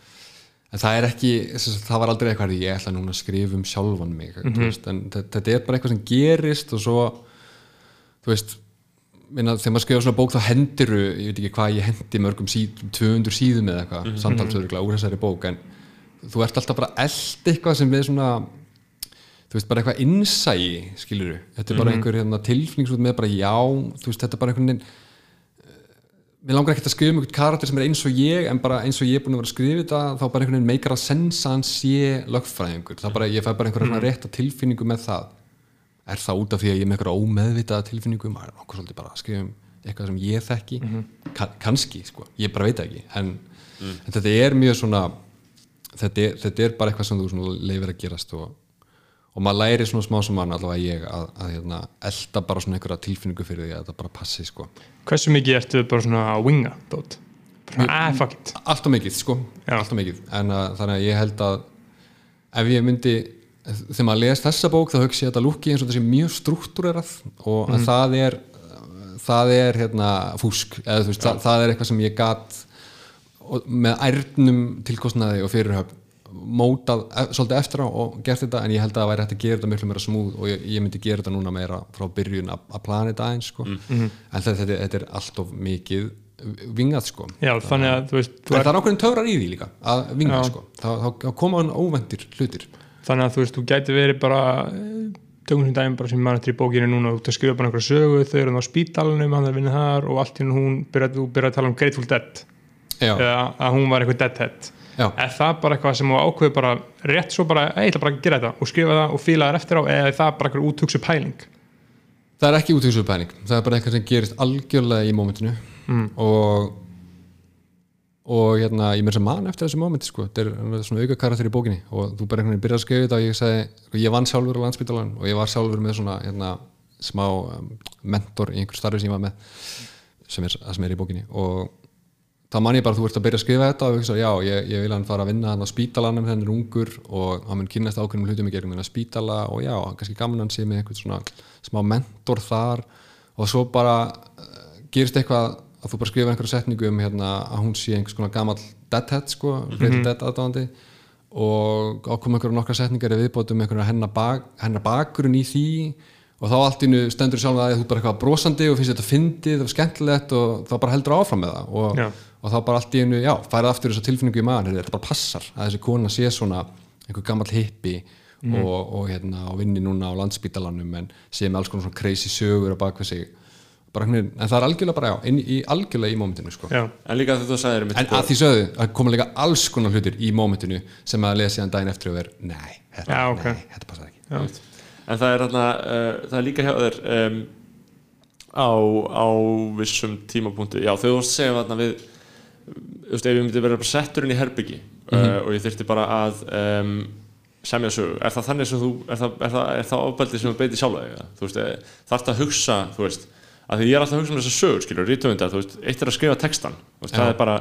en það er ekki, sagt, það var aldrei eitthvað ég ætla núna að skrifa um sjálfan mig mm veist, en þe- þetta er bara eitthvað sem gerist og svo þú veist minna, þegar maður skrifa svona bók þá hendiru ég veit ekki hvað ég hendi mörgum síðum 200 síðum eða eitthvað, mm -hmm. samtalsöðurgla úr þessari bók en þú ert alltaf bara eld eitthvað sem við svona þú veist, bara eitthvað innsæi skilur þetta er bara einhver hérna, tilfningsút með bara já, þú veist, þetta er bara einhvern veginn mér langar ekkert að skrifa um einhvern karakter sem er eins og ég en bara eins og ég er búin að vera að skrifa þetta þá bara einhvern veginn meikar að sensa hann sé lögfræðingur, það bara, ég fæ bara einhverja mm. rétta tilfinningu með það. Er það út af því að ég er með einhverja ómeðvitaða tilfinningu? Maður er okkur svolítið bara að skrifa um eitthvað sem ég þekki. Ka kannski, sko, ég bara veit ekki en, en þetta er mjög svona þetta er, þetta er bara eitthvað sem þú leifir að gerast og, og maður læri svona smá sem mann allavega ég að, að hérna, elda bara svona einhverja tilfinningu fyrir því að þetta bara passi sko. Hversu mikið ertu bara svona að winga dót? Bara, ah, fuck it allt og mikið sko, Já. allt og mikið en að, þannig að ég held að ef ég myndi þegar maður les þessa bók þá hugsi ég að þetta lúki eins og sé mjög struktúrerað og mm. það er það er hérna fúsk eða veist, það, það er eitthvað sem ég gat og með ærnum tilkostnaði og fyrirhöfn mótað e- svolítið eftir á og gert þetta en ég held að það væri hægt að gera þetta miklu meira smúð og ég, ég myndi gera þetta núna meira frá byrjun að, að plana þetta aðeins sko. en þetta, þetta, þetta er allt of mikið vingað sko. Já, þannig að þú veist þú en það er ákveðin töfrar í því líka að vinga Já. sko. Þá, þá, þá koma hann óvendir hlutir. Þannig að þú veist, þú gæti verið bara eh, tökum sem dæmi bara sem maður eftir í bókinu núna þú ert að skrifa bara einhverja sögu, þau eru á spítalunum hann er vinna þar og allt í hún byrjaði, að tala um Grateful Dead. Já, eða að hún var eitthvað deadhead Já. er það bara eitthvað sem þú ákveður bara rétt svo bara, "Ei, ég ætla bara að gera þetta og skrifa það og fíla það eftir á eða er það bara eitthvað úthugsu pæling? Það er ekki útíðsöðu pæling. Það er bara eitthvað sem gerist algjörlega í mómentinu. Mm. og og hérna, ég mér sem mann eftir þessu mómenti sko, þetta er svona auka karakter í bókinni. Og þú bara einhvern veginn byrjar að skrifa þetta og ég sagði, sko, ég vann sjálfur á landsbytalan og ég var sjálfur með svona hérna, smá um, mentor í einhver starfi sem ég var með sem er, sem er í bókinni. Og þá man ég bara, þú ert að byrja að skrifa þetta og hugsa, já, ég, ég vil hann fara að vinna hann á spítalanum þennan er ungur og hann mun kynast ákveðnum hlutum í gegnum hann spítala og já, kannski gaman hann sé með einhvern svona smá mentor þar og svo bara uh, gerist eitthvað að þú bara skrifa einhverja setningu um hérna, að hún sé einhvers konar gamall deadhead sko, Breaking Dead aðdáðandi og ákoma einhverja nokkra setningar í viðbótum um einhverja hennar, bak, hennar bakurinn í því og þá allt innu stendur sjálf að þú bara eitthvað brosandi og finnst þetta fyndið og skemmtilegt og þá bara heldur áfram með það og, Já. Og þá bara allt í einu, já, færið aftur þessa tilfinningu í maður, þetta bara passar að þessi kona sé svona einhver gammal hippi og, og hérna og vinni núna á landspítalanum en sé með alls konar svona crazy sögur á bakvið sig. En það er algjörlega bara, já, inn í, algjörlega í mómentinu sko. já, en líka þegar þú sagðir En sko, að því sögðu, að koma líka alls konar hlutir í mómentinu sem að lesa síðan daginn eftir og er nei, þetta, Já, ok. nei, þetta passar ekki. En það er, þarna, uh, það er líka hjá þér um, á, á vissum tímapunkti. Já þú varst að segja við þú veist, ef ég myndi vera bara settur inn í herbyggi uh, og ég þyrfti bara að um, semja sögu, er það þannig sem þú er það, er það, er það ofbeldi sem þú beiti sjálfa þig eða? þú veist, þarf það að hugsa þú veist, að því ég er alltaf að hugsa um þessar sögur skilur, rítöfundar, þú veist, eitt er að skrifa textan veist, það er bara,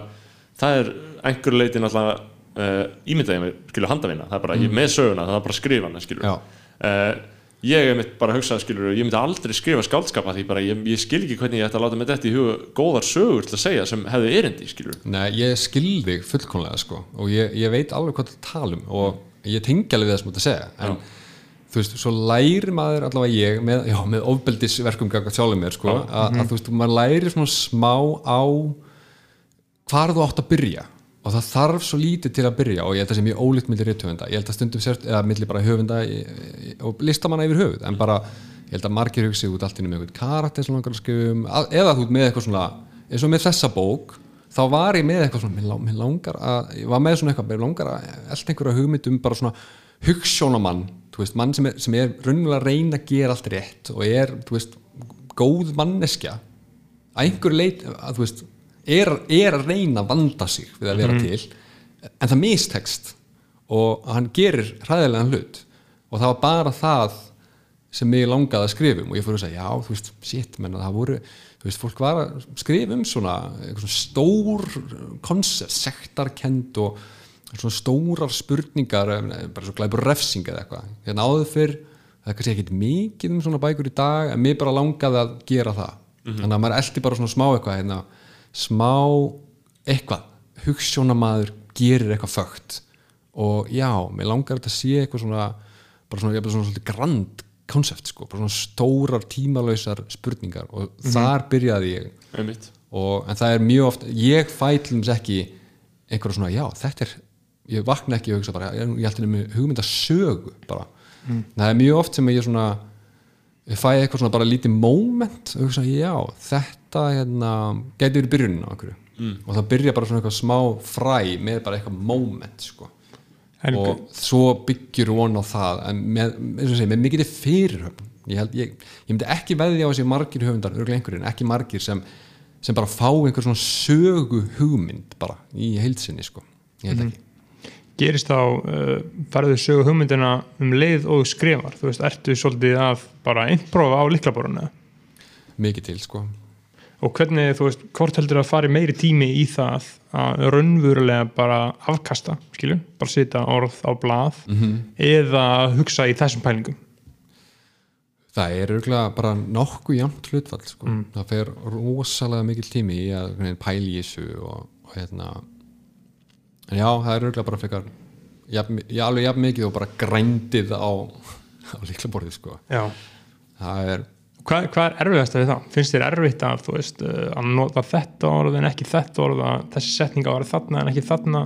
það er einhver leitin alltaf uh, ímyndaði mig, skilur, handavinna, það er bara, ég er með söguna það er bara að skrifa hana, skilur uh, ég er mitt bara að hugsa, skilur ég myndi aldrei skrifa skáldskapa því bara, ég, ég skil ekki hvernig ég ætti að láta mig þetta í huga góðar sögur til að segja sem hefði erindi, skilur Nei, ég skil þig fullkomlega sko og ég, ég veit alveg hvað það tala um og ég tengi alveg við það sem þú ert að segja en þú veist, svo læri maður allavega ég með, já, með ofbeldisverkum ganga sjálfum mér sko, að, að þú veist, maður læri svona smá á hvar þú átt að byrja og það þarf svo lítið til að byrja og ég held að það sé mjög ólíkt millir réttöfunda, ég held að stundum sért eða millir bara höfunda og listamanna yfir höfuð, en bara ég held að margir hugsi út allt inni með eitthvað karakter sem langar að skrifa um, að- eða þú með eitthvað svona eins og með þessa bók þá var ég með eitthvað svona, mér langar að ég var með svona eitthvað, mér langar að elda einhverja hugmynd um bara svona hugssjónamann þú veist, mann sem er, sem er raunverulega að reyna að gera allt rétt og er, þú veist, góð manneskja. Að einhverju leit að þú veist, er, er að reyna að vanda sig við að vera til en það mistekst og hann gerir hræðilegan hlut. Og það var bara það sem mig langaði að skrifa um. Og ég fór að segja, já, þú veist, shit, menna það voru, þú veist, fólk var að skrifa um svona, eitthvað svona stór koncept, sektarkend og svona stórar spurningar bara svo glæpur refsing eða eitthvað. Hérna áður fyrr, það er kannski ekkit mikið um svona bækur í dag, en mér bara langaði að gera það, þannig að maður eldi bara svona smá eitthvað, hérna, smá eitthvað, hugssjónamaður gerir eitthvað fögt. Og já, mér langar þetta að sé eitthvað svona bara svona, svona svolítið grand koncept sko, bara svona stórar tímalausar spurningar. Og þar byrjaði ég. Og, en það er mjög oft, ég fæ til þess ekki einhverja svona, já, þetta er ég vakna ekki og hugsa bara, ég, ég held henni með hugmynda sögu bara það er mjög oft sem ég svona ég fæ eitthvað svona bara lítið moment og hugsa, já, þetta hérna, gæti verið byrjunin á einhverju. Og það byrja bara svona eitthvað smá fræ með bara eitthvað moment sko. En- og svo byggjur von á það en með, eins og segi, með mikið fyrirhöfn. Ég, held, ég, ég myndi ekki veðja á þessi margir höfundar, einhverjum, ekki margir sem, sem bara fá einhver svona sögu hugmynd bara í heilsinni sko, ég held ekki gerist þá uh, farðu sögu hugmyndina um leið og skrifar. Þú veist, ertu svolítið að bara innprófa á liklaboruna mikið til sko. Og hvernig, þú veist, hvort heldur að fari meiri tími í það að raunverulega bara afkasta, skilju bara setja orð á blað -hmm. eða hugsa í þessum pælingum? Það er örgulega bara nokkuð jæmt hlutfall sko. það fer rosalega mikil tími í að pæla í þessu og, og hérna en já, það er örgulega bara jafn, já, alveg jafn mikið og bara grændið á, á líklaborðið sko. Já. það er Hvað, hvað er erfiðast við það? Finnst þér erfitt að, þú veist, uh, að nota þetta orð en ekki þetta orð að þessi setning á að vera þarna en ekki þarna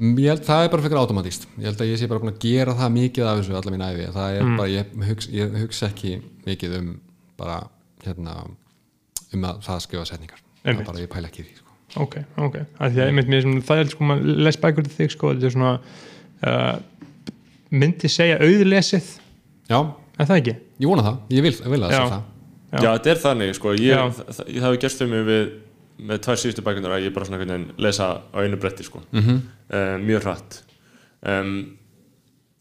Mm, Ég held það er bara fyrir automatíst ég held að ég sé bara búin að gera það mikið af þessu alla mín æfi, það er bara, ég hugsa, ég hugsa ekki mikið um bara hérna um að það skrifa setningar það Einmitt. er bara, ég pæla ekki því sko. Ok, ok, að því að einmitt mér sem það er sko, maður les bækur til þig sko, þetta er svona uh, myndi segja auðlesið. Já, er það ekki? ég vona það, ég vil, ég vil að það sé það. Já. Já, þetta er þannig, sko, ég, það, það, það hefur gerst um mig við með tvær síðustu bækunar að ég bara svona veginn lesa á einu bretti, sko. -hmm. mjög hratt. Um,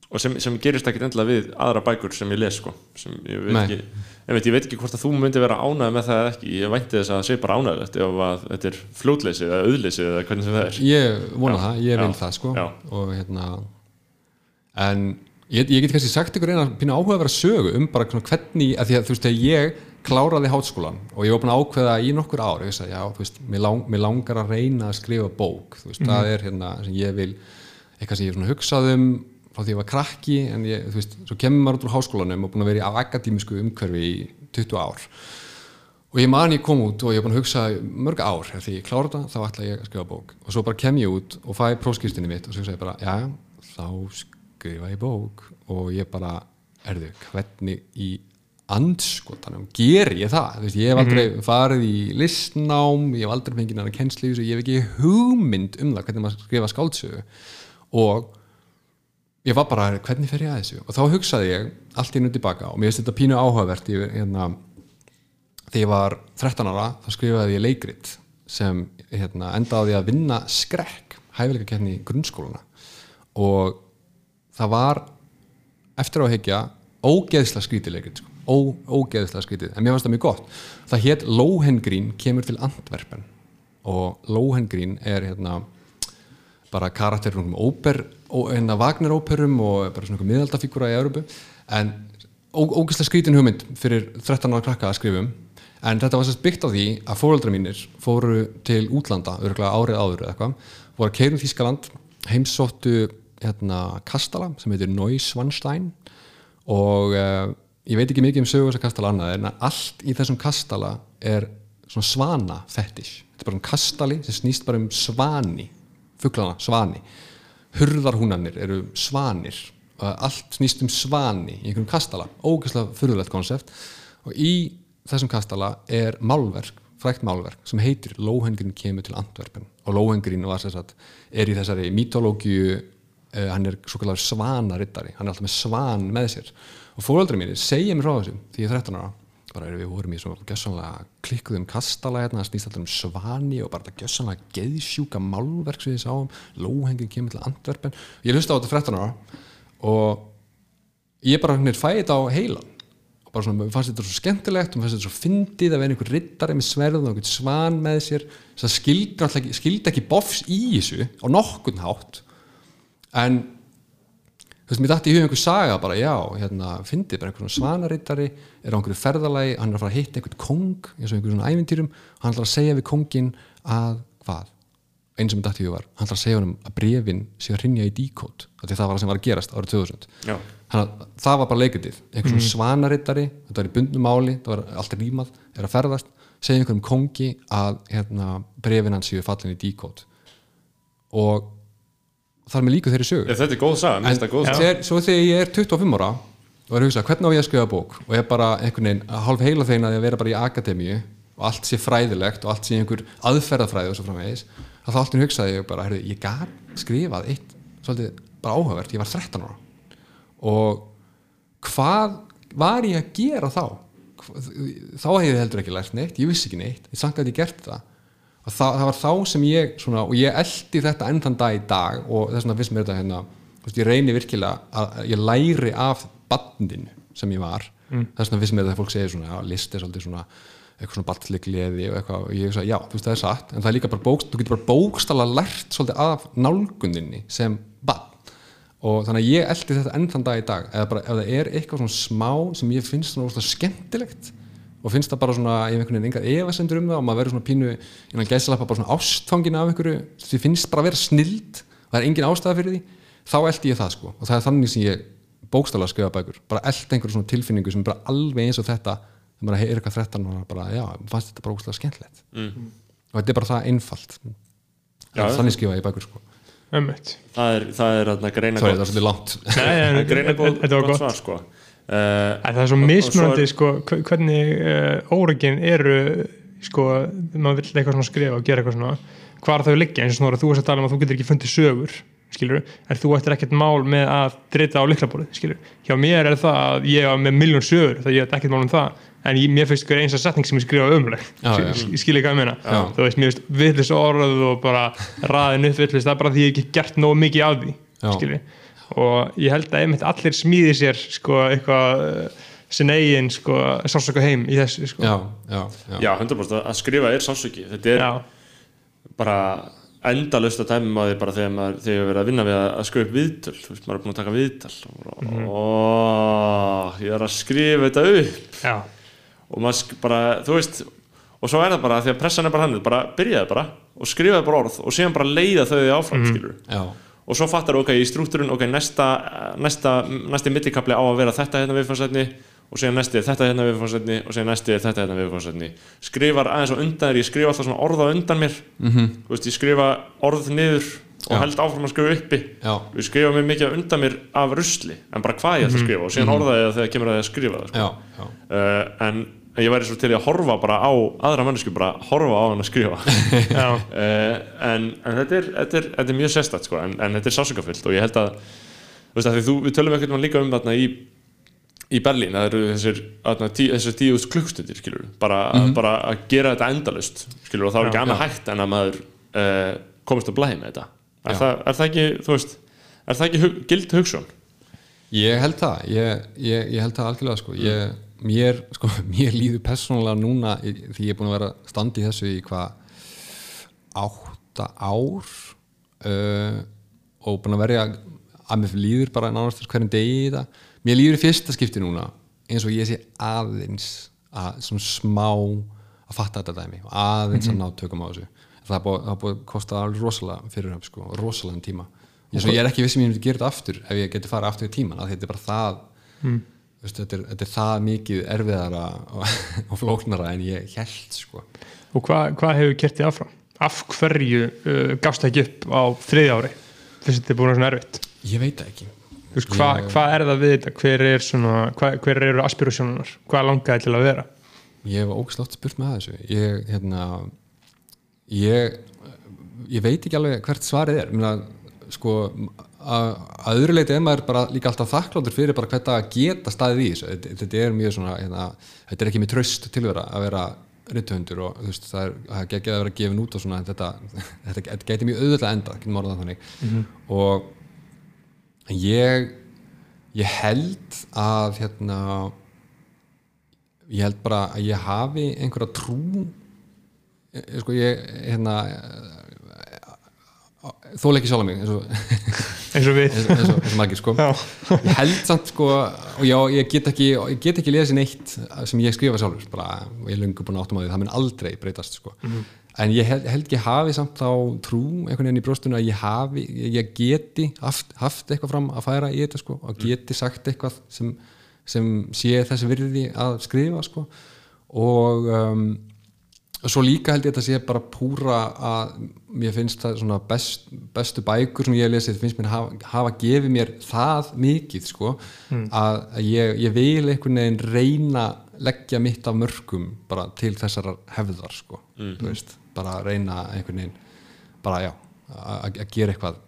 og sem, sem gerist ekkit endilega við aðra bækur sem ég les, sko sem ég veit Nei. ekki, ég veit, ég veit ekki hvort að þú myndi vera ánægð með það eða ekki, ég vænti þess að það sé bara ánægðlegt ef að þetta er fljótleysið eða auðleysið eða hvernig sem það er. Ég vona Já. það, ég vil það sko. Og hérna en ég, ég get kannski sagt ykkur eina pínu áhuga að vera sögu um bara hvernig, að því að þú veist, þegar ég kláraði háskólan og ég var búin að ákveða í nokkur ár, ég veist að já, þú veist, mér, lang, mér langar að reyna að skrifa bók, þú veist, það er hérna sem ég vil, eitthvað sem ég hef svona hugsað um frá því ég var krakki en ég, þú veist, svo kemur maður út úr háskólanum og búin að vera í akadímisku umhverfi í 20 ár. Og ég man ég kom út og ég er búin að hugsa mörg ár þegar því ég klára þetta þá ætla ég að skrifa bók. Og svo bara kem ég út og fæ próskýrstinni mitt og svo ég bara, já, þá skrifa ég bók. Og ég bara erðu, hvernig í andskotanum ger ég það? Veist, ég hef aldrei farið í listnám ég hef aldrei fengið næra kennsli ég hef ekki hugmynd um það hvernig maður skrifa skáldsögu. Og ég var bara, hvernig fer ég að þessu? Og þá hugsaði ég allt í nú tilbaka og mér finnst þetta pínu áhugavert. Ég, hérna, þegar ég var 13 ára þá skrifaði ég leikrit sem hérna, endaði að vinna skrekk hæfileika kefni í grunnskóluna og það var eftir á að hekja ógeðsla skrítið leikrit sko. ó, ógeðslega skrítið, en mér fannst það mjög gott. Það hétt Lohengrin kemur til Antwerpen. Og Lohengrin er hérna bara karakter um óper, hérna Wagner-óperum og bara svona einhver miðaldafígura í Európu en ógeðslega skrítin hugmynd fyrir 13 ára krakka að skrifum en þetta var sérst byggt á því að fóreldra mínir fóru til útlanda, örgulega árið áður eða eitthvað, voru að keirum Þískaland heimsóttu hérna kastala sem heitir Neuschwanstein. Og uh, ég veit ekki mikið um sögur þessar kastala annað en allt í þessum kastala er svona svana fetish þetta er bara um kastali sem snýst bara um svani fuglana, svani hurðarhúnanir eru svanir. Og allt snýst um svani í einhverjum kastala, ógeðslega furðulegt konsept. Og í þessum kastala er málverk, frækt málverk sem heitir Lohengrin kemur til Antwerpen. Og Lohengrin var þess að er í þessari mítológiu uh, hann er svo kallar svanarittari hann er alltaf með svan með sér. Og fóröldri mínir segja mér frá þessu því ég er 13 ára bara við vorum í svona gjössanlega klikkuðum kastala hérna, snýst alltaf um svani og bara þetta gjössanlega geðsjúka málverk sem við sáum, Lóhengin kemur til Antwerpen. Ég hlusta á þetta 13 ára og ég bara hérna fæði þetta á heilan. Og bara svona, mér fannst þetta svo skemmtilegt og mér fannst þetta svo fyndið að vera einhver rittari með sverð og einhvern svan með sér. Það skildi, ekki, skildi ekki bofs í þessu á nokkurn hátt. En þú veist, mér dætti í hug einhver saga bara, já, hérna, fyndið bara einhvern svanarittari er á einhverju ferðalagi, hann er að fara að hitta einhvern kong, eins og einhverjum svona ævintýrum og hann ætlar að segja við kongin að hvað, eins sem mér dætti í hug var hann ætlar að segja honum að brefin sé að rinja í díkót, því það var það sem var að gerast árið 2000 Já. þannig að það var bara leikundið einhvern svona svanarittari, þetta var í bundnum máli það var alltaf rímað, er að ferðast segja einhverjum kongi að hérna, brefin hans séu fallin í díkót og þar með líku þeirri sögu. Ef þetta er góð saga, það góð saga. þegar, svo þegar ég er 25 ára og er að hugsa hvernig á ég að skrifa bók? Og ég er bara einhvern veginn að hálf heila þeina að vera bara í akademíu og allt sé fræðilegt og allt sé einhver aðferðafræði og svo framvegis að þá alltaf hugsaði ég bara, heyrðu, ég gaf skrifað eitt svolítið bara áhugavert, ég var 13 ára. Og hvað var ég að gera þá? Þá hefði ég heldur ekki lært neitt ég vissi ekki neitt, ég sann að ég gert það og það, það var þá sem ég svona, og ég eldi þetta enn þann dag í dag og þess vegna finnst mér þetta hérna veist, ég reyni virkilega að ég læri af bandinu sem ég var mm. þess vegna finnst mér þetta að fólk segir svona já, list er svolítið svona eitthvað svona balli gleði og eitthvað og ég hugsa, já, þú veist það er satt en það er líka bara bókst, þú getur bara bókstala lært svolítið af nálguninni sem bann og þannig að ég eldi þetta enn þann dag í dag eða bara ef það er eitthvað svona smá sem ég finnst svona skemmtilegt og finnst það bara svona, ég hef einhvern veginn engar efasendur um það og maður verður svona pínu innan gæsalappa bara svona ástfangin af einhverju því finnst bara að vera snild og það er engin ástæða fyrir því þá eldi ég það sko og það er þannig sem ég bókstala að skrifa bækur bara eldi einhverju svona tilfinningu sem er bara alveg eins og þetta þegar maður er eitthvað 13 og bara, já, fannst þetta bara óslega skemmtilegt mm. og þetta er bara það einfalt Já, þannig skrifa ég bækur sko Ömmit. Það er, það er að greina Sorry, það er svolítið langt Nei, en greina góð, þetta var gott gott. svar sko. Uh, En það er svo mismunandi svo er- sko, hve- hvernig uh, órygin eru sko, maður vill eitthvað svona skrifa og gera eitthvað svona hvar þau liggja. Eins og svona þú veist að tala um að þú getur ekki fundið sögur skilur, en þú ættir ekkert mál með að drita á liklaborið, skilur hjá mér er það að ég á með miljón sögur það ég ætti ekkert mál um það en ég, mér finnst hver eins að setning sem ég skrifa já. skilur hvað ég meina? Þú veist, mér finnst villist orð og bara raðin upp villist, það er bara því ég hef ekki gert nógu mikið af því skilur og ég held að einmitt allir smíði sér sko eitthvað uh, sinn eigin sko sásöku heim í þessu sko. Já, já, já, Já, 100% að skrifa er sásöki Þetta er Já. bara endalust að dæmi maður bara þegar maður þegar við erum að vinna við að, skrifa upp viðtöl. Þú veist, maður er búin að taka viðtal og Mhm. ó, ég er að skrifa þetta upp. Já, og maður bara, þú veist og svo er það bara, því að pressan er bara hann bara byrjaði bara og skrifaði bara orð og síðan bara leiða þau því áfram, mm skilur já, og svo fattar ok, í struktúrun, ok, næsta næsta, næsti millikapli á að vera þetta hérna viðfangsefni og síðan næsti þetta hérna viðfangsefni og síðan næsti þetta hérna viðfangsefni skrifar aðeins á undan þér, ég skrifa alltaf svona orð á undan mér -hmm. þú veist, ég skrifa orð niður og Já. held áfram að skrifa uppi já, ég skrifa mér mikið undan mér af rusli en bara hvað ég ætla að skrifa og síðan orða ég það þegar kemur að ég að skrifa það sko. já, já. uh, en en ég væri svo til að horfa bara á aðra mannesku, bara horfa á hann að skrifa. *laughs* Já, uh, en, en þetta, er, þetta, er, þetta er mjög sérstætt sko, en, en þetta er sásökafyllt og ég held að, veist, að því þú, við tölum ekkert mann líka um þarna í í Berlín, það eru þessir, þarna, tí, þessir tíðust klukkstundir, skilur bara, bara að gera þetta endalust skilur, og þá er ekki annað hægt en að maður uh, komist að blæði með þetta. Er það, er það ekki, þú veist er það ekki hug, gild hugsun? Ég held það, ég, ég, ég held það algjörlega sko. ég, mér, sko, *laughs* mér líður persónulega núna því ég er búin að vera standi í þessu í hvað átta ár uh, og búin að verja að mér líður bara nánast hverjum degi í það. Mér líður í fyrsta skipti núna eins og ég sé aðeins að svona smá að fatta þetta dæmi og aðeins að ná tökum á þessu. Það búið, að kosta alveg rosalega fyrir hann sko, rosalega tíma. Ég, svo, ég er ekki viss sem ég myndi gera þetta aftur ef ég geti farið aftur í tíman að þetta er bara það mm. Veist, þetta, er, þetta er það mikið erfiðara og, og flóknara en ég held sko. Og hvað hva hefur kert þið áfram? Af hverju uh, gafst það ekki upp á þriðja ári? Fyrst þetta er búin að svona erfitt. ég veit ekki Þú veist, hvað Ég- hva er það við þetta? Hver, er svona, hva, hver eru aspirasjónunar? Hvað langaði til að vera? ég hef ógæslátt spurt með þessu ég, hérna ég, ég veit ekki alveg hvert svarið er Minna, sko, að að öðru leiti er maður bara líka alltaf þakkláttur fyrir bara hvernig að geta staðið í þessu þetta, er mjög svona hérna, þetta er ekki með tröst tilvera að vera rithöfundur og þú veist, það er það er geggjað að vera gefin út og svona þetta, þetta, þetta gæti mjög auðvitað enda, getum orðað þannig og ég ég held að hérna ég held bara að ég hafi einhverja trú eh, sko ég hérna þóla ekki sjálf mig eins og, Eins og við. eins, eins og, eins og margir sko ég held samt sko og já, ég get ekki, ekki lesið neitt sem ég skrifa sjálfur bara, og ég löngu búin áttum á því, það mun aldrei breytast sko. en ég held, held ég hafi samt þá trú einhvern veginn í brjóstunum að ég hafi ég geti haft, haft eitthvað fram að færa í þetta sko, og geti sagt eitthvað sem, sem sé þessi virði að skrifa sko. og um, og svo líka held ég að þetta sé bara púra að mér finnst það svona best, bestu bækur sem ég hef lesið finnst mér hafa, hafa gefið mér það mikið sko að að ég, ég vil einhvern veginn reyna leggja mitt af mörgum bara til þessar hefðar sko þú veist, bara reyna einhvern veginn bara já, að að gera eitthvað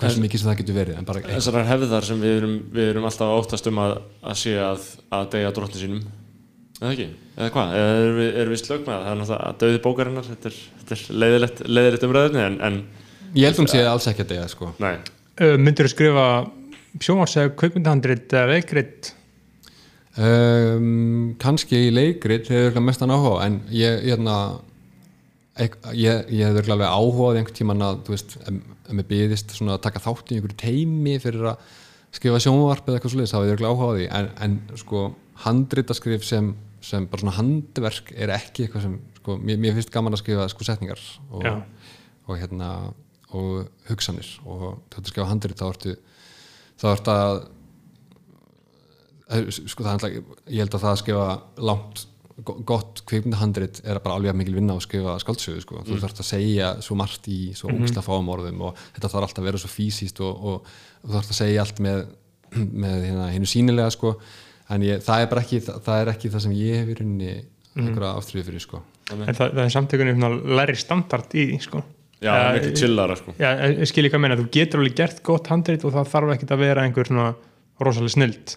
hversu mikið sem það getur verið en bara Þessar hefðar sem við erum, við erum alltaf að óttast um að, að sé að, að deyja drottni sínum eða ekki, eða hvað? Eða erum við, erum við slög með það, það er náttúrulega að döði bókarinnar. Þetta er, þetta er leiðilegt, leiðilegt umræðinni en, en ég held hún sé alls ekki að deyja sko. Nei, Uh, myndir þú skrifa sjónvars eða kaupmyndahandrit eða leikrit? Um, kannski í leikrit hefur örugglega mestan áhuga en ég hérna ek, ég, ég hefur alveg áhugað einhvern tímann að þú veist, ef mér svona að taka þátt í einhverju teimi fyrir að skrifa sjónvarp eða eitthvað svoleiðis þá hefur ég örugglega áhugað á því. En, en sko handritaskrif sem, sem bara svona handverk er ekki eitthvað sem sko, mér, mér finnst gaman að skrifa sko setningar og, Já. og hérna og hugsanir og þú ert að skrifa handrit þá ertu þá ertu að Eh, sko það er alltaf, ég held að það að skrifa langt, go- gott kvikmyndahandrit er bara alveg mikil vinna á að skrifa skáldsögu sko. þú þarfst að segja svo margt í svo mm fáum orðum og þetta þarf alltaf að vera svo fysiskt og, og, og þú þarfst að segja allt með, *clears throat* með hérna, hinnu sínilega sko. En ég, það, er bara ekki, það, það er ekki það sem ég hef í rauninni einhverja ástriði fyrir sko. En það, það er samtökunni læri standard í því, sko. já, Eh, miklu chillara sko. Já, ég skil ekki að meina, þú getur alveg gert gott handrit og það þarf ekki að vera einhver svona rosalega snild.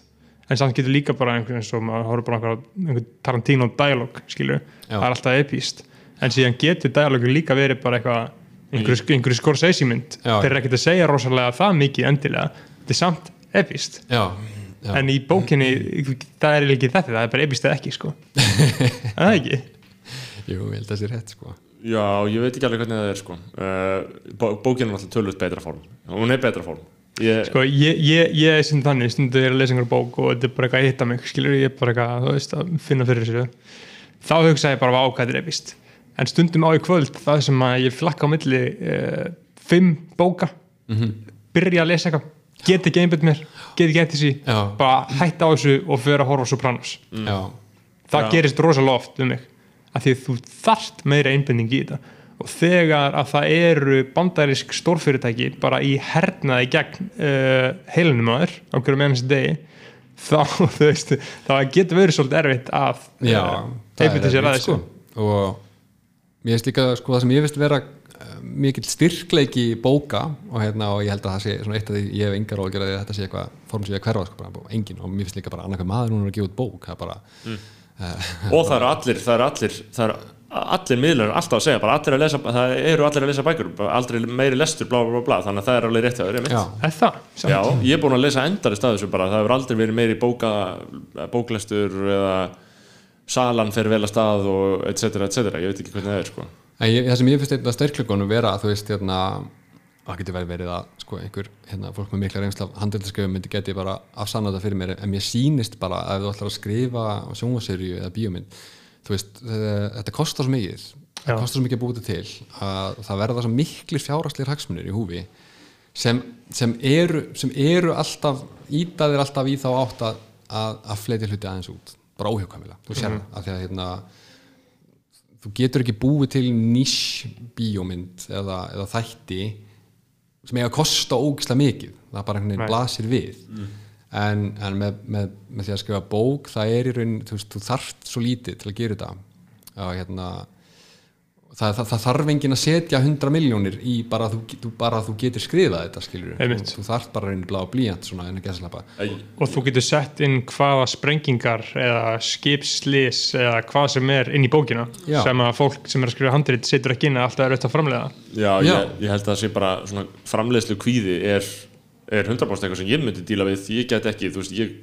En samt getur líka bara einhver eins og maður horfður bara á einhver, einhver Tarantino dialog skilur, Já. það er alltaf epíst en síðan getur dialogur líka verið bara eitthvað einhverju, einhverju Scorsese mynd. Já. þeir eru ekkert að segja rosalega það mikið endilega, þetta er samt epíst já, já. en í bókinni, það er ekki þetta það er bara epíst eða ekki sko. En það ekki? *laughs* Jú, ég held að það sé rétt sko. já, ég veit ekki alveg hvernig það er sko. Uh, bó, bókin er alltaf tölvöld betra form. Hún er betra form. Ég, Sko, ég, ég, ég er sem þannig, stundu er að lesa einhver bók og þetta er bara eitthvað að hitta mig, skilur ég er bara eitthvað, veist, að finna fyrir sér þá hugsa ég bara á hvað þetta er epist en stundum á í kvöld, það sem að ég flakka á milli uh, fimm bóka byrja að lesa eitthvað get ekki einbjönd mér, get ekki eitt þessi Já. bara hætta á þessu og fyrir að horfa á Sopranos. Já, það Já. gerist rosalega oft um mig að því að þú þarft meira einbinding í þetta. Og þegar að það eru bandarisk stórfyrirtæki bara í hernaði gegn uh, heilunum aður á hverju með þessi degi *laughs* þá, þú veist, það getur verið svolítið erfitt að já það einbinda sér að þessu. sko. og mér finnst líka sko, það sem ég finnst vera mikill styrkleiki bóka og, hérna, og ég held að það sé svona eitt af því ég hef engar ágjörði að þetta sé eitthvað form sem ég að hverfa sko, bara, engin og mér finnst líka bara annarkað maður núna að gefa út bók það er bara og það eru allir það eru allir, það eru allir miðlar eru alltaf að segja bara allir að lesa, það eru allir að lesa bækur aldrei meiri lestur, blá, blá, blá, þannig að það er alveg rétt Er? Samt. Já, ég er búin að lesa endarist að þessu bara, það hefur aldrei verið meiri bóka, bóklestur eða salan fer vel að stað og et cetera, et cetera, ég veit ekki hvernig það er sko. Ég, það sem ég finnst einnig að styrklökunum vera að þú veist hérna það getur vel verið að sko, einhver hérna, fólk með mikla reynsla af handelskrifum myndi geti bara afsanna þetta fyrir mér. En mér sýnist bara að þú ætlar að skrifa sjónvaserju eða bíómynd þú veist, þetta, kostar svo mikið það kostar svo mikið að búið þetta til að það verða svo miklir fjárhagslir hagsmunir í húfi sem, sem, eru, sem eru alltaf ítaðir alltaf í þá átt að, að, að fleiti hluti aðeins út bara óhjókamilega, þú sér það af því að hérna þú getur ekki búið til niche bíómynd eða, eða þætti sem eiga að kosta ógislega mikið. Það bara einhvern veginn blasir við. En, en með, með, með því að skrifa bók það er í raun, þú veist, þú þarft svo lítið til að gera þetta. Og hérna það, það, það þarf enginn að setja 100 miljónir í bara að þú, þú, bara að þú getur skrifað þetta skilur Einmitt. þú, þú þarft bara reyni blá blíjant svona en að geðslapa Og þú getur sett inn hvaða sprengingar eða skipslis eða hvað sem er inn í bókina Já. sem að fólk sem er að skrifa handrit setur ekki inn að alltaf er auðvitað að framlega Já, Já. Ég, ég held að það sé bara svona framleiðslu kvíði er, er 100% eitthvað sem ég myndi díla við, ég get ekki, þú veist, ég,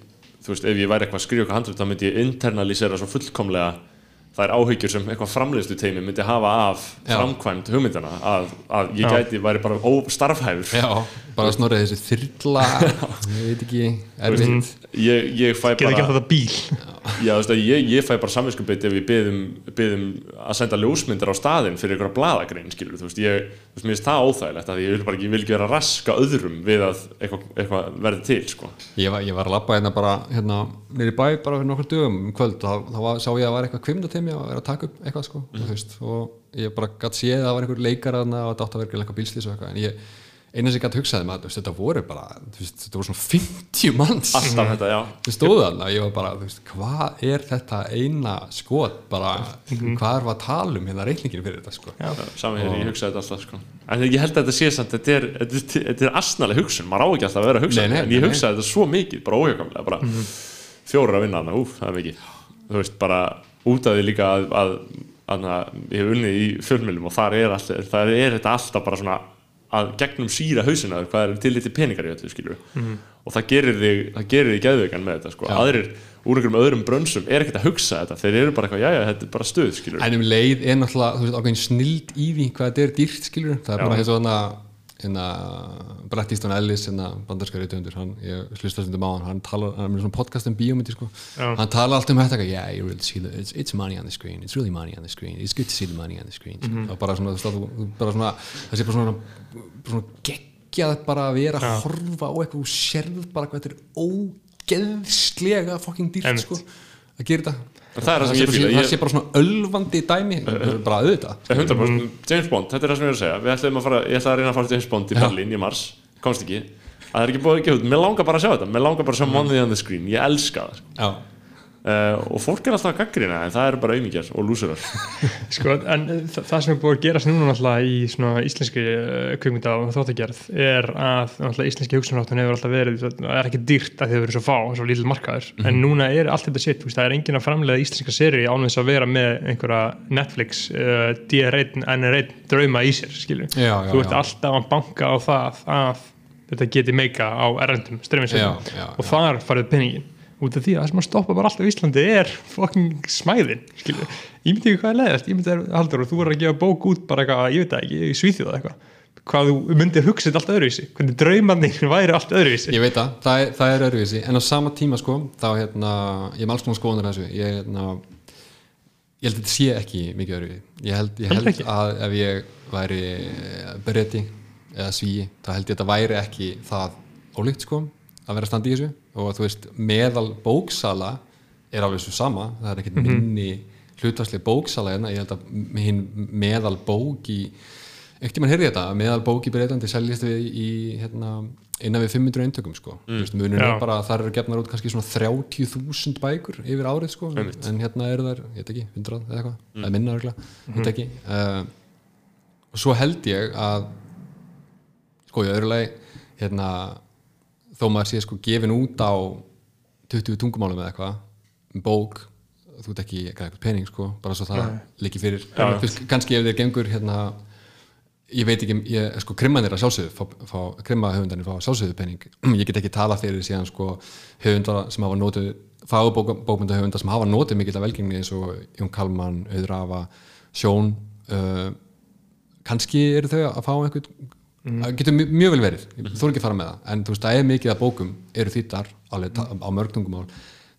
þú veist ef ég væri eitthvað að skrifa eitthvað handrið þá myndi ég internalisera svo fullkomlega þær áhyggjur sem eitthvað framleiðslu teimi myndi hafa af Já. framkvæmd hugmyndana að, að ég Já. gæti væri bara óstarfhæfur já, bara snorrið þessi þyrla *laughs* ég veit ekki, erfitt ég, ég fæ Getur ekki bara alltaf bíl Já, veist ég, ég fæ bara samvinskupið ef ég byðum, byðum að senda ljósmyndir á staðinn fyrir einhverja bladagrein, skilur þú veist, ég, þú veist, mér finnst það óþægilegt að ég vil bara ekki, vil ekki vera að raska öðrum við að eitthvað, eitthvað verði til, sko. Ég var, ég var að labba hérna bara hérna nýri bæ bara fyrir nokkur dögum um kvöld og þá, þá var, sá ég að það var eitthvað kvimdatemi að vera að taka upp eitthvað sko mm. veist, og ég bara gætt séð að það var einhver leikar þarna og þetta átt að vera eitthvað bílslýs og eitthvað en ég, eina sem ég gætt hugsaði með þetta þetta voru bara, veist, þetta voru svona 50 manns Alltaf þetta, já. sem stóðu þarna og ég var bara, veist, hvað er þetta eina skot bara, hvað er að tala um hérna reikningin fyrir þetta sko Saman hér, ég hugsaði þetta alltaf, sko. En ég held að þetta sé samt, þetta er, þetta er, er asnaleg hugsun, maður á ekki alltaf að vera að hugsa Nei, nei, þetta, en ég hugsaði þetta svo mikið, bara óhjökamlega, bara fjórir að vinna hana, úf, það er mikið. Þú veist, bara út af því líka að, að, að, að ég hef unnið í fjölmjölum og þar er, alltaf, þar er þetta alltaf bara svona að gegnum síra hausina þér, hvað er til liti peningar í öllu skilur og það gerir þig það gerir þig geðveikan með þetta sko. Já. aðrir úr einhverjum öðrum brönsum er ekkert að hugsa þetta þeir eru bara eitthvað, já já, þetta er bara stuð skilur En um leið er náttúrulega, þú veist, ákveðin snild í því hvað þetta er dýrt, skilur það er Já. bara hana, hérna Brett Easton Ellis, hérna bandarska reytuundur hann, hann talar, hann er með svona podcast um bíómyndi, sko. Já. hann talar alltaf um þetta, yeah, really it's, it's money on the screen, it's really money on the screen it's good to see the money on the screen. Mm -hmm. bara svona, þú veist, að þú- þú bara svona það sé bara svona, svona geggjað bara að vera að horfa á eitthvað og sérð bara hvað þetta er ógeðslega fucking dýrt, sko að gera þetta það er það sem ég fíla, það sé bara svona ölvandi dæmi bara auðvitað. 100% James Bond, þetta er það sem ég er að segja. Að fara, ég ætla að reyna að fara James Bond í Berlín í mars, komst ekki. Að það er ekki búið ekki út, mér langar bara að sjá þetta. Mér langar bara að sjá Money on the Screen, ég elska það sko. Uh, og fólk er alltaf að gaggrina en það eru bara auðmíkjar og lúsurar *laughs* sko, en eh, þa það sem er búið að gerast núna náttúrulega í svona íslenski uh, kvikmynda og þáttagerð er að náttúrulega íslenski hugsunarháttun hefur alltaf verið það er ekki dýrt að þið verið svo fá svo lítill markaður, en núna er allt þetta sitt það er enginn að framlega íslenska seri ánum þess að vera með einhverja Netflix uh, DR1, NR1 drauma í sér já, þú ert já. alltaf að banka á það að þetta geti meika á Já, já, og þar farið penningin út af því að það sem að stoppa bara alltaf í Íslandi er fucking smæðin skilur. ég myndi ekki hvað er leiðast, ég myndi að haldur og þú verður að gefa bók út bara eitthvað, ég veit það ekki, í Svíþjóða eitthvað. Hvað þú myndir hugsa þetta allt öðruvísi. Hvernig draumarnir *laughs* væri allt öðruvísi. Ég veit það, það er, það er öðruvísi. En á sama tíma sko, þá hérna ég er alls konar skoðanir þessu. Ég, hérna, ég held að þetta sé ekki mikið öðruvísi. Ég held, ég held að ef ég væri breyti eða svíi, þá held ég að þetta væri ekki það ólíkt sko að vera að standa í þessu. Og þú veist, meðal bóksala er alveg svo sama. Það er ekkert minni hlutvarslega bóksala en ég held að hinn meðal bók í ekkert tímann heyrði þetta, meðal bók í Breitlandi seljast við í hérna, innan við 500 eintökum sko, mm. Já. er bara að þar eru gefnar út kannski svona 30.000 bækur yfir árið sko, en, en hérna eru þær, ég veit ekki 100 eða eitthvað, eða minna örgulega mm -hmm. ekki. Uh, og svo held ég að sko í öðru lagi hérna, þó maður sé sko gefin út á 20 tungumálum eða eitthvað um bók þú ert ekki eitthvað pening sko, bara svo það líki fyrir. Þú veist, kannski ef þér gengur hérna ég veit ekki, ég, sko krimmanir að sjálfsögðu fá, fá, krimma höfundanir fá sjálfsögðu pening. *clears throat* Ég get ekki tala fyrir síðan sko höfundar sem hafa nótið fagurbókmynda höfundar sem hafa nótið mikill af velgengni eins og Jón Kalman, Auður Afa Sjón uh, kannski eru þau að fá einhvern það getur mjög, mjög vel verið. Þú þurfi ekki að fara með það, en þú veist, það er mikið að bókum eru þýttar alveg á mörg tungumál.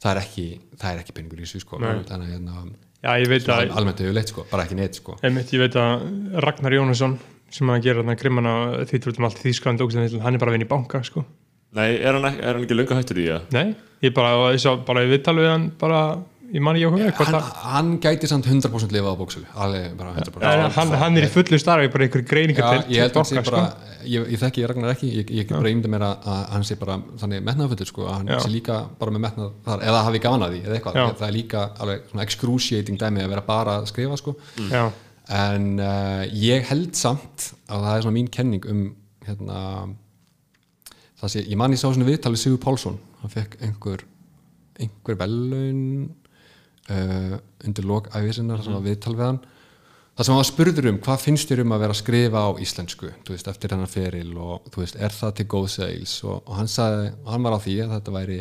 Það er ekki, það er ekki peningur í þessu sko, þannig að hérna, al- almennt hefur leitt sko, bara ekki neitt sko. Einmitt, ég veit að Ragnar Jónasson sem að gera þarna grimmana þýttur út um allt í Þýskaland og hann er bara að vinna í banka sko. Nei, er hann, ekki- er hann ekki löngu hættur í það? Nei, ég bara, ég sá bara í viðtal við hann bara, ég man ekki okkur hvort hann, að hann gæti samt 100% lifað á bóksölu alveg bara 100% En hann, hann er í fullu starfi bara einhver greiningar Já, til ég sko. ég, ég þekki Ragnar ekki, ég, ég bara ímynda mér að, að hann sé bara þannig metnaðaföldur sko, að hann Já. sé líka bara með metnað þar, eða hafi gaman að því, eða eitthvað. Það er líka alveg svona excruciating dæmi að vera bara að skrifa sko. Já, en uh, ég held samt að það er svona mín kenning um hérna það sé, ég man ég sá svona viðtal við Sigur Pálsson hann fekk einhver einhver velun uh, undir lok æfisinnar sem var viðtal við hann. Það sem var spurður um hvað finnst þér um að vera að skrifa á íslensku? Veist, eftir hennar feril og veist, er það til góð seils og, og hann sagði, hann var á því að þetta væri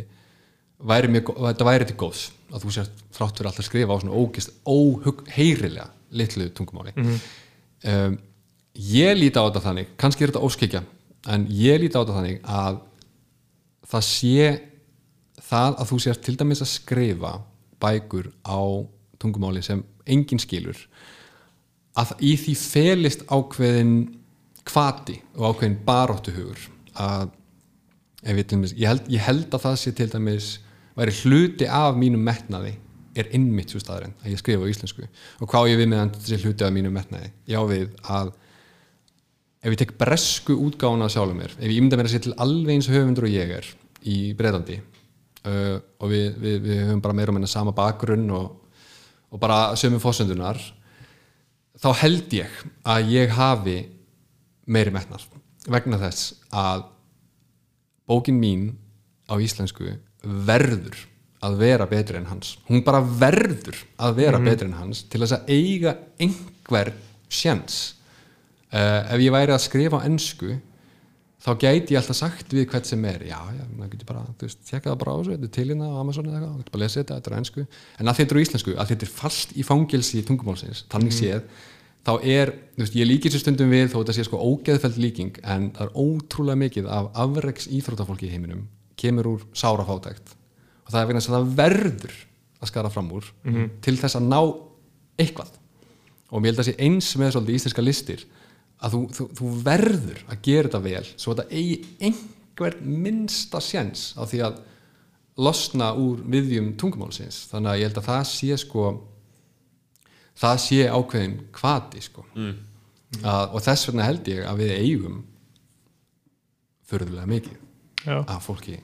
væri mjög, gó- þetta væri til góðs að þú sért þrátt fyrir alltaf að skrifa á svona ógist, óheyrilega litlu tungumáli. Um, ég líti á þetta þannig kannski er þetta óskikja en ég líti á þetta þannig að það sé það að þú sért til dæmis að skrifa bækur á tungumáli sem enginn skilur að í því felist ákveðin kvati og ákveðin baróttuhugur að ég, held, ég held að það sé til dæmis væri hluti af mínum metnaði er innmitt svo staðurinn að ég skrifa á íslensku. Og hvað ég við meðan þessi hluti af mínum metnaði? Ég á við að ef ég tek bresku útgáfuna af sjálfum mér ef ég ymda mér að sé til alveg eins höfundur og ég er í Breitlandi uh, og við, við, við höfum bara meira og minna sama bakgrunn og, og bara sömu fósöndunar þá held ég að ég hafi meiri metnar vegna þess að bókin mín á íslensku verður að vera betri en hans. Hún bara verður að vera betri en hans til þess að eiga einhver sjens uh, ef ég væri að skrifa á ensku þá gæti ég alltaf sagt við hvert sem er já, já, maður getur bara, þú veist, tekka það bara á þessu þetta er til hérna á Amazon eða eitthvað, þú getur bara að lesa þetta þetta er á ensku, en að þetta er á íslensku að þetta er fast í fangilsi tungumálsins, þannig séð þá er, þú veist, ég líkir sér stundum við þó þetta sé sko ógeðfæld líking en það er ótrúlega mikið af afreks íþróttafólki í heiminum kemur úr sárafátækt og það er vegna þess að það verður að skara fram úr til þess að ná að að þú, þú, þú verður að gera þetta vel svo þetta eigi einhver minnsta sjens á því að losna úr viðjum tungumálsins þannig að ég held að það sé sko það sé ákveðin kvati sko mm. að, og þess vegna held ég að við eigum förðulega mikið Já. að fólki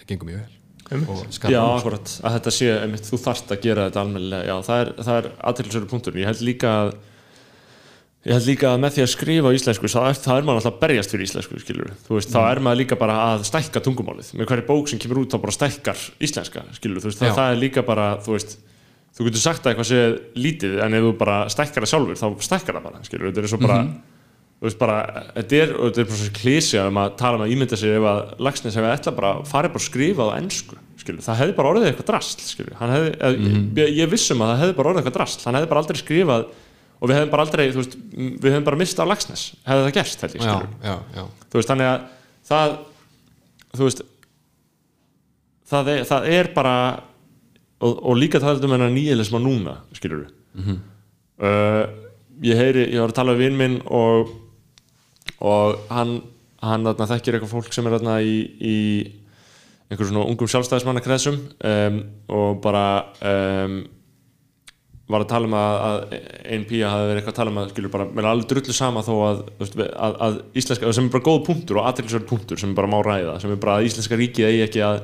það gengur mjög vel Einmitt. og skapar Já, akkurat, að þetta sé, einmitt, þú þarft að gera þetta almennilega, já, það er, það er aðtilsöru punktur, ég held líka að ég held líka að með því að skrifa íslensku, er, það er maður alltaf að berjast fyrir íslensku, veist, þá er maður líka bara að stækka tungumálið. Með hverju bók sem kemur út þá bara stækkar íslenska, veist, það, það er líka bara, þú veist þú getur sagt að eitthvað sé lítið en ef þú bara stækkar það sjálfur, þá stækkar það bara skilur, þetta er svo bara þú veist bara, þetta er, þetta er bara svo klísja um að tala um að ímynda sig ef að Lagsnes hefði ætla bara farið bara að skrifa á ennsku skilur, það hefði bara orðið eitthvað drasl skilur, hann hefði, mm ég, ég vissum að það hefði bara orðið eitthvað drasl, hann hefði bara aldrei skrifað og við hefðum bara aldrei, þú veist við hefðum bara mistað á Lagsnes, hefði það gerst held ég, já, skilur, já, já, þú veist, þannig að það, þú veist það er, það er bara og, og líka það um hennar nýjilisma núna skilur við uh, ég heyri, ég var að tala við vinn minn og og hann, hann þarna, þekkir eitthvað fólk sem er þarna í, í einhverjum svona ungum sjálfstæðismanna kreðsum um, og bara um, var að tala um að, að einn pía hafi verið eitthvað að tala um að skilur bara, mér er alveg drullu sama þó að, að, að íslenska, sem er bara góð punktur og aðtilsverð punktur sem er bara má ræða, sem er bara að íslenska ríkið eigi ekki að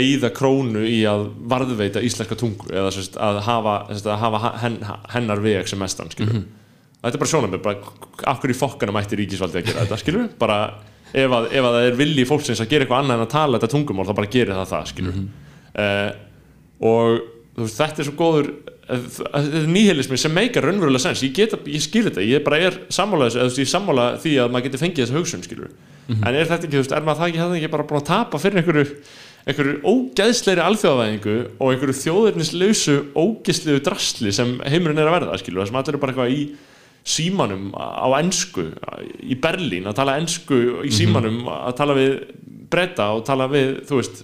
eigða krónu í að varðveita íslenska tungu eða sérst, að hafa, sérst, að hafa hen, hennar veg sem mestan skilur þetta er bara sjónum bara, af hverju fokkana mætti ríkisvaldi að gera þetta skilur *laughs* bara ef að, ef að það er vilji fólksins að gera eitthvað annað en að tala þetta tungumál þá bara gerir það það skilur mm og þú veist, þetta er svo góður eh, nýhelismi sem meikar raunverulega sens. Ég, ég skil þetta, ég bara er sammála þessu, ég sammála því að maður getur fengið þessu hugsun skilur en er þetta ekki, er maður það ekki, það ekki bara búin að tapa fyrir einhverju einhverju ógeðsleiri alþjóðavæðingu og einhverju þjóðirnislausu ógeðslegu drasli sem heimurinn er að verða skilur, það sem allir eru bara eitthvað í símanum á ensku í Berlín að tala ensku í símanum að tala við breyta og tala við, þú veist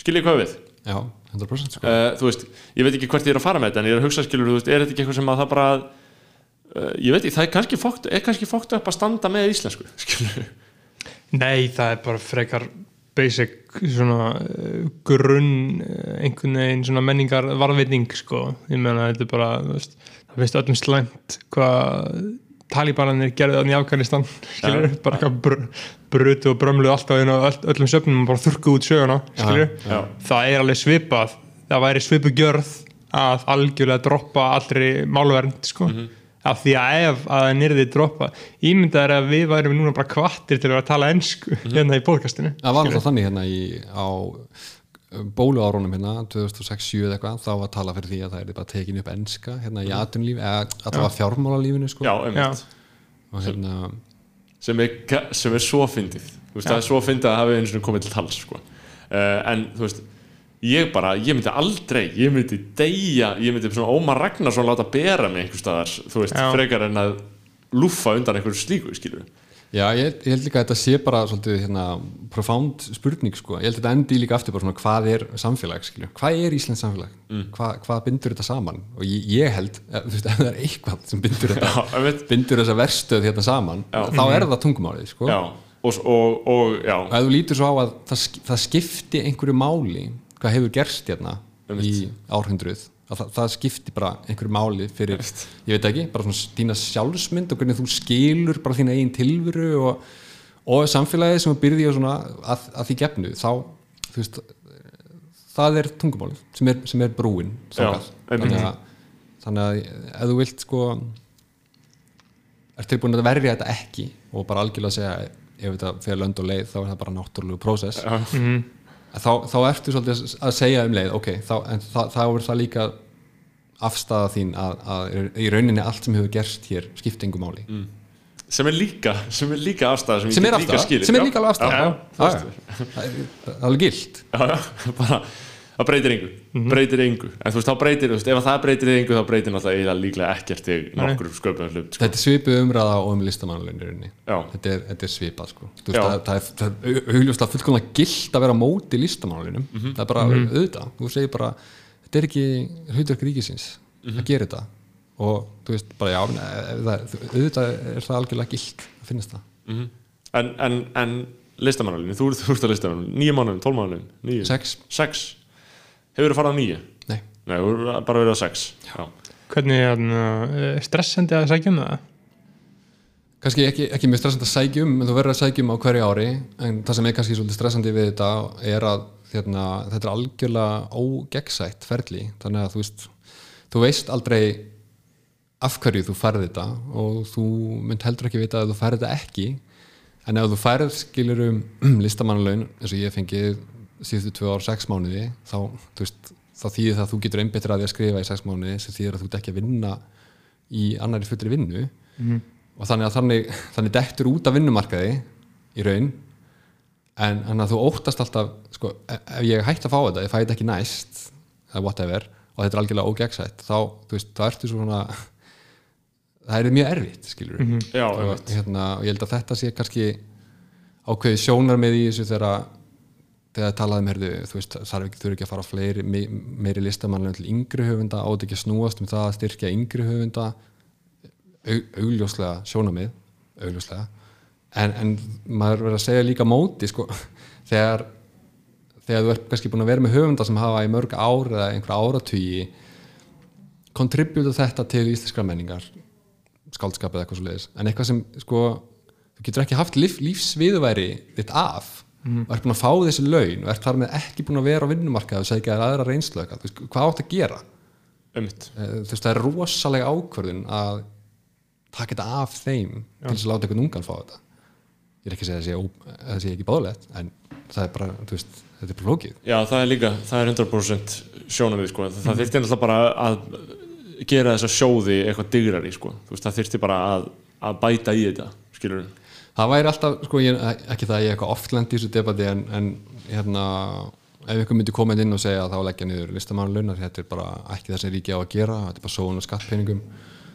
skiljið hvað við? Já, 100% sko. Uh, þú veist, ég veit ekki hvert ég er að fara með þetta en ég er að hugsa skilur, þú veist, er þetta ekki eitthvað sem að það bara uh, ég veit ekki, það er kannski fókt er kannski fókt upp að standa með íslensku *laughs* skilur, Nei, það er bara frekar basic svona uh, grunn uh, einhvern veginn svona menningar varðvitning sko, ég meina þetta er bara þú veist, það veist öllum slæmt hvað talibananir gerði þannig í Afganistan *laughs* skilur, bara eitthvað br brutu og brömlu alltaf inn á öll, öllum söfnum og bara þurrku út söguna skilur, já. það er alveg svipað það væri svipu gjörð að algjörlega droppa allri málvernd sko. Af því að ef að það nýrði droppa ímyndað er að við værum núna bara kvattir til að vera að tala ensku hérna í podcastinu Það var alltaf þannig hérna í, á bóluárunum hérna 2006-7 eða eitthvað, þá var að tala fyrir því að það er bara tekin upp enska hérna í atvinnulíf eða allavega fjármálalífinu sko. Já, og hérna, sem er, ga- sem er svo fyndið. Þú veist, það er svo fyndið að hafa einu svona komið til tals sko. uh, en þú veist ég bara, ég myndi aldrei ég myndi deyja, ég myndi svona Ómar Ragnarsson láta bera mig einhver staðar þú veist, Já. frekar en að lúffa undan einhverju slíku, skilur já ég, ég held líka að þetta sé bara svolítið hérna profound spurning sko, ég held að þetta endi líka aftur bara svona hvað er samfélag, skilju, hvað er Íslands samfélag? Mm. hvað, hvað bindur þetta saman? Og ég, ég held, eh, þú veist, ef það er eitthvað sem bindur þetta, *laughs* Já, bindur þessa verstöð hérna saman, þá er það tungumálið sko, já, og, og, og já, og ef þú lítur svo á að það, það skipti einhverju máli hvað hefur gerst hérna í árhundruð að það, það skipti bara einhverju máli fyrir, ég veit ekki, bara svona þína sjálfsmynd og hvernig þú skilur bara þína eigin tilveru og, og samfélagið sem byrði svona að, að því gefnu, þá þú veist, það er tungumálið sem er, sem er brúin. Já, þannig, að, þannig að ef þú vilt sko er tilbúin að verja þetta ekki og bara algjörlega segja ef þetta fyrir lönd og leið þá er það bara náttúrulegu prósess. Þá, þá ertu svolítið að segja um leið ok, þá, en þá, þá er það líka afstæða þín að, að í rauninni allt sem hefur gerst hér skipti engu máli. Sem er líka sem er líka afstæða sem, sem er líka skilið, sem er líka er alveg gilt. *laughs* Það breytir Mhm. breytir engu. En þú veist, þá breytir, veist, ef það breytir engu þá breytir náttúrulega líklega ekkert í nokkur sköpum hlut, sko. þetta er svipið umræða og um í Já. þetta er, þetta er svipað sko. Það, það, er, augljóslega fullkomlega gilt að vera móti listamannlunum Mhm. það er bara auðvitað. Þú segir bara, þetta er ekki hlutverk ríkisins Mhm. að gera þetta. Og þú veist bara já, það, auðvitað er það algjörlega gilt að finnast það. En, en, en listamannalinu, þú, þú ert að listamannalinu nýju mánuðum, tólf mánuðum, nýju sex, sex, hefur þú farið á nýju nei. Nei, bara verið á sex. Já, hvernig er uh, stressandi að sækja um það? Kannski ekki, ekki mjög stressandi að sækjum en þú verður að sækjum á hverju ári. En það sem er kannski svolítið stressandi við þetta er að hérna, þetta er algjörlega ógeggsætt ferli. Þannig að þú veist þú veist aldrei af hverju þú færð þetta og þú mynd heldur ekki vita að þú færð þetta ekki. En ef þú færð skilur um *clears throat* listamannalaun eins og ég fengið síðustu tvö ár sex mánuði þá, veist, þá þýðir það að þú getur einbyttir að því að skrifa í sex mánuði sem þýðir að þú ert ekki að vinna í annari fullri vinnu. Og þannig að þannig, þannig dettur út af vinnumarkaði í raun en, en að þú óttast alltaf sko, ef ef ég hætti að fá þetta, ef ég þetta ekki næst eða whatever, og þetta er algjörlega ógegnsætt þá, þú veist, þá ertu svona það er mjög erfitt skilur mm Já, og, einmitt. hérna, og ég held að þetta sé kannski ákveði sjónar með í þessu þegar þegar talaði um herðu, þú veist, þarf ekki, ekki að fara fleiri, me, meiri listamannlega til yngri höfunda, átt ekki að snúast um það að styrkja yngri höfunda? Au- augljóslega sjónamið augljóslega en, en maður verður að segja líka móti sko, *laughs* þegar þegar þú ert kannski búin að vera með höfunda sem hafa í mörg ár eða einhver áratugi kontribjúta þetta til íslenskra menningar skáldskap eða eitthvað svo leiðis en eitthvað sem sko þú getur ekki haft líf, lífsviðværi þitt af. Og ert búin að fá þessi laun og ert þar með ekki búin að vera á vinnumarkað og segja aðra reynslu eitthvað, hvað átt að gera? Ummitt Eh, þú veist, það er rosalega ákvörðun að taka þetta af þeim til þess að láta einhvern ungan fá þetta ég er ekki að segja að það sé, ekki báðlegt en það er bara, þú veist, þetta er flókið Já, það er líka, það er 100% sjónamið sko. það mm. þyrfti náttúrulega bara að gera þessa sjóði eitthvað digrari sko. Þú veist, það þyrfti bara að, að bæta í þetta skilur það væri alltaf, sko, ég, ekki það að ég er eitthvað oft lent í þessu debati en, en hérna, ef ykkur myndi koma inn og segja að þá leggja niður listamannlaunar þetta er bara ekki það sem ríki á að gera þetta er bara sóun og skattpenningum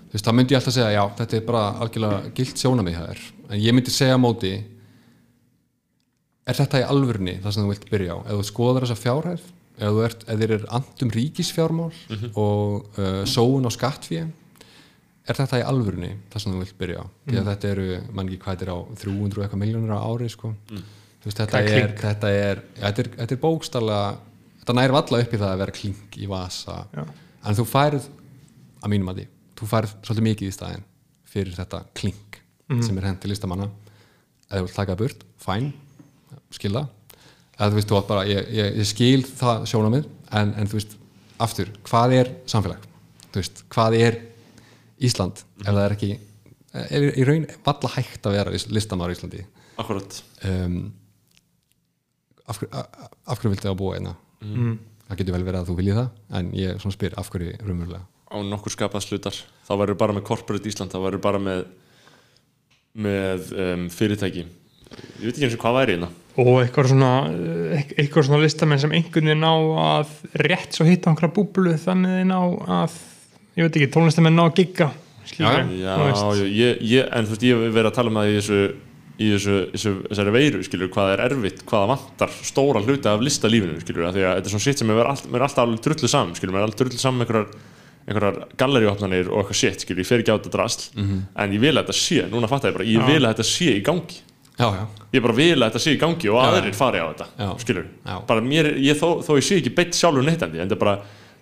þú veist, þá myndi ég alltaf segja, já, þetta er bara algjörlega gilt sjónamið er, en ég myndi segja móti er þetta í alvörni það sem þú vilt byrja á? Ef þú skoðar þessa fjárhæð ef þú ert, ef þér er andum ríkisfjármál og uh, sóun á skattfíð er þetta í alvörunni það sem þú vilt byrja á? Því að þetta eru, mann ekki hvað þetta er á 300 og eitthvað miljónur á ári sko. Þú veist, þetta, er þetta er þetta er, þetta er bókstala þetta nær valla upp í það að vera klink í vasa. Já. en þú færð að mínum að því, þú færð svolítið mikið í staðinn fyrir þetta klink sem er hent til listamanna. Ef þú vilt taka það burt, fæn skilða eða þú veist, þú bara, ég, ég, ég skil það sjónamið en, en þú veist, aftur, hvað er samfélag? Þú veist, hvað er Ísland? Ef það er ekki er í raun valla hægt að vera listamæður í Íslandi. Akkurat um, af, hverju- a- a- af hverju viltu að búa einna mm. það getur vel verið að þú viljið það en ég svona spyr af hverju raunverulega á nokkur skapað slutar þá verður bara með corporate Ísland þá verður bara með með um, fyrirtæki. Ég veit ekki eins og hvað væri hérna. Og eitthvað svona, eit- eitthvað svona listamenn sem einhvern veginn ná að rétt svo hitta einhverja búblu þannig ná að ég veit ekki, tónlistamenn ná að gigga já, veist. já, ég, ég, en þú veist ég hef verið að tala um það í þessu í þessu, þessu, þessari veiru, skilur, hvað er erfitt hvað það vantar stóra hluti af listalífinu skilur, af því að þetta er svona sitt sem mér er, alltaf alveg drullu saman, skilur, mér er alltaf drullu saman einhverjar, einhverjar galleríopnanir og eitthvað shit, skilur, ég fer ekki á þetta drasl en ég vil að þetta sé, núna fattar ég bara ég vil að þetta sé í gangi já, já, ég bara vil að þetta sé í gangi og Já. aðrir fari á þetta Já. skilur, Já. bara mér, ég, þó, þó ég sé ekki beitt sjálfur neittandi, en það er bara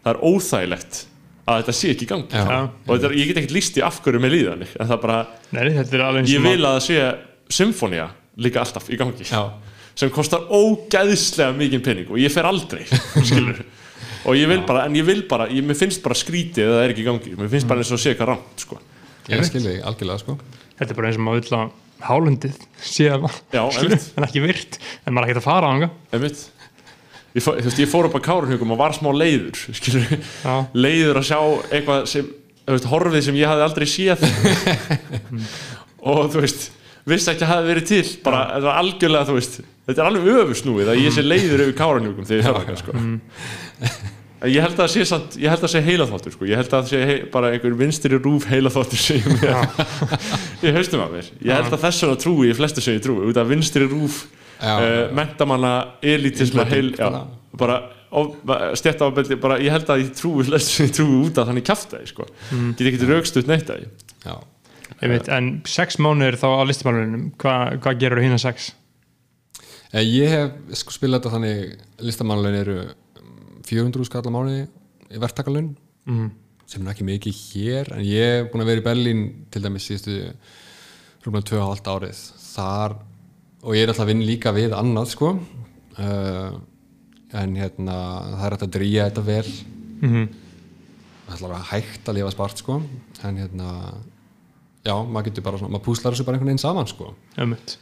það er óþægilegt að þetta sé ekki í gangi Já. Já. og þetta, er- ég get ekkert líst í af hverju með líðan en það er bara, Nei, þetta er alveg eins ég vil að það sé symfónia líka alltaf í gangi já, sem kostar ógæðislega mikið penning og ég fer aldrei *laughs* skilur og ég vil bara, en ég vil bara, ég, mér finnst bara skrítið að það er ekki í gangi, mér finnst bara eins og að sé eitthvað rámt sko. ég skil þig algjörlega sko. Þetta er bara eins og maður vill að hálundið sé að *laughs* einmitt. en ekki virt en maður er ekki að fara á hanga ég, fó, veist, ég fór upp á Kárunhugum og var smá leiður *laughs* skilur, Já. leiður að sjá eitthvað sem, veist, horfið sem ég hafði aldrei séð. *laughs* Og þú veist vissi ekki að það hafi verið til. Bara, þetta var algjörlega, þú veist þetta er alveg öfusnúið að ég sé leiður yfir Kárunhugum þegar ég fer þangað, sko. Ég held að það sé samt, ég held að það sé heilaþáttur sko. ég held að það sé hei, bara einhver vinstri rúf heilaþáttur sem ég með ég *laughs* haustum að mér, ég held að þess vegna trúi í flestu sem ég trúi, út af vinstri rúf Já, uh, já. mentamanna elitisma heil, já, bara stjætt ábeldi, bara ég held að ég trúi flestu sem ég trúi út af þannig kjaftaði sko. mm. get ekki raukstuð neitt að því já. Ég veit, en sex mánuðir þá á listamálunum hvað hva gerur þú hína sex? Eh, ég hef sko spilað þetta þannig listamannlaun eru 400 skall á mánuði í verktakalun. Mm. sem er ekki mikið hér en ég hef búin að vera í Berlín til dæmis síðustu rúmlega 2,5 árið þar og ég er alltaf að vinna líka við annað sko. Uh, en hérna það er hægt að drýja þetta vel. Mm er alltaf að hægt að lifa spart sko. En hérna já, maður getur bara svona, maður púslar þessu bara einhvern veginn saman sko. Ömmut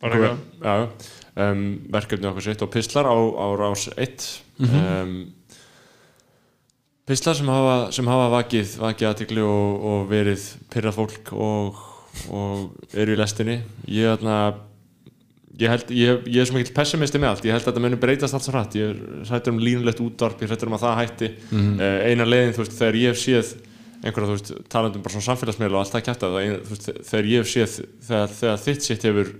Bara eitthvað. Um, verkefni okkur sitt og pistlar á, á rás 1 um, pistlar sem hafa, sem hafa vakið, vakið aðtikli og, og verið pyrra fólk og, og eru í lestinni. Ég, þarna, ég, held, ég, ég er svo mikill pessimisti með allt. Ég held að þetta muni breytast allt svo hrætt ég er hrættur um línulegt útvarp, ég er hrættur um að það hætti. Mm eina leiðin, þú veist, þegar ég hef séð einhverja, þú veist, talandum bara svona samfélagsmiðla og allt það kjæft að það, þú veist, þegar ég hef séð þegar, þegar þitt sitt hefur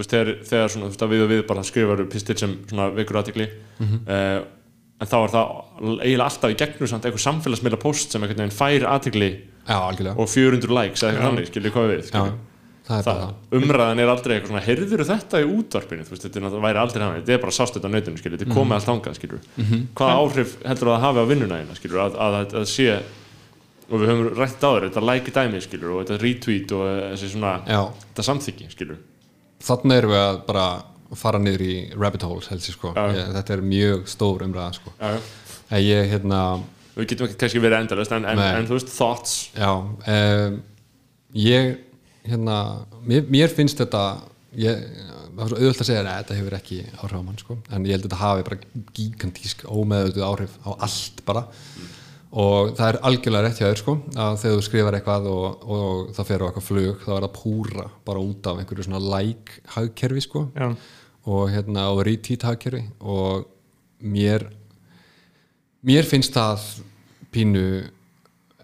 veist, þegar, þegar svona, þú veist, að við og við bara skrifar pistil sem svona vekur aðtikli mm en þá er það eiginlega alltaf í gegnum samt einhver samfélagsmiðla post sem einhvern veginn fær aðtikli og 400 likes eða eitthvað þannig, skiljið hvað við skiljið. það það, það umræðan er aldrei eitthvað svona heyrður þetta í útvarpinu, veist, þetta væri aldrei hann þetta er bara sást þetta á nautinu, þetta er komið allt hangað, skiljið, hvaða áhrif heldur það að hafi á vinnuna eina, að, að, að, sé og við höfum rætt á þér, þetta like dæmi, skiljið, og þetta retweet og þessi svona, já, þetta samþykki, skiljið þannig erum við að bara fara niður í rabbit holes helst sko. Ég, þetta er mjög stór umræða sko. ég hérna við getum ekki kannski verið endalist en, en, en þú veist, thoughts já, um, ég hérna mér, mér finnst þetta ég, það var svo auðvöld að segja að þetta hefur ekki áhrif á mann sko. en ég held að þetta hafi bara gigantísk ómeðvöldu áhrif á allt bara og það er algjörlega rétt hjá þér sko, að þegar þú skrifar eitthvað og, og það fer á eitthvað flug þá er það púra bara út af einhverju svona like hagkerfi sko. Já. og hérna og retweet hagkerfi. Og mér mér finnst það pínu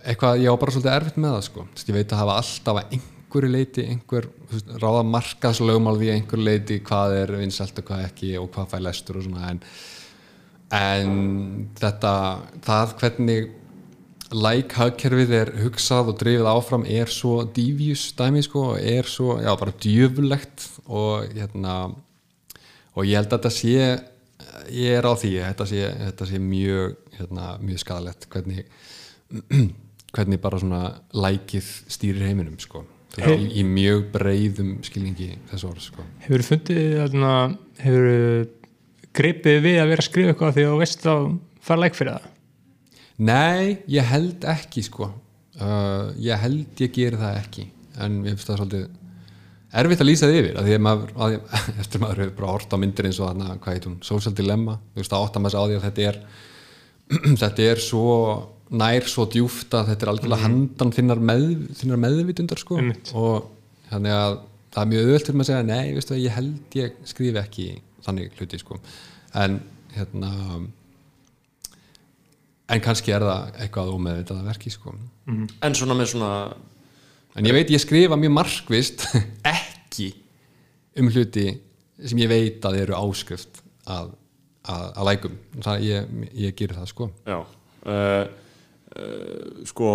eitthvað, ég á bara svolítið erfitt með það sko, ég veit að hafa alltaf að einhverju leiti, einhver ráða markaðslögmál við einhverju leiti hvað er vinsælt og hvað ekki og hvað fæ lestur og svona en, en þetta það hvernig like hagkerfið er hugsað og drifið áfram er svo devious dæmi sko, er svo, já bara djöfulegt og hérna og ég held að þetta sé ég er á því, þetta sé, þetta sé mjög hérna, mjög skadalegt hvernig *clears throat* hvernig bara svona lækið stýrir heiminum sko veist, í, í mjög breiðum skilningi þessu orð sko. Hefur þú fundið þarna, hefur gripið við að vera að skrifa eitthvað því að þú veist að fara leik fyrir það? Nei, ég held ekki sko. Uh, ég held ég geri það ekki en ég finnst það svolítið erfitt að lýsa þið yfir að því að maður, að því, *laughs* eftir maður hefur bara hort á myndir eins og þarna, hvað heit hún, Social Dilemma. Þú veist að átta maður á því að þetta er *clears throat* þetta er svo nær svo djúft að þetta er algjörlega handan þinnar, með, þinnar meðvitundar sko. Einmitt. og þannig að það er mjög öðvöld maður að segja nei, veistu að ég held ég skrifi ekki þannig hluti sko. En hérna en kannski er það eitthvað ómeðvitað að verki sko. En svona með svona en ég veit ég skrifa mjög markvist *laughs* ekki um hluti sem ég veit að eru áskrift að, að, að lækum það, ég, ég gerir það sko. Já. Uh, uh, sko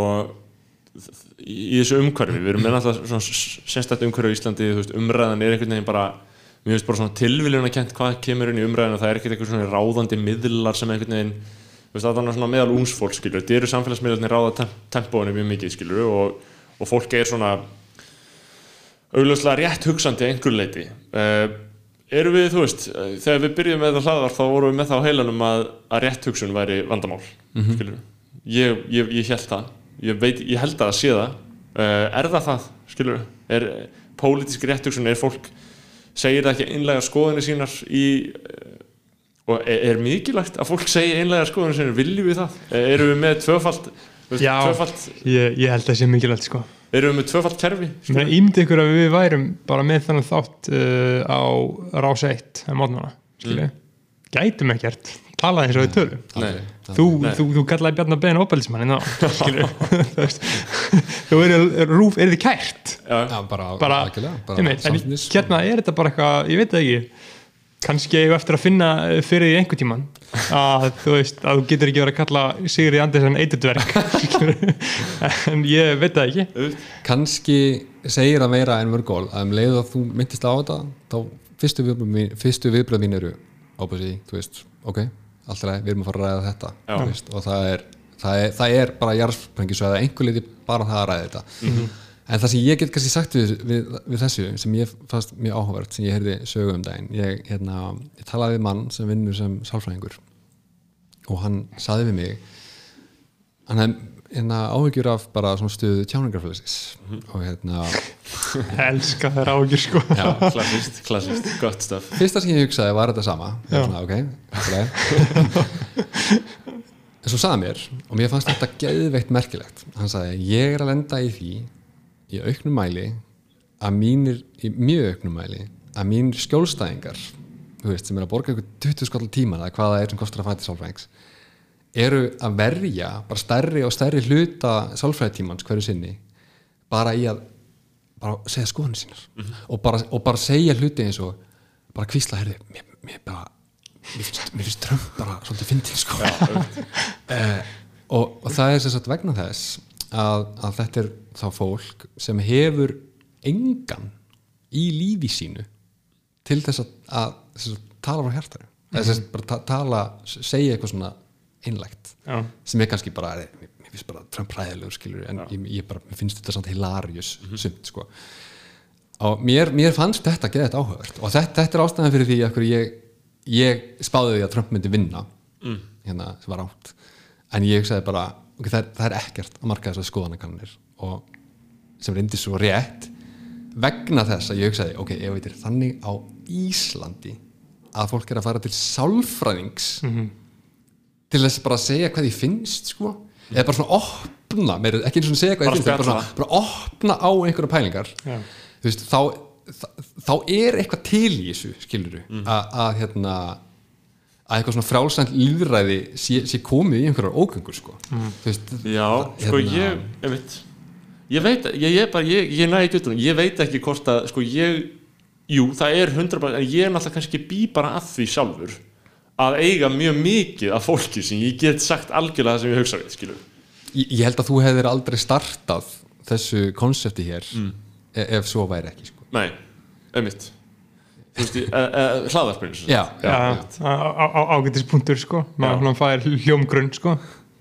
í þessu umhverfi, við erum með alltaf svona sérstætt umhverfi í Íslandi, veist, umræðan er einhvern veginn bara, mér finnst bara svona tilviljun að kent hvað kemur inn í umræðinu, það er ekkert eitthvað svona ráðandi miðlar sem einhvern veginn þú veist, það er svona meðal únsfólk, skilur þetta eru samfélagsmiðlarnir ráða temp tempóinu mjög mikið, skilur og, og fólk er svona augljóslega rétt hugsandi að einhver leiti uh, eru við, þú veist, eh, þegar við byrjum með það hlaðar þá vorum við með það á heilanum að, að rétt hugsun væri vandamál mm skilur ég, ég, ég held það. Ég, veit, ég held að það sé það. Uh, er það það, skilur er segir ekki einlega skoðinni sínar í uh, og er, mikilvægt að fólk segi einlega skoðinni sínar? Viljum við það, uh, erum við með veist, Já. tvöfalt, Ég, ég held að það sé mikilvægt sko. erum við með tvöfalt kerfi? Mér ímyndi ykkur að við værum bara með þannig þátt uh, á rás 1 á mótnana, skilju gætum ekkert, tala eins og við tölum. Nei. þú, þú, þú kallaði Bjarnar Ben skilju *laughs* þú veist, þú er, rúf, er þið kært? Já, Já, bara, bara, algjörlega, einmitt, en samstundis, sko. hérna er þetta bara eitthvað, ég veit það ekki kannski ég eftir að finna fyrir því einhver tíman að þú veist að þú getur ekki verið að kalla Sigri Andersen eitutverk *laughs* en ég veit það ekki. Kannski segir það meira en mörg gól að um leið að þú myndist á þetta þá fyrstu viðbröð mín, fyrstu viðbröð mín eru ábúið þú veist, ok, alltaf við erum að fara að ræða þetta veist, og það er, það er, það er bara jarðsprengjus eða einhver liði bara það að ræða þetta. En það sem ég get kannski sagt við, við, við þessu sem ég fannst mjög áhugavert sem ég heyrði sögu um daginn ég, hérna, ég talaði við mann sem vinnur sem sálfræðingur og hann saði við mig hann hefði hérna, áhyggjur af bara svona stuðu tjáningarfélagsis og hérna *laughs* elska þær ágjur sko. Já, klassist, klassist, gott stöf fyrsta sem ég hugsaði var þetta sama. Já. hérna, ok, lagi. en svo sagði hann mér og mér fannst þetta geðveikt merkilegt. Hann sagði, ég er að lenda í því í auknum mæli að mínir, í mjög auknum mæli að mínir skjólstæðingar þú veist, sem er að borga ykkur 20 skall tíma eða hvað það er sem kostar að fæta sálfræðings eru að verja bara stærri og stærri hluta sálfræðitímans hverju sinni bara í að bara segja skoðanir sínar. Og, bara, og bara segja hluti eins og bara kvísla herði mér, mér bara mér finnst, finnst Trump bara svolítið fyndin sko. *laughs* Eh, og, og það er sagt vegna þess að, að þetta er þá fólk sem hefur engan í lífi sínu til þess að, að, tala frá eða þess að bara ta tala, segja eitthvað svona einlægt Já. sem er kannski bara, mér mér finnst bara Trump ræðilegur skilur en ég, ég bara, finnst þetta samt hilarious sumt sko. Og mér, mér fannst þetta geða þetta áhugavert og þetta, þetta er ástæðan fyrir því að ég, ég spáði því að Trump myndi vinna hérna sem var átt en ég hugsaði bara, ok, það er, það er ekkert að marka þessar skoðanakannir og sem reyndi svo rétt vegna þess að ég hugsaði ok, þetta er þannig á Íslandi að fólk er að fara til sálfræðings til þess bara að segja hvað því finnst sko, eða bara svona opna meir, ekki eins og segja hvað því finnst bara, svona, bara opna á einhverja pælingar. Veist, þá, þá, er eitthvað til í þessu skilur Mhm. að hérna að eitthvað svona frálsænt líðræði sé, sé komið í einhverjar ógöngur sko. Þú veist, Já, sko hérna- ég, ég veit ég veit, ég, ég bara, ég, ég um, ég veit ekki hvort að, sko ég jú, það er 100% en ég er náttúrulega kannski bý bara að því sjálfur að eiga mjög mikið af fólki sem ég get sagt algjörlega það sem ég hugsa við, skilur ég, ég held að þú hefðir aldrei startað þessu konsepti hér Mm. e- ef svo væri ekki sko. Nei, einmitt. E, e, hlaðarspinn já, Já, ágætis punktur sko. Maður fær hljómgrunn sko.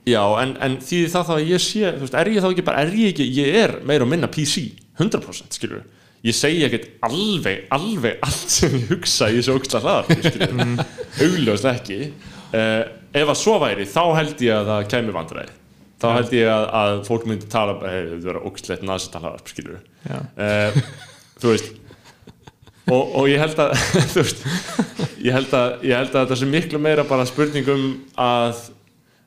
Já, en, en því það þá að ég sé veist, er ég þá ekki bara, er ég ekki ég er meira og minna PC, 100% skilur ég segi ekkert alveg alveg allt sem ég hugsa í þessu ógsta hlaðar skilur, *laughs* augljóst ekki. Uh, ef að svo væri, þá held ég að það kæmi vandræði. Þá held ég að, að fólk myndi tala bara, hey, þetta verður ógstlegt nasista hlaðar skilur uh, þú veist og, og ég held að *laughs* þú veist, ég held að, ég held að þetta sé miklu meira bara spurningum að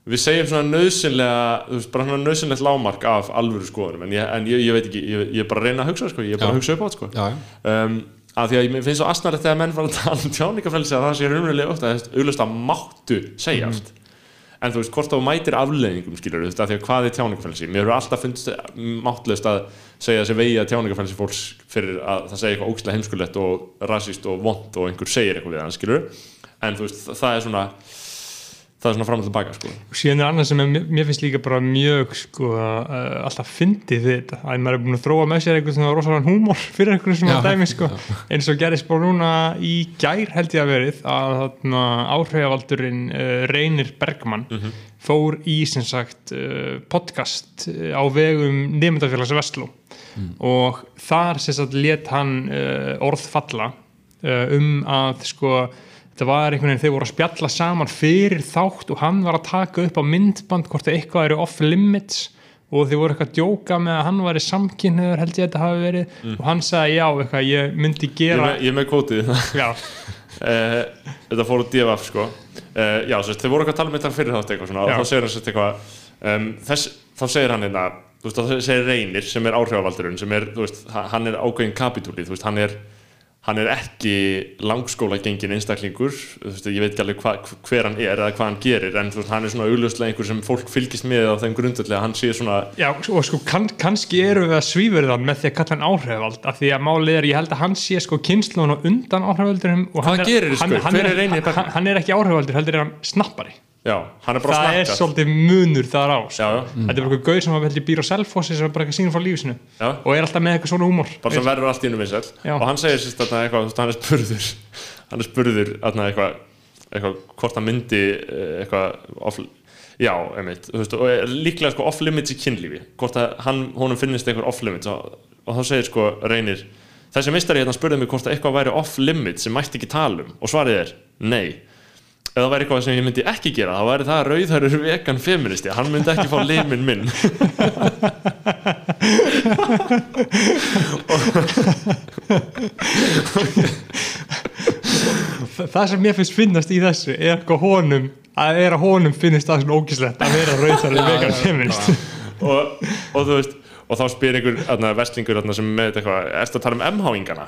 við segjum svona nöðsynlega bara svona nöðsynlegt lámark af alvöru skoðunum en ég, en ég, ég veit ekki, ég, ég er bara að reyna að hugsa sko, ég er bara Já. að hugsa upp á þetta sko. Já, já. um, að því að ég finnst svo asnarlegt þegar menn fara að tala um tjáningafrelsi að það sé raunverulega oft að auðvitað máttu segjast. En þú veist, hvort þá mætir afleðingum skilur að því að hvað er tjáningafrelsi mér hefur alltaf finnst máttlegst að segja þessi vegi að tjáningafrelsi fólks fyrir að það segja eitthvað ógstlega heimskulegt og rasist og vond og einhver segir eitthvað við hann skilur en þú veist, það er svona það er svona fram og tilbaka sko. Og síðan er annað sem er, mér- mér finnst líka bara mjög sko, uh, alltaf fyndið við þetta. Að maður er búin að þróa með sér einhvern svona rosalega húmor *laughs* fyrir einhvern svona Já, dæmi sko. eins og gerist bara núna í gær held ég að verið að þarna, áhrifavaldurinn uh, Reynir Bergmann fór í sem sagt uh, podcast uh, á vegum nefndafélags Vestló. Og þar sem sagt let hann uh, orð falla uh, um að sko þetta var einhvern veginn, þeir voru að spjalla saman fyrir þátt og hann var að taka upp á myndband hvort það eitthvað eru off limits og þeir voru eitthvað að djóka með að hann var í samkynniður held ég að þetta hafi verið. Og hann sagði já, eitthvað, ég myndi ég er gera með, ég er með kvótið. *laughs* Já, uh, *laughs* þetta fór úr DFF sko. Uh, já, þeir voru eitthvað að tala um þetta fyrir þátt eitthvað og þá segir hann eitthvað um, þess, þá segir hann hérna þú veist, þá segir Reynir sem er áhrifavaldurinn sem er, þú veist, ha- hann er ákveðin kapitúli þú veist, hann er hann er ekki langskóla gengin einstaklingur veist, ég veit ekki alveg hva, hver hann er eða hvað hann gerir, en veist, hann er svona augljóslega einhver sem fólk fylgist með á þeim grundöldi að hann sé svona já, og sko kann, kannski eru við að svífur þann með því að kalla hann áhrifavald af því að málið er, ég held að hann sé sko kynnslun og undan áhrifavaldurinn og hann er, þessi hann, hann, er hann, er ekki áhrifavaldur, heldur er hann snappari já, hann er bara það er svolítið munur þar á sko. Já, já. þetta er bara eitthvað gauð sem að býr á selfossi sem er bara eitthvað sínum frá lífsinu Já. og er alltaf með eitthvað svona húmor. Bara sem verður allt í vinsæl Já. og hann segir sérst þarna eitthvað, þú veist, hann er spurður. *laughs* Hann er spurður eitthvað eitthvað, hvort hann myndi eh, eitthvað off, já, einmitt þú veist, og líklega sko off-limits í kynlífi. Hvort að hann, honum finnist eitthvað off-limits og, og þá segir sko Reynir þessi mistari hérna spurði mig hvort að eitthvað væri off-limits sem mætti ekki tala um. Og svarið er nei ef það væri eitthvað sem ég myndi ekki gera þá væri það rauðhærur vegan feministi. Hann myndi ekki fá limin minn. Þa- það sem mér finnst finnast í þessu er eitthvað honum að er að honum finnist það svona ógislegt að vera rauðarlega vegan feminist og, og þú veist og þá spyr einhver vestlingur sem með eitthvað, erstu að tala um MH-ingana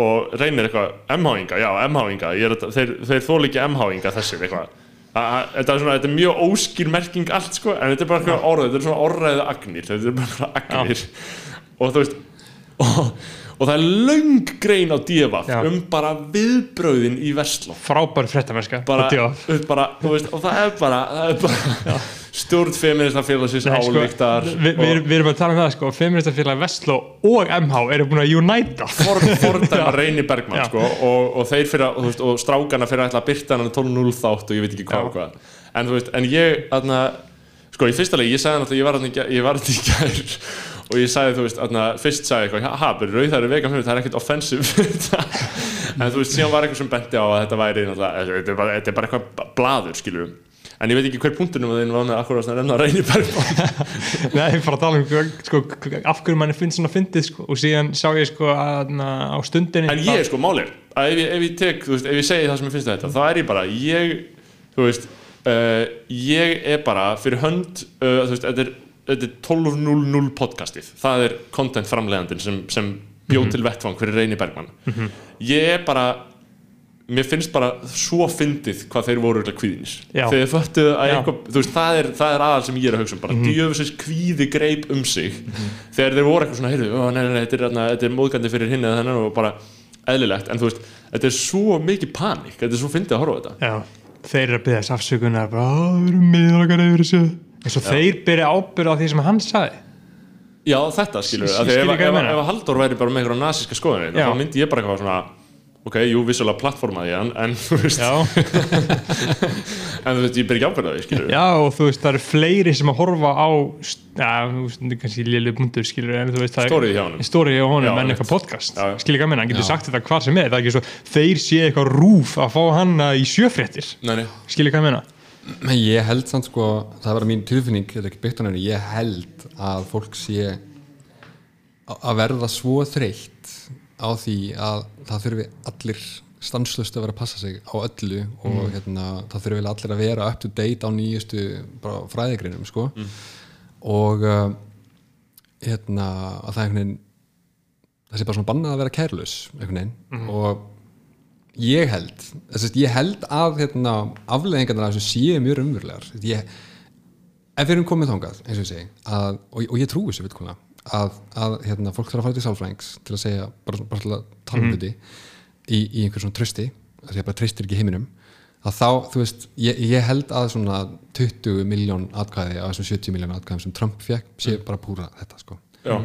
og reynir eitthvað, MH-inga, já MH-inga, þeir, þeir þóla ekki MH-inga þessir eitthvað. Þetta er, er mjög óskýr merking allt sko, en þetta er bara eitthvað orðið, þetta er svona orðræðu agnir, þetta er bara agnir. Og þú veist og, og það er löng grein á divaf um bara viðbröðin í Vestló. Frábær fréttamerska bara, og það er bara, bara *laughs* stjórn feminista félagsins Nei, sko, álíktar við, við, við erum að tala um það sko, feministafélag Vestló og MH eru búin að unita for, *laughs* fordæma Reyni Bergmann Já. sko, og, og þeir fyrir að, og, strákana fyrir að byrta hann 12.0 þátt og ég veit ekki hvað hvað. En þú veist, en ég aðna, sko í fyrsta leik, ég sagði náttúrulega ég var hann í, gær- og ég sagði þú veist, aðna, fyrst sagði ég eitthvað ha, bara rauð það eru vegan fyrir, það er ekkert offensive. *laughs* En þú veist, síðan var eitthvað sem benti á að þetta væri þetta er bara, þetta er bara eitthvað blaður skilur en ég veit ekki hver punktunum að þinn var með akkurat að nefna Reyni Bergman Nei, ég fara að tala um sko, af hverju manni finnst svona fyndið sko, og síðan sá ég sko að na, á stundinni en ég er sko málir að ef ég, ef ég tek, veist, ef ég segi það sem ég finnst um þetta þá er ég bara, ég þú veist, uh, ég er bara fyrir hönd, uh, þú veist, þetta er 12.00 podcastið. Það er content framleiðandinn sem, sem bjóð til vettvang fyrir Reyni Bergman ég er bara mér finnst bara svo fyndið hvað þeir voru örugglega kvíðinis þegar þau föttuðu að eitthvað, veist, það er, það er aðal sem ég er að hugsa um bara. Mm -hmm. kvíði greip um sig þegar þeir voru eitthvað svona, heyrðu, ó, nei, nei, nei, þetta er, þetta er móðgandi fyrir hinn eða þennan og bara eðlilegt, en þú veist, þetta er svo mikið panik, þetta er svo fyndið að horfa þetta. Já, þeir eru að byrja þess afsökunar bara, "Á, við erum miðlokar yfir þessu eins og þeir byrja ábyrða á því sem hann sagði. Já, þetta skilur S- við, ef, ef, ef, Halldór væri bara með einhverja nasíska skoðunir, Já. þá myndi ég bara eitthvað svona ok, jú, vissulega plattformaði hann, en þú veist, *laughs* en þú veist, ég ber ekki ábyrða því, skilur já og þú veist, það eru fleiri sem að horfa á já, þú veist, þetta er kannski lélu bundur skilur, en þú veist, það honum. Stórið hjá honum, en eitthvað podcast. Skilur ekki að minna, hann getur sagt þetta hvað sem er það er ekki svo, þeir sé eitthvað rúf að fá hann í sjöfréttir, skilur ekki að minna Men ég held samt sko, það var mín tilfinning, þetta er ekki byggt á nefnir, ég held að fólk sé að verða svo þreytt á því að það þurfi allir stanslust að vera að passa sig á öllu og hérna, það þurfi allir að vera up to date á nýjustu fræðigrinum sko. Og uh, hérna að það er einhvern veginn það sé bara svona bannað að vera kærlaus einhvern veginn. Og ég held þess að ég held að hérna, afleðingarnar af þessu séu mjög umverulegar ef við erum komið þangað eins og ég segi að, og, og ég trúi þessu veitkona, að, að hérna, fólk þarf að fara til sálfræðings til að segja bara, bara til að tala um hluti í, í einhver svona trösti að ég bara treystir ekki heiminum að þá, þú veist, ég, ég held að svona 20 miljón atkvæði af þessum 70 miljón atkvæðum sem Trump fekk sé bara púra þetta sko.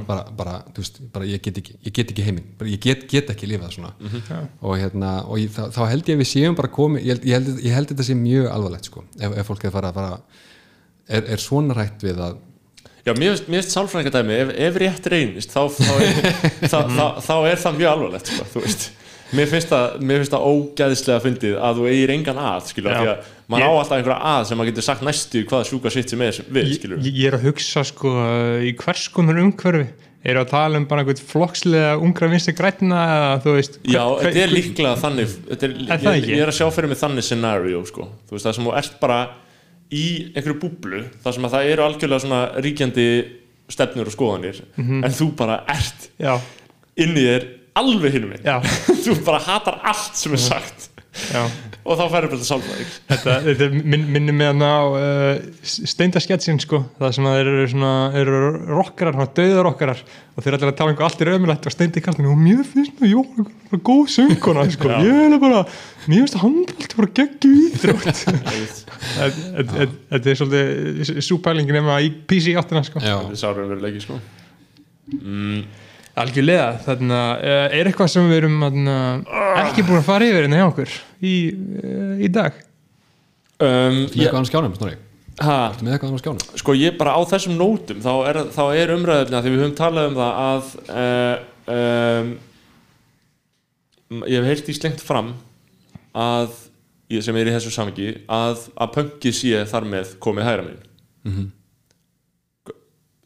Bara, bara, veist, bara ég get ekki ég get ekki heiminn, bara ég get, get ekki lifað svona. Og hérna, og ég, þá, þá held ég að við séum bara komið, ég, held- ég, held, ég held þetta sé mjög alvarlegt sko, ef, ef fólk er fara að fara er, er svona rætt við að Já, mér finnst, sálfræðingadæmi, ef, ef rétt reynist þá, þá, er, *laughs* þá, þá, þá er það mjög alvarlegt, sko, þú veist Mér finnst það, ógæðislega fyndið að þú eigir engan að, skilur, því að maður Ég- á alltaf einhverja að sem maður getur sagt næstu hvaða sjúka sitt sem er við, ég, skilur ég er að hugsa sko í hvers konar umhverfi? Eru að tala um bara einhvern flokkslega ungra vinstri grætna þú veist Já, hver- þetta er hver- líklega þannig er, Er ég, ég er að sjá fyrir mig þannig scenario, sko. Þú veist, það sem þú ert bara í einhverju búblu þar sem að það eru algjörlega svona ríkjandi stefnur og skoðanir Mhm. en þú bara ert já, inni í þér alveg hinum minn já, *laughs* þú bara hatar allt sem er sagt. Já. Og þá færður bara sálfræðing þetta, þetta minn, minnir mig að ná uh, steindasketsin sko. Það sem að þeir eru svona eru rockarar, svona döðarokkarar og þeir eru allir að tala um eitthvað allt er ömulegt og steindi kallinu og mér finnst það, jó, bara góð sönguna *laughs* sko, Já. ég er bara mér finnst það handbólt bara geggju íþrótt. *laughs* Þetta- þetta þetta er svolítið súpælingin nema í PC áttina sko. Já, þetta er sárið veruleiki sko algjörlega, þannig að uh, er eitthvað sem við erum þarna, ekki búin að fara yfir hérna hjá okkur í, uh, í dag? Um, með eitthvað á skjánum, snorri? Ha, með eitthvað á skjánum? Sko ég bara á þessum nótum þá er, þá er umræðefni því við höfum talað um það að uh, um, ég hef heyrt í slengt fram að sem er í þessu samhengi að, að pönki sé þar með komið hægra megin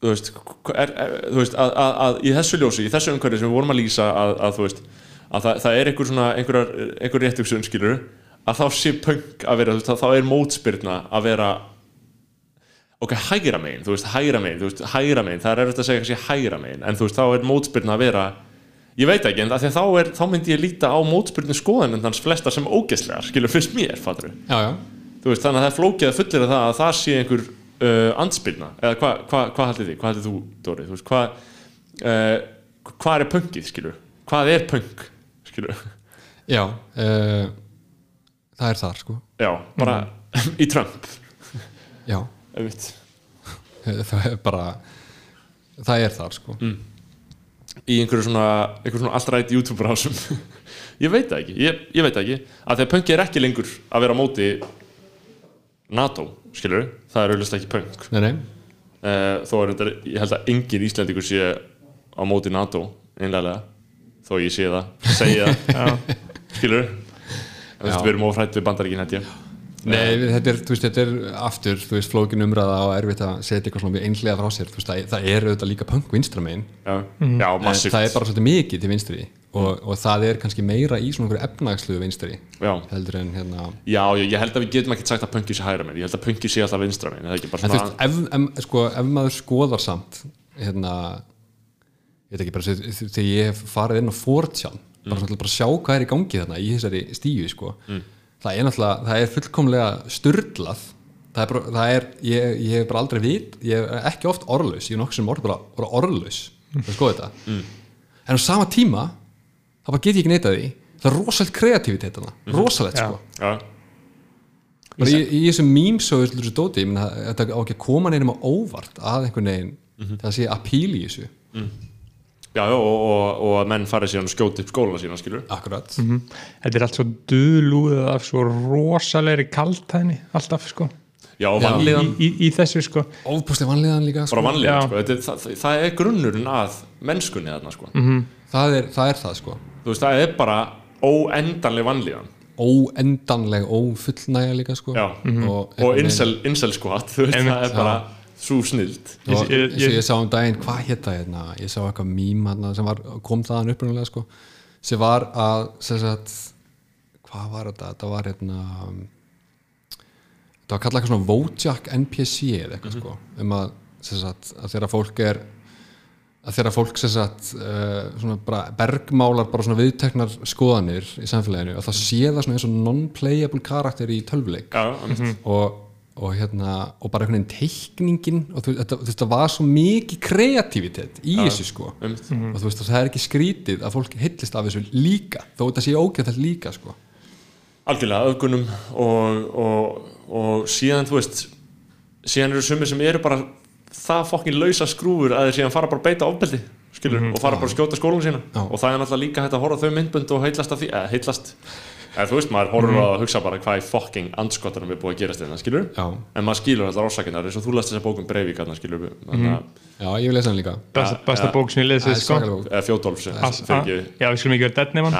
þú veist, er, er, þú veist að, að, að í þessu ljósi, í þessu umhverfi sem við vorum að lýsa að, að þú veist að það, það er einhver svona, einhver, einhver réttugsun skilur að þá sé pönk að vera, þú veist, að þá er mótspyrna að vera ok, hægra megin, þú veist, hægra megin, þú veist, hægra megin, það er erfitt að segja kannski hægra megin, en þú veist, þá er mótspyrna að vera, ég veit ekki, en að þá, er, þá myndi ég líta á mótspyrnu skoðaninn hans flesta sem ógeðslegar, skilur, fyrst mér, fattur þú veist, þannig að það er flókið að fullir það að það sé einhver uh, andspyrna, eða hvað hva, hva haldið þið, hvað haldið þú, Dóri, þú veist, hvað uh, hvað er pönkið, skilur, hvað er pönk, skilur, já uh, það er þar sko. Já, bara *laughs* í Trump, já, *laughs* það er bara það er þar sko. Í einhverju svona, svona allrætt YouTube rásum *laughs* ég veit það ekki, ég, ég veit það ekki. Að því að pönki er ekki lengur að vera á móti NATO, skilur það er auðvitað ekki pönk nei, nei, uh, þó er þetta, ég held að engin Íslandingur sé á móti NATO einlega, þó ég sé það segi það, *laughs* skilur við erum ofrætt við bandaríkin held ég. Nei, við- þetta er, veist, þetta er aftur, þú veist, flókin umræða og erfitt að setja eitthvað svona mjög einhlega frá sér, veist, það, það er auðvitað líka punk vinstra megin, já, Mhm. já en massíft. það er bara svolítið mikið til vinstri og, og það er kannski meira í svona einhverju efnagsluðu vinstri já. heldur en hérna já, ég, ég held að við getum ekki sagt að punki sé hægra megin. Ég held að punki sé alltaf vinstra bara en þú svona veist, ef, ef, sko, ef maður skoðar samt hérna ég veit ekki bara, þegar ég hef farið inn á 4chan, bara svona bara sjá hvað er í gangi þarna í þessari stíu, sko. Það er náttúrulega, það er fullkomlega sturdlað það er bara, það er, ég, ég hef bara aldrei vit ég er ekki oft orðlaus, ég er nokkuð sem orð bara, orðlaus, *laughs* það þá bara get ég ekki neitað því. Það er rosalegt kreatívitet þarna, rosalegt Já. sko. Já, bara í, í þessum memes og þessu dóti ég meina, þetta á ekki að koma neinum á óvart að einhvern veginn það sé appeal í þessu. Já, já og, og, og að menn farið síðan og skjóti upp skólana sína skilur akkurat. Þetta er allt svo dulúðið af svo rosalegri kaltæðni alltaf sko. Já, og í, vanlíðan. Í, í þessu sko. Ofbúslega vanlíðan líka sko. bara vanlíðan, sko, þetta, er- það, það er grunnurinn að mennskunni þarna sko. Það, er, það er það sko. Þú veist, það er bara óendanleg vanlíðan. Óendanleg, ófullnæja líka sko. Já, og, og skvat þú veist, Einmitt, það er bara svo snild og Ég- ég- ég, ég, sá um daginn, hvað hétt það hérna? Ég sá eitthvað mím hérna sem var, kom þaðan upprunalega sko, sem var að sem sagt, hvað var þetta? Þetta var hérna þetta var kallað eitthvað svona Wojak NPC eða eitthvað sko um að, sem sagt, að þegar fólk er að þegar fólk sem sagt uh, svona bara bergmálar bara svona viðteknar skoðanir í samfélaginu að það sé það svona eins og non-playable karakter í tölvuleik. Já, mm og, og hérna og bara einhvern veginn teikningin og þú, þetta, þú veist, það var svo mikið kreativitet í þessu sko. einmitt. og þú veist, það er ekki skrítið að fólk hillist af þessu líka þó þetta sé ógæðfælt líka sko. Algjörlega öfgunum og, og, og síðan þú veist síðan eru sumir sem eru bara það fokkin lausa skrúfur að þeir síðan fara bara að beita ofbeldi skilur, og fara bara að skjóta skólan sína Já. og það er náttúrulega líka hægt að horfa þau myndbund og heillast af því, eða heillast. Eða þú veist, maður horfur á að hugsa bara hvað í fokking andskottanum er búið að gerast þetta, skilur Já. en maður skilur alltaf rásakinnar eins og þú lest þessa bókum Breivik þarna, skilur þannig að, Já, ég vil lesa hann líka. Besta, besta ja. bók sem ég er sko eða ekki Já, við skulum ekki vera dead nefn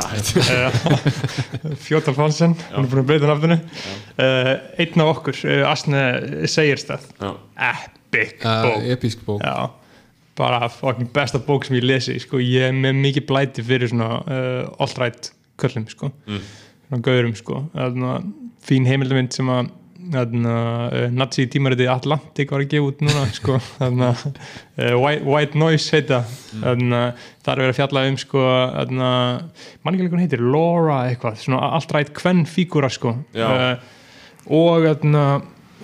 Fjóta Fálsen, hún er búin að breyta nafninu. Uh, Einn af okkur, uh, Asne Segirstað já, Epic uh, bók Episk bók Já, bara fucking besta bók sem ég lesi sko. ég er með mikið blæti fyrir svona uh, alt-right köllum sko. svona gaurum sko. Þarna, fín heimildamind sem að uh, nazi tímariti Atlantic var að gefa út núna sko. *laughs* þarna, uh, White, White Noise heita þarna, það er verið að fjalla um sko, þarna, mann ekki alveg hvað hún heitir Laura eitthvað, svona alt-right kvenn fígúra sko. Já. uh, og þarna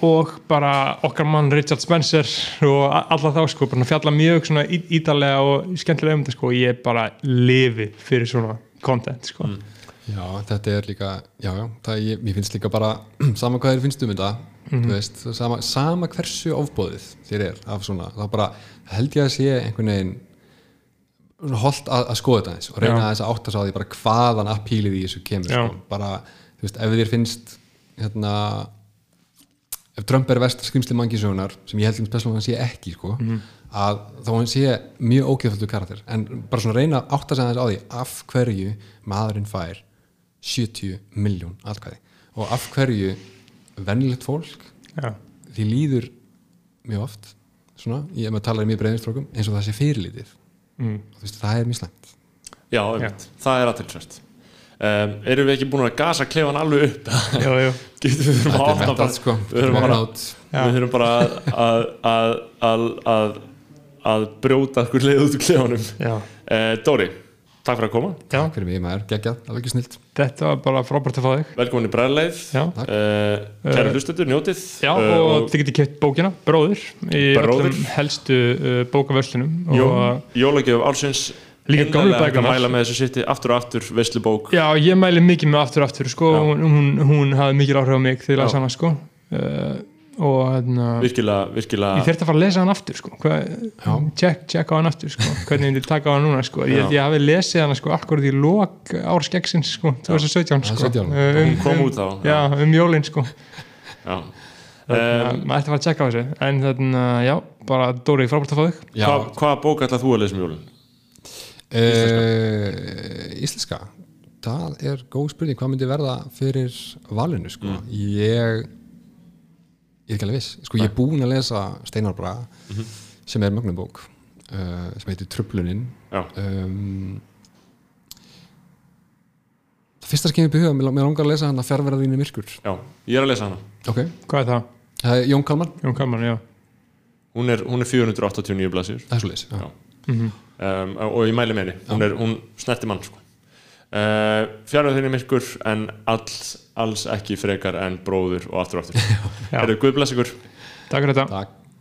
og bara okkar mann Richard Spencer og alla þá sko bara fjalla mjög svona í- ítarlega og skemmtilega um þetta sko ég bara lifi fyrir svona content sko. Já, þetta er líka, já, já, það ég, mér finnst líka bara *clears throat* sama hvað þér finnst um þetta þú veist, sama, sama hversu ofbóðið þér er af svona, þá bara held ég að sé einhvern veginn svona holdt að, að skoða þetta eins og reyna þess að átta sig á því bara hvaðan appílið í þessu kemur sko. bara, þú veist, ef þér finnst hérna ef Trump er vest skrimsli mangisögunar sem ég held um spesialum að hann sé ekki sko, að þá hann sé mjög ógeðföldu karakter. En bara svona reyna að átta sig aðeins á því af hverju maðurinn fær 70 miljón atkvæði. Og af hverju vennilegt fólk já, því líður mjög oft svona, ég er með að tala í mjög breyðinstrókum eins og það sé fyrirlítið mm. og þú veist, það er mjög slæmt. Já, einmitt, það er aðtilsvært um, erum við ekki búin að gasa klefan alveg upp? *laughs* Jú, jú. *laughs* Við þurfum að opna bara sko. við þurfum bara við þurfum bara að að, að, að, að, að brjóta okkur leið út úr klefanum. Já, uh, Dóri, takk fyrir að koma. Já, fyrir mig maður, geggjað, alveg ekki snilt. Þetta var bara frábært að fá þig. Velkomin í bræðleið já, uh, kæra hlustendur, njótið. Já Eh, og þið getið keft bókina Bróðir í Bróðir. öllum helstu uh, bókavörslunum Jó, og jólagjöf álsins Líka hægt að bækurnar. mæla með þessu sitti aftur og aftur veslubók Já, ég mæli mikið með aftur og aftur sko, hún, hún, hún hafði mikið áhrif á mig þegar ég las Já. hana sko. uh, og hérna virkilega, ég virkilega þurfti að fara að lesa hann aftur sko. Hva, check, check á hann aftur sko. *laughs* hvernig ég myndi taka á hann núna sko. ég, ég hafi lesið hann sko, akkurat í lok árskeggsins sko, 2017 sko. 17. Hún kom út þá já, um jólin sko. Já. maður ætti að fara að checka á þessu en þannig að já, bara Dóri, frábært að fá þig hvaða bók ætlað þú að lesa um jólun? Uh, íslenska? Það er góð spurning, hvað myndi verða fyrir valinu, sko? Ég ég er ekki alveg viss, sko ég er búinn að lesa Steinar Braga sem er mögnubók uh, sem heitir Trublunin Já. um, það fyrsta sem kemur upp í huga, mér langar að lesa hann að fjárverða þínu myrkur. Já, ég er að lesa hana. Ok, Hvað er það? það er Jón Kalman. Jón Kalman, já. Hún er, hún er 489 blasir það er svo leys, já. Já. Um, og ég mæli með henni hún, er, hún snerti mann sko. uh, fjárhæð þinni myrkur en all, alls ekki frekar en bróður og aftur og aftur. *laughs* Herru, Guð bless ykkur. Takk fyrir þetta. Takk